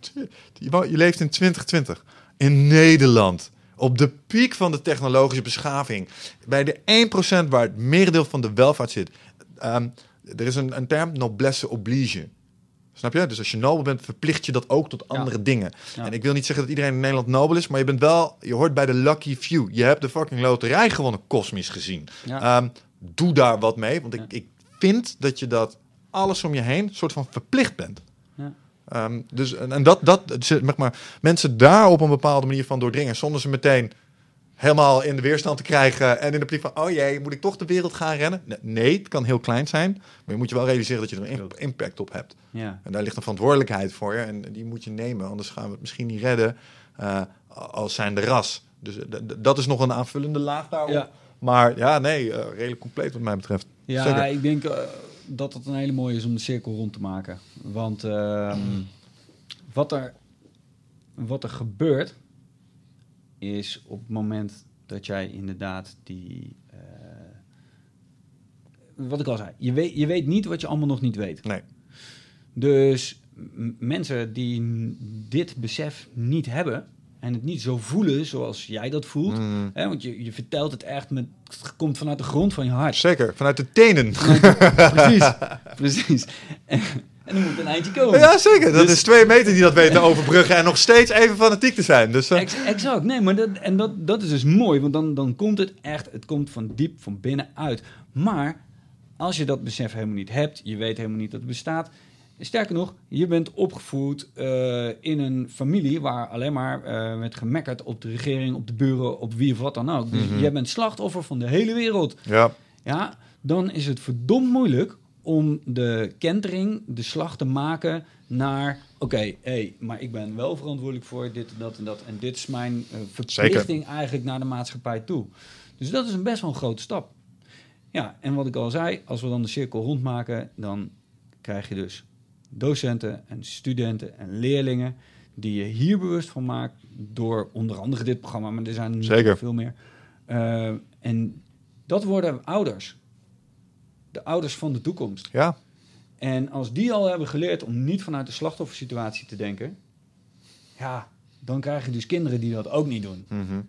S1: je leeft in 2020 in Nederland. Op de piek van de technologische beschaving. Bij de 1% waar het merendeel van de welvaart zit. Ehm, er is een, een term, noblesse oblige. Snap je? Dus als je nobel bent, verplicht je dat ook tot
S2: Ja.
S1: andere dingen.
S2: Ja.
S1: En ik wil niet zeggen dat iedereen in Nederland nobel is, maar je bent wel, je hoort bij de lucky few. Je hebt de fucking loterij gewonnen, kosmisch gezien.
S2: Ja.
S1: Ehm, doe daar wat mee, want ik, ik vind dat je dat alles om je heen soort van verplicht bent.
S2: Ja.
S1: Ehm, dus en, en dat, dat zeg maar, mensen daar op een bepaalde manier van doordringen, zonder ze meteen helemaal in de weerstand te krijgen en in de plicht van, oh jee, moet ik toch de wereld gaan rennen? Nee, het kan heel klein zijn, maar je moet je wel realiseren dat je er een imp- impact op hebt.
S2: Ja.
S1: En daar ligt een verantwoordelijkheid voor je en die moet je nemen, anders gaan we het misschien niet redden eh, als zijn de ras. Dus eh, dat is nog een aanvullende laag daarop.
S2: Ja.
S1: Maar ja, nee, eh, redelijk compleet wat mij betreft.
S2: Ja,
S1: Zeker.
S2: ik denk dat het een hele mooie is om de cirkel rond te maken. Want ehm, wat, er, wat er gebeurt, is op het moment dat jij inderdaad die... eh, wat ik al zei, je weet, je weet niet wat je allemaal nog niet weet.
S1: Nee.
S2: Dus mensen die dit besef niet hebben en het niet zo voelen zoals jij dat voelt,
S1: Mm.
S2: hè, want je, je vertelt het echt met, het komt vanuit de grond van je hart.
S1: Zeker, vanuit de tenen.
S2: precies, precies. En, en dan moet een eindje komen.
S1: Ja, zeker. Dat
S2: Dus-
S1: is twee meter die dat weten te overbruggen en nog steeds even fanatiek te zijn. Dus, eh,
S2: Ex- exact, nee, maar dat, en dat, dat is dus mooi, want dan, dan komt het echt, het komt van diep van binnen uit. Maar als je dat besef helemaal niet hebt, je weet helemaal niet dat het bestaat. Sterker nog, je bent opgevoed eh, in een familie waar alleen maar eh werd gemekkerd op de regering, op de buren, op wie of wat dan ook. Dus
S1: Mhm.
S2: jij bent slachtoffer van de hele wereld.
S1: ja.
S2: Ja, dan is het verdomd moeilijk om de kentering, de slag te maken naar... Oké, hey, maar ik ben wel verantwoordelijk voor dit en dat en dat. En dit is mijn eh, verplichting eigenlijk naar de maatschappij toe. Dus dat is een best wel een grote stap. Ja, en wat ik al zei, als we dan de cirkel rondmaken... dan krijg je dus docenten en studenten en leerlingen... die je hier bewust van maakt door onder andere dit programma... maar er zijn nog veel meer. Eh, en dat worden ouders. De ouders van de toekomst.
S1: ja,
S2: En als die al hebben geleerd om niet vanuit de slachtoffersituatie te denken, ja, dan krijg je dus kinderen die dat ook niet doen.
S1: Mhm.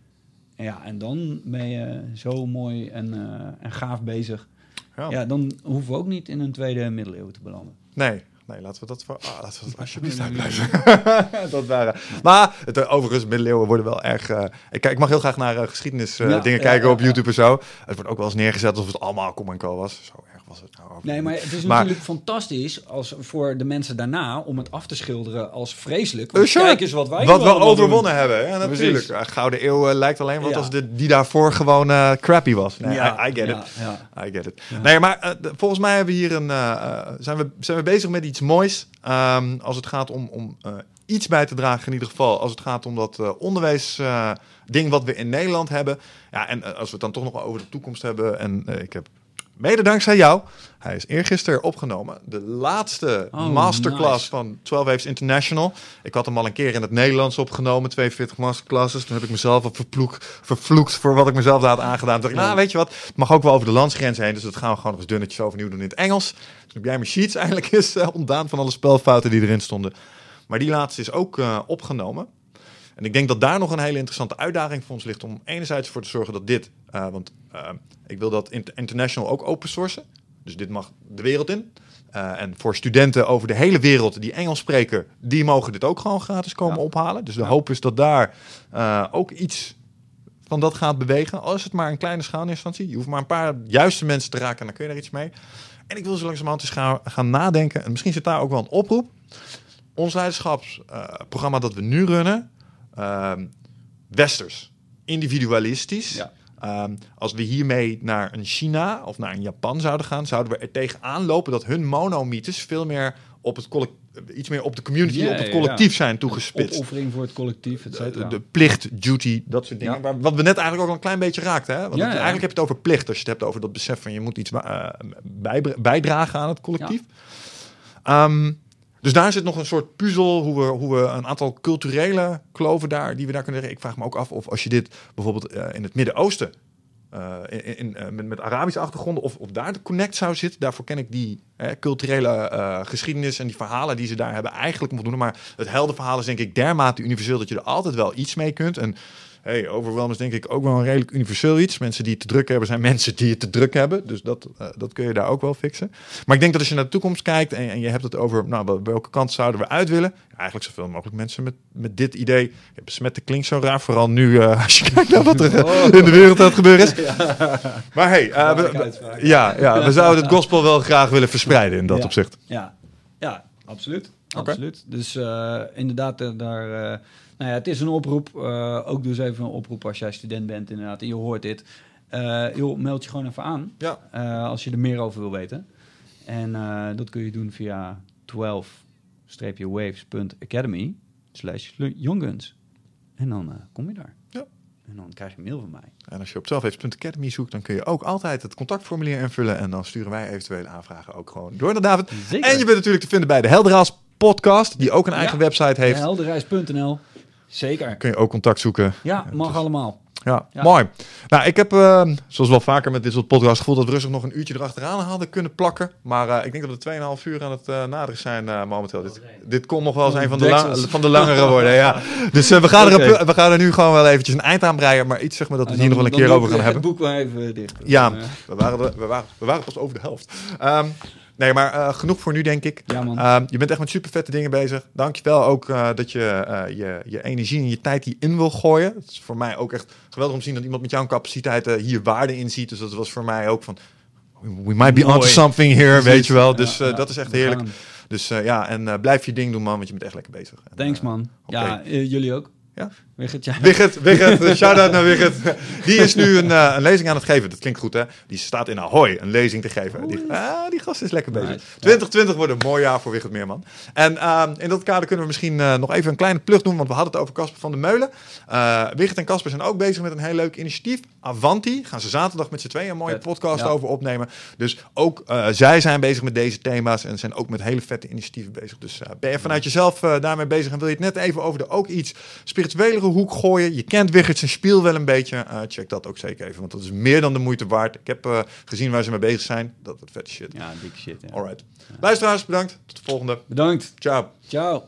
S2: En ja, en dan ben je zo mooi en, eh, en gaaf bezig.
S1: ja.
S2: Ja, dan hoeven we ook niet in een tweede middeleeuwen te belanden.
S1: Nee, nee, laten we dat voor. Ah, laten we dat alsjeblieft uitblijven. dat waren. Maar het, eh, overigens, middeleeuwen worden wel erg. eh, ik, kijk, ik mag heel graag naar eh, geschiedenis
S2: Ja,
S1: dingen
S2: ja,
S1: kijken op. YouTube en zo. Het wordt ook wel eens neergezet alsof het allemaal kom en co was. Zo erg was het nou.
S2: Nee, maar het is
S1: Maar-
S2: natuurlijk fantastisch als voor de mensen daarna om het af te schilderen als vreselijk.
S1: Sure.
S2: kijk eens wat wij
S1: Wat we overwonnen
S2: doen.
S1: hebben. Ja, natuurlijk.
S2: Precies.
S1: Eh, Gouden Eeuw eh, lijkt alleen wat
S2: Ja.
S1: als de, die daarvoor gewoon eh, crappy was. Nee,
S2: Ja,
S1: I, I get
S2: ja,
S1: it.
S2: ja.
S1: I get it.
S2: Ja.
S1: Nee, maar eh, volgens mij hebben we hier een, zijn, we, zijn we bezig met iets moois. ehm, als het gaat om, om eh, iets bij te dragen, in ieder geval. Als het gaat om dat eh, onderwijsding wat we in Nederland hebben. Ja, en als we het dan toch nog over de toekomst hebben. En ik heb mede dankzij jou. Hij is eergisteren opgenomen. De laatste
S2: Oh,
S1: masterclass
S2: nice.
S1: van 12 Waves International. Ik had hem al een keer in het Nederlands opgenomen. 42 masterclasses. Toen heb ik mezelf op verploek, vervloekt voor wat ik mezelf daar had aangedaan. Toen dacht ik, nou weet je wat, het mag ook wel over de landsgrens heen. Dus dat gaan we gewoon nog eens dunnetjes overnieuw doen in het Engels. Toen heb jij mijn sheets eigenlijk eens eh, ontdaan van alle spelfouten die erin stonden. Maar die laatste is ook eh, opgenomen. En ik denk dat daar nog een hele interessante uitdaging voor ons ligt om enerzijds voor te zorgen dat dit, eh, want eh, ik wil dat int- international ook open sourcen. Dus dit mag de wereld in. Eh, en voor studenten over de hele wereld die Engels spreken, die mogen dit ook gewoon gratis komen
S2: Ja.
S1: ophalen. Dus de
S2: Ja.
S1: hoop is dat daar ook iets van dat gaat bewegen. Al is het maar een kleine schaal in eerste instantie. Je hoeft maar een paar juiste mensen te raken en dan kun je er iets mee. En ik wil zo langzamerhand eens gaan, gaan nadenken. En misschien zit daar ook wel een oproep. Ons leiderschapsprogramma dat we nu runnen, westers, individualistisch.
S2: Ja.
S1: Ehm, als we hiermee naar een China of naar een Japan zouden gaan, zouden we er tegenaan lopen dat hun monomythes veel meer op het collect- iets meer op de community, op het collectief zijn toegespitst.
S2: Opoffering voor het collectief, et
S1: De,
S2: cetera.
S1: de plicht, duty, dat soort dingen.
S2: Ja.
S1: Wat we net eigenlijk ook al een klein beetje raakten. Hè? Want
S2: Ja,
S1: het-
S2: ja.
S1: eigenlijk heb je het over plicht. Als je het hebt over dat besef van je moet iets eh, bij, bijdragen aan het collectief. Ehm, dus daar zit nog een soort puzzel hoe we, hoe we een aantal culturele kloven daar, die we daar kunnen leggen. Ik vraag me ook af of als je dit bijvoorbeeld eh, in het Midden-Oosten, eh, in, eh, met, Arabische achtergronden, of, of daar de connect zou zitten. Daarvoor ken ik die culturele geschiedenis en die verhalen die ze daar hebben eigenlijk onvoldoende. Maar het heldenverhaal is denk ik dermate universeel dat je er altijd wel iets mee kunt. Hey, overwhelm is denk ik ook wel een redelijk universeel iets. Mensen die het te druk hebben zijn mensen die het te druk hebben. Dus dat, eh, dat kun je daar ook wel fixen. Maar ik denk dat als je naar de toekomst kijkt en, en je hebt het over nou, wel- welke kant zouden we uit willen. Eigenlijk zoveel mogelijk mensen met, met dit idee. Ja, besmetten klinkt zo raar, vooral nu eh, als je kijkt naar wat er eh, in de wereld aan het gebeuren is. Maar hey, we- ja, ja, we zouden het gospel wel graag willen verspreiden in dat
S2: Ja.
S1: opzicht.
S2: Ja, ja absoluut. Absoluut. Dus inderdaad, daar, nou ja, het is een oproep. eh, ook dus even een oproep als jij student bent inderdaad en je hoort dit. Eh joh, meld je gewoon even aan
S1: Ja.
S2: eh, als je er meer over wil weten. En dat kun je doen via 12-waves.academy slash youngguns. En dan kom je daar.
S1: Ja.
S2: En dan krijg je een mail van mij.
S1: En als je op zelfheefs.academy zoekt, dan kun je ook altijd het contactformulier invullen. En dan sturen wij eventuele aanvragen ook gewoon door naar David.
S2: Zeker.
S1: En je bent natuurlijk te vinden bij de Helderhaals podcast, die ook een eigen
S2: Ja.
S1: website heeft.
S2: Helderreis.nl. Zeker.
S1: Kun je ook contact zoeken.
S2: Ja, mag
S1: dus-
S2: allemaal.
S1: Ja,
S2: Ja.
S1: mooi. Nou, ik heb, eh, zoals wel vaker met dit soort podcasts, gevoel dat we rustig nog een uurtje erachteraan hadden kunnen plakken. Maar eh, ik denk dat we 2,5 uur aan het eh naderen zijn eh, momenteel. Dit, dit kon nog wel eens een van de, lang- van de langere worden, ja. Dus we, gaan er, we gaan er nu gewoon wel eventjes een eind aan breien. Maar iets zeg maar dat we hier nog wel een keer over gaan
S2: ik
S1: hebben.
S2: Het boek maar even dicht.
S1: Ja, we waren, er- we, waren, we waren pas over de helft. Ehm, nee, maar eh, genoeg voor nu, denk ik.
S2: Ja, man.
S1: Ehm, je bent echt met super vette dingen bezig. Dankjewel ook eh, dat je, eh, je je energie en je tijd hierin wil gooien. Het is voor mij ook echt geweldig om te zien dat iemand met jouw capaciteiten hier waarde in ziet. Dus dat was voor mij ook van... We might be onto something here,
S2: Precies.
S1: weet je wel. Dus
S2: ja,
S1: dat is echt heerlijk.
S2: gaan.
S1: Dus ja, en blijf je ding doen, man, want je bent echt lekker bezig.
S2: Thanks, man. Ja, jullie ook.
S1: Ja?
S2: Wigert, ja.
S1: Wigert, Wigert, shout-out naar Wigert. Die is nu een, eh, een lezing aan het geven. Dat klinkt goed, hè? Die staat in Ahoy een lezing te geven. Die, ah, die gast is lekker bezig.
S2: Nice, ja.
S1: 2020 wordt een mooi jaar voor Wigert Meerman. En ehm, in dat kader kunnen we misschien eh, nog even een kleine plug doen, want we hadden het over Casper van der Meulen. Eh Wigert en Casper zijn ook bezig met een heel leuk initiatief. Avanti, gaan ze zaterdag met z'n tweeën een mooie
S2: Vet,
S1: podcast
S2: ja.
S1: over opnemen. Dus ook eh, zij zijn bezig met deze thema's en zijn ook met hele vette initiatieven bezig. Dus eh, ben je vanuit jezelf eh, daarmee bezig en wil je het net even over de ook iets spirituelere hoek gooien. Je kent Wigert zijn spiel wel een beetje. eh, check dat ook zeker even, want dat is meer dan de moeite waard. Ik heb eh, gezien waar ze mee bezig zijn. Dat wordt vette shit.
S2: Ja, dik shit. Ja.
S1: Alright. Luisteraars, bedankt. Tot de volgende.
S2: Bedankt.
S1: Ciao.
S2: Ciao.